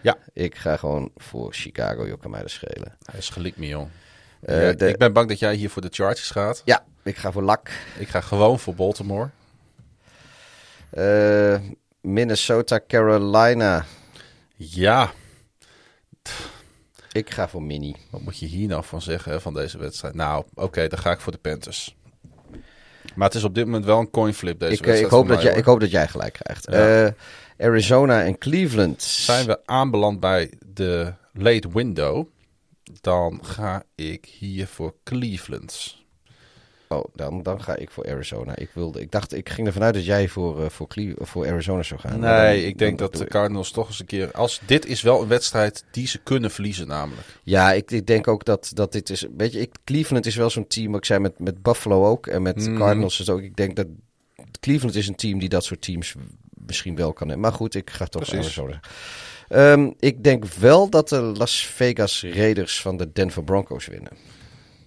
Ja.
Ik ga gewoon voor Chicago. Je kan mij dat schelen.
Hij is gelikt me, joh. Ja,
de-
Ik ben bang dat jij hier voor de Chargers gaat.
Ja, ik ga voor Lak.
Ik ga gewoon voor Baltimore.
Minnesota, Carolina.
Ja,
Ik ga voor Mini.
wat moet je hier nou van zeggen hè, van deze wedstrijd? Nou, oké, dan ga ik voor de Panthers. Maar het is op dit moment wel een coin flip deze
Ik, eh,
wedstrijd.
ik, hoop dat jij,
hoor.
ik hoop dat jij gelijk krijgt.
Ja.
Eh, Arizona en Cleveland.
Zijn we aanbeland bij de late window, dan ga ik hier voor Cleveland.
Oh, dan, dan ga ik voor Arizona. Ik, wilde, ik dacht, ik ging ervan uit dat jij voor, eh, voor, Cle- voor Arizona zou gaan.
Nee,
dan-
ik denk dat de Cardinals toch eens een keer... Als, dit is wel een wedstrijd die ze kunnen verliezen namelijk.
Ja, ik, ik denk ook dat, dat dit is... Weet je, ik, Cleveland is wel zo'n team. Ik zei met, met Buffalo ook. En met
Mhm.
Cardinals is ook. Ik denk dat Cleveland is een team die dat soort teams misschien wel kan hebben. Maar goed, ik ga toch
Precies.
Arizona. Ehm, ik denk wel dat de Las Vegas Raiders van de Denver Broncos winnen.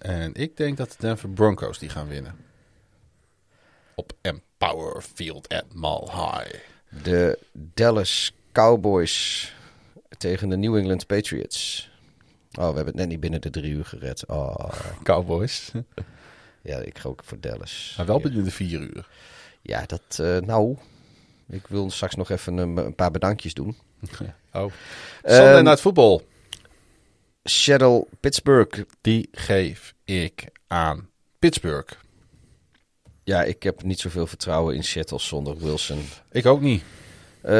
En ik denk dat de Denver Broncos die gaan winnen. Op Empower Field at Mile High.
De Dallas Cowboys tegen de New England Patriots. Oh, we hebben het net niet binnen de drie uur gered. Oh, <laughs>
Cowboys. <laughs>
ja, ik ga ook voor Dallas.
Maar wel
Ja.
binnen de vier uur.
Ja, dat, eh, nou, ik wil straks nog even een, een paar bedankjes doen. <laughs>
Oh. Sunday
Ehm,
Night Football.
Seattle, Pittsburgh.
Die geef ik aan Pittsburgh.
Ja, ik heb niet zoveel vertrouwen in Seattle zonder Wilson.
Ik ook niet.
Eh,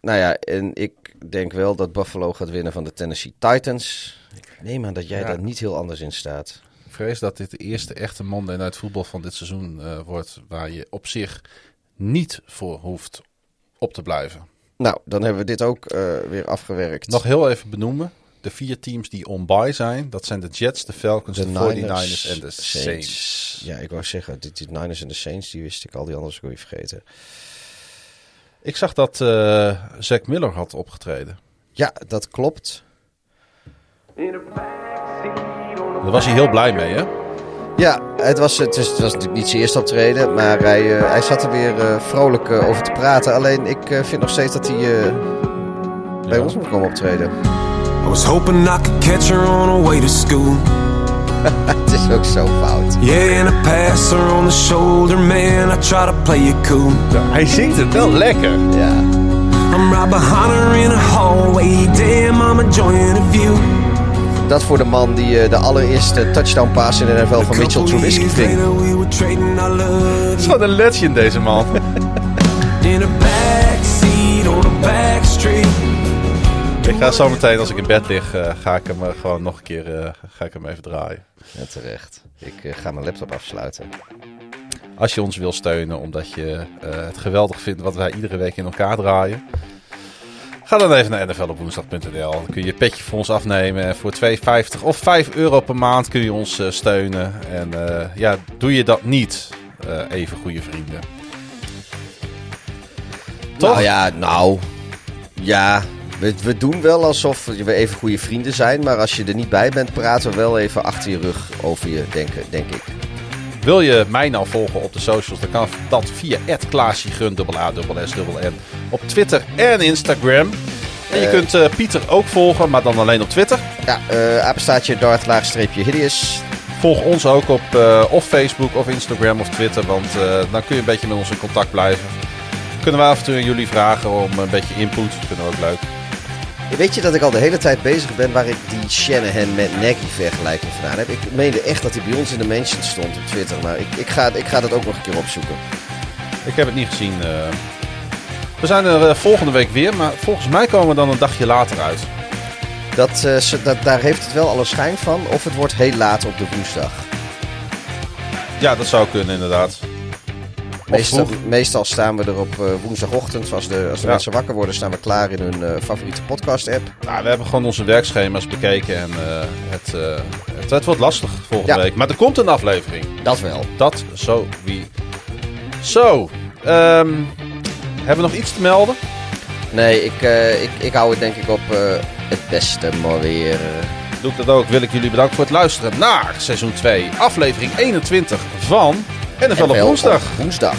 nou ja, en ik denk wel dat Buffalo gaat winnen van de Tennessee Titans. Ik neem aan dat jij
Ja.
daar niet heel anders in staat.
Ik vrees dat dit de eerste echte Monday Night Football van dit seizoen eh, wordt. Waar je op zich niet voor hoeft op te blijven.
Nou, dan hebben we dit ook eh, weer afgewerkt.
Nog heel even benoemen. De vier teams die on-bye zijn. Dat zijn de Jets, de Falcons, de, 49ers en de Saints.
Ja, ik wou zeggen, die, die Niners en de Saints, die wist ik al, die anders kon je vergeten.
Ik zag dat eh Zack Miller had opgetreden.
Ja, dat klopt.
Daar was hij heel blij mee, hè?
Ja, het was, het, is, het was natuurlijk niet zijn eerste optreden, maar hij, eh, hij zat er weer eh, vrolijk over te praten. Alleen ik vind nog steeds dat hij bij ons moet komen optreden.
I was hoping I could catch her on her way to school. <laughs>
het is ook zo fout.
Yeah, and I pass her on the shoulder, man. I try to play it cool.
Hij zingt het wel lekker.
Ja.
I'm right behind her in a hallway. Damn, I'm enjoying the view.
Dat voor de man die eh, de allereerste touchdown pass in de NFL van Mitchell Trubisky ving.
Het is gewoon een legend, deze man. <laughs>
In a backseat on a back street.
Ik ga zo meteen, als ik in bed lig, eh, ga ik hem eh, gewoon nog een keer eh, ga ik hem even draaien.
Ja, terecht. Ik ga mijn laptop afsluiten.
Als je ons wil steunen omdat je het geweldig vindt wat wij iedere week in elkaar draaien. Ga dan even naar nflopwoensdag.nl. Dan kun je je petje voor ons afnemen. En voor 2,50 of 5 euro per maand kun je ons steunen. En ja, doe je dat niet, even goede vrienden. Toch?
Nou ja, nou. Ja, we, we doen wel alsof we even goede vrienden zijn. Maar als je er niet bij bent, praten we wel even achter je rug over je denken, denk ik.
Wil je mij nou volgen op de socials, dan kan dat via @klaasjegun, N, op Twitter en Instagram. En je
Eh,
kunt eh, Pieter ook volgen, maar dan alleen op Twitter.
Ja, eh apenstaartje laagstreepje Hideous.
Volg ons ook op of Facebook of Instagram of Twitter, want dan kun je een beetje met ons in contact blijven. Kunnen we af en toe jullie vragen om een beetje input, dat vinden we ook leuk.
Weet je dat ik al de hele tijd bezig ben waar ik die Shanahan met Nagy vergelijking vandaan heb? Ik meende echt dat hij bij ons in de mention stond op Twitter, maar ik, ik, ga, ik ga dat ook nog een keer opzoeken.
Ik heb het niet gezien. eh. We zijn er eh, volgende week weer, maar volgens mij komen we dan een dagje later uit.
Dat, eh, dat, daar heeft het wel alle schijn van, of het wordt heel laat op de woensdag.
Ja, dat zou kunnen inderdaad.
Meestal, meestal staan we er op eh, woensdagochtend, als de, als de
Ja.
mensen wakker worden, staan we klaar in hun eh, favoriete podcast-app.
Nou, we hebben gewoon onze werkschema's bekeken en eh, het, het, het wordt lastig volgende
Ja.
week. Maar er komt een aflevering.
Dat wel.
Dat zo wie. Zo, ehm, hebben we nog iets te melden?
Nee, ik, ik, ik hou het denk ik op het beste maar weer.
Doe ik dat ook. Wil ik jullie bedanken voor het luisteren naar seizoen 2, aflevering 21 van en dan
wel
op
woensdag.
Woensdag.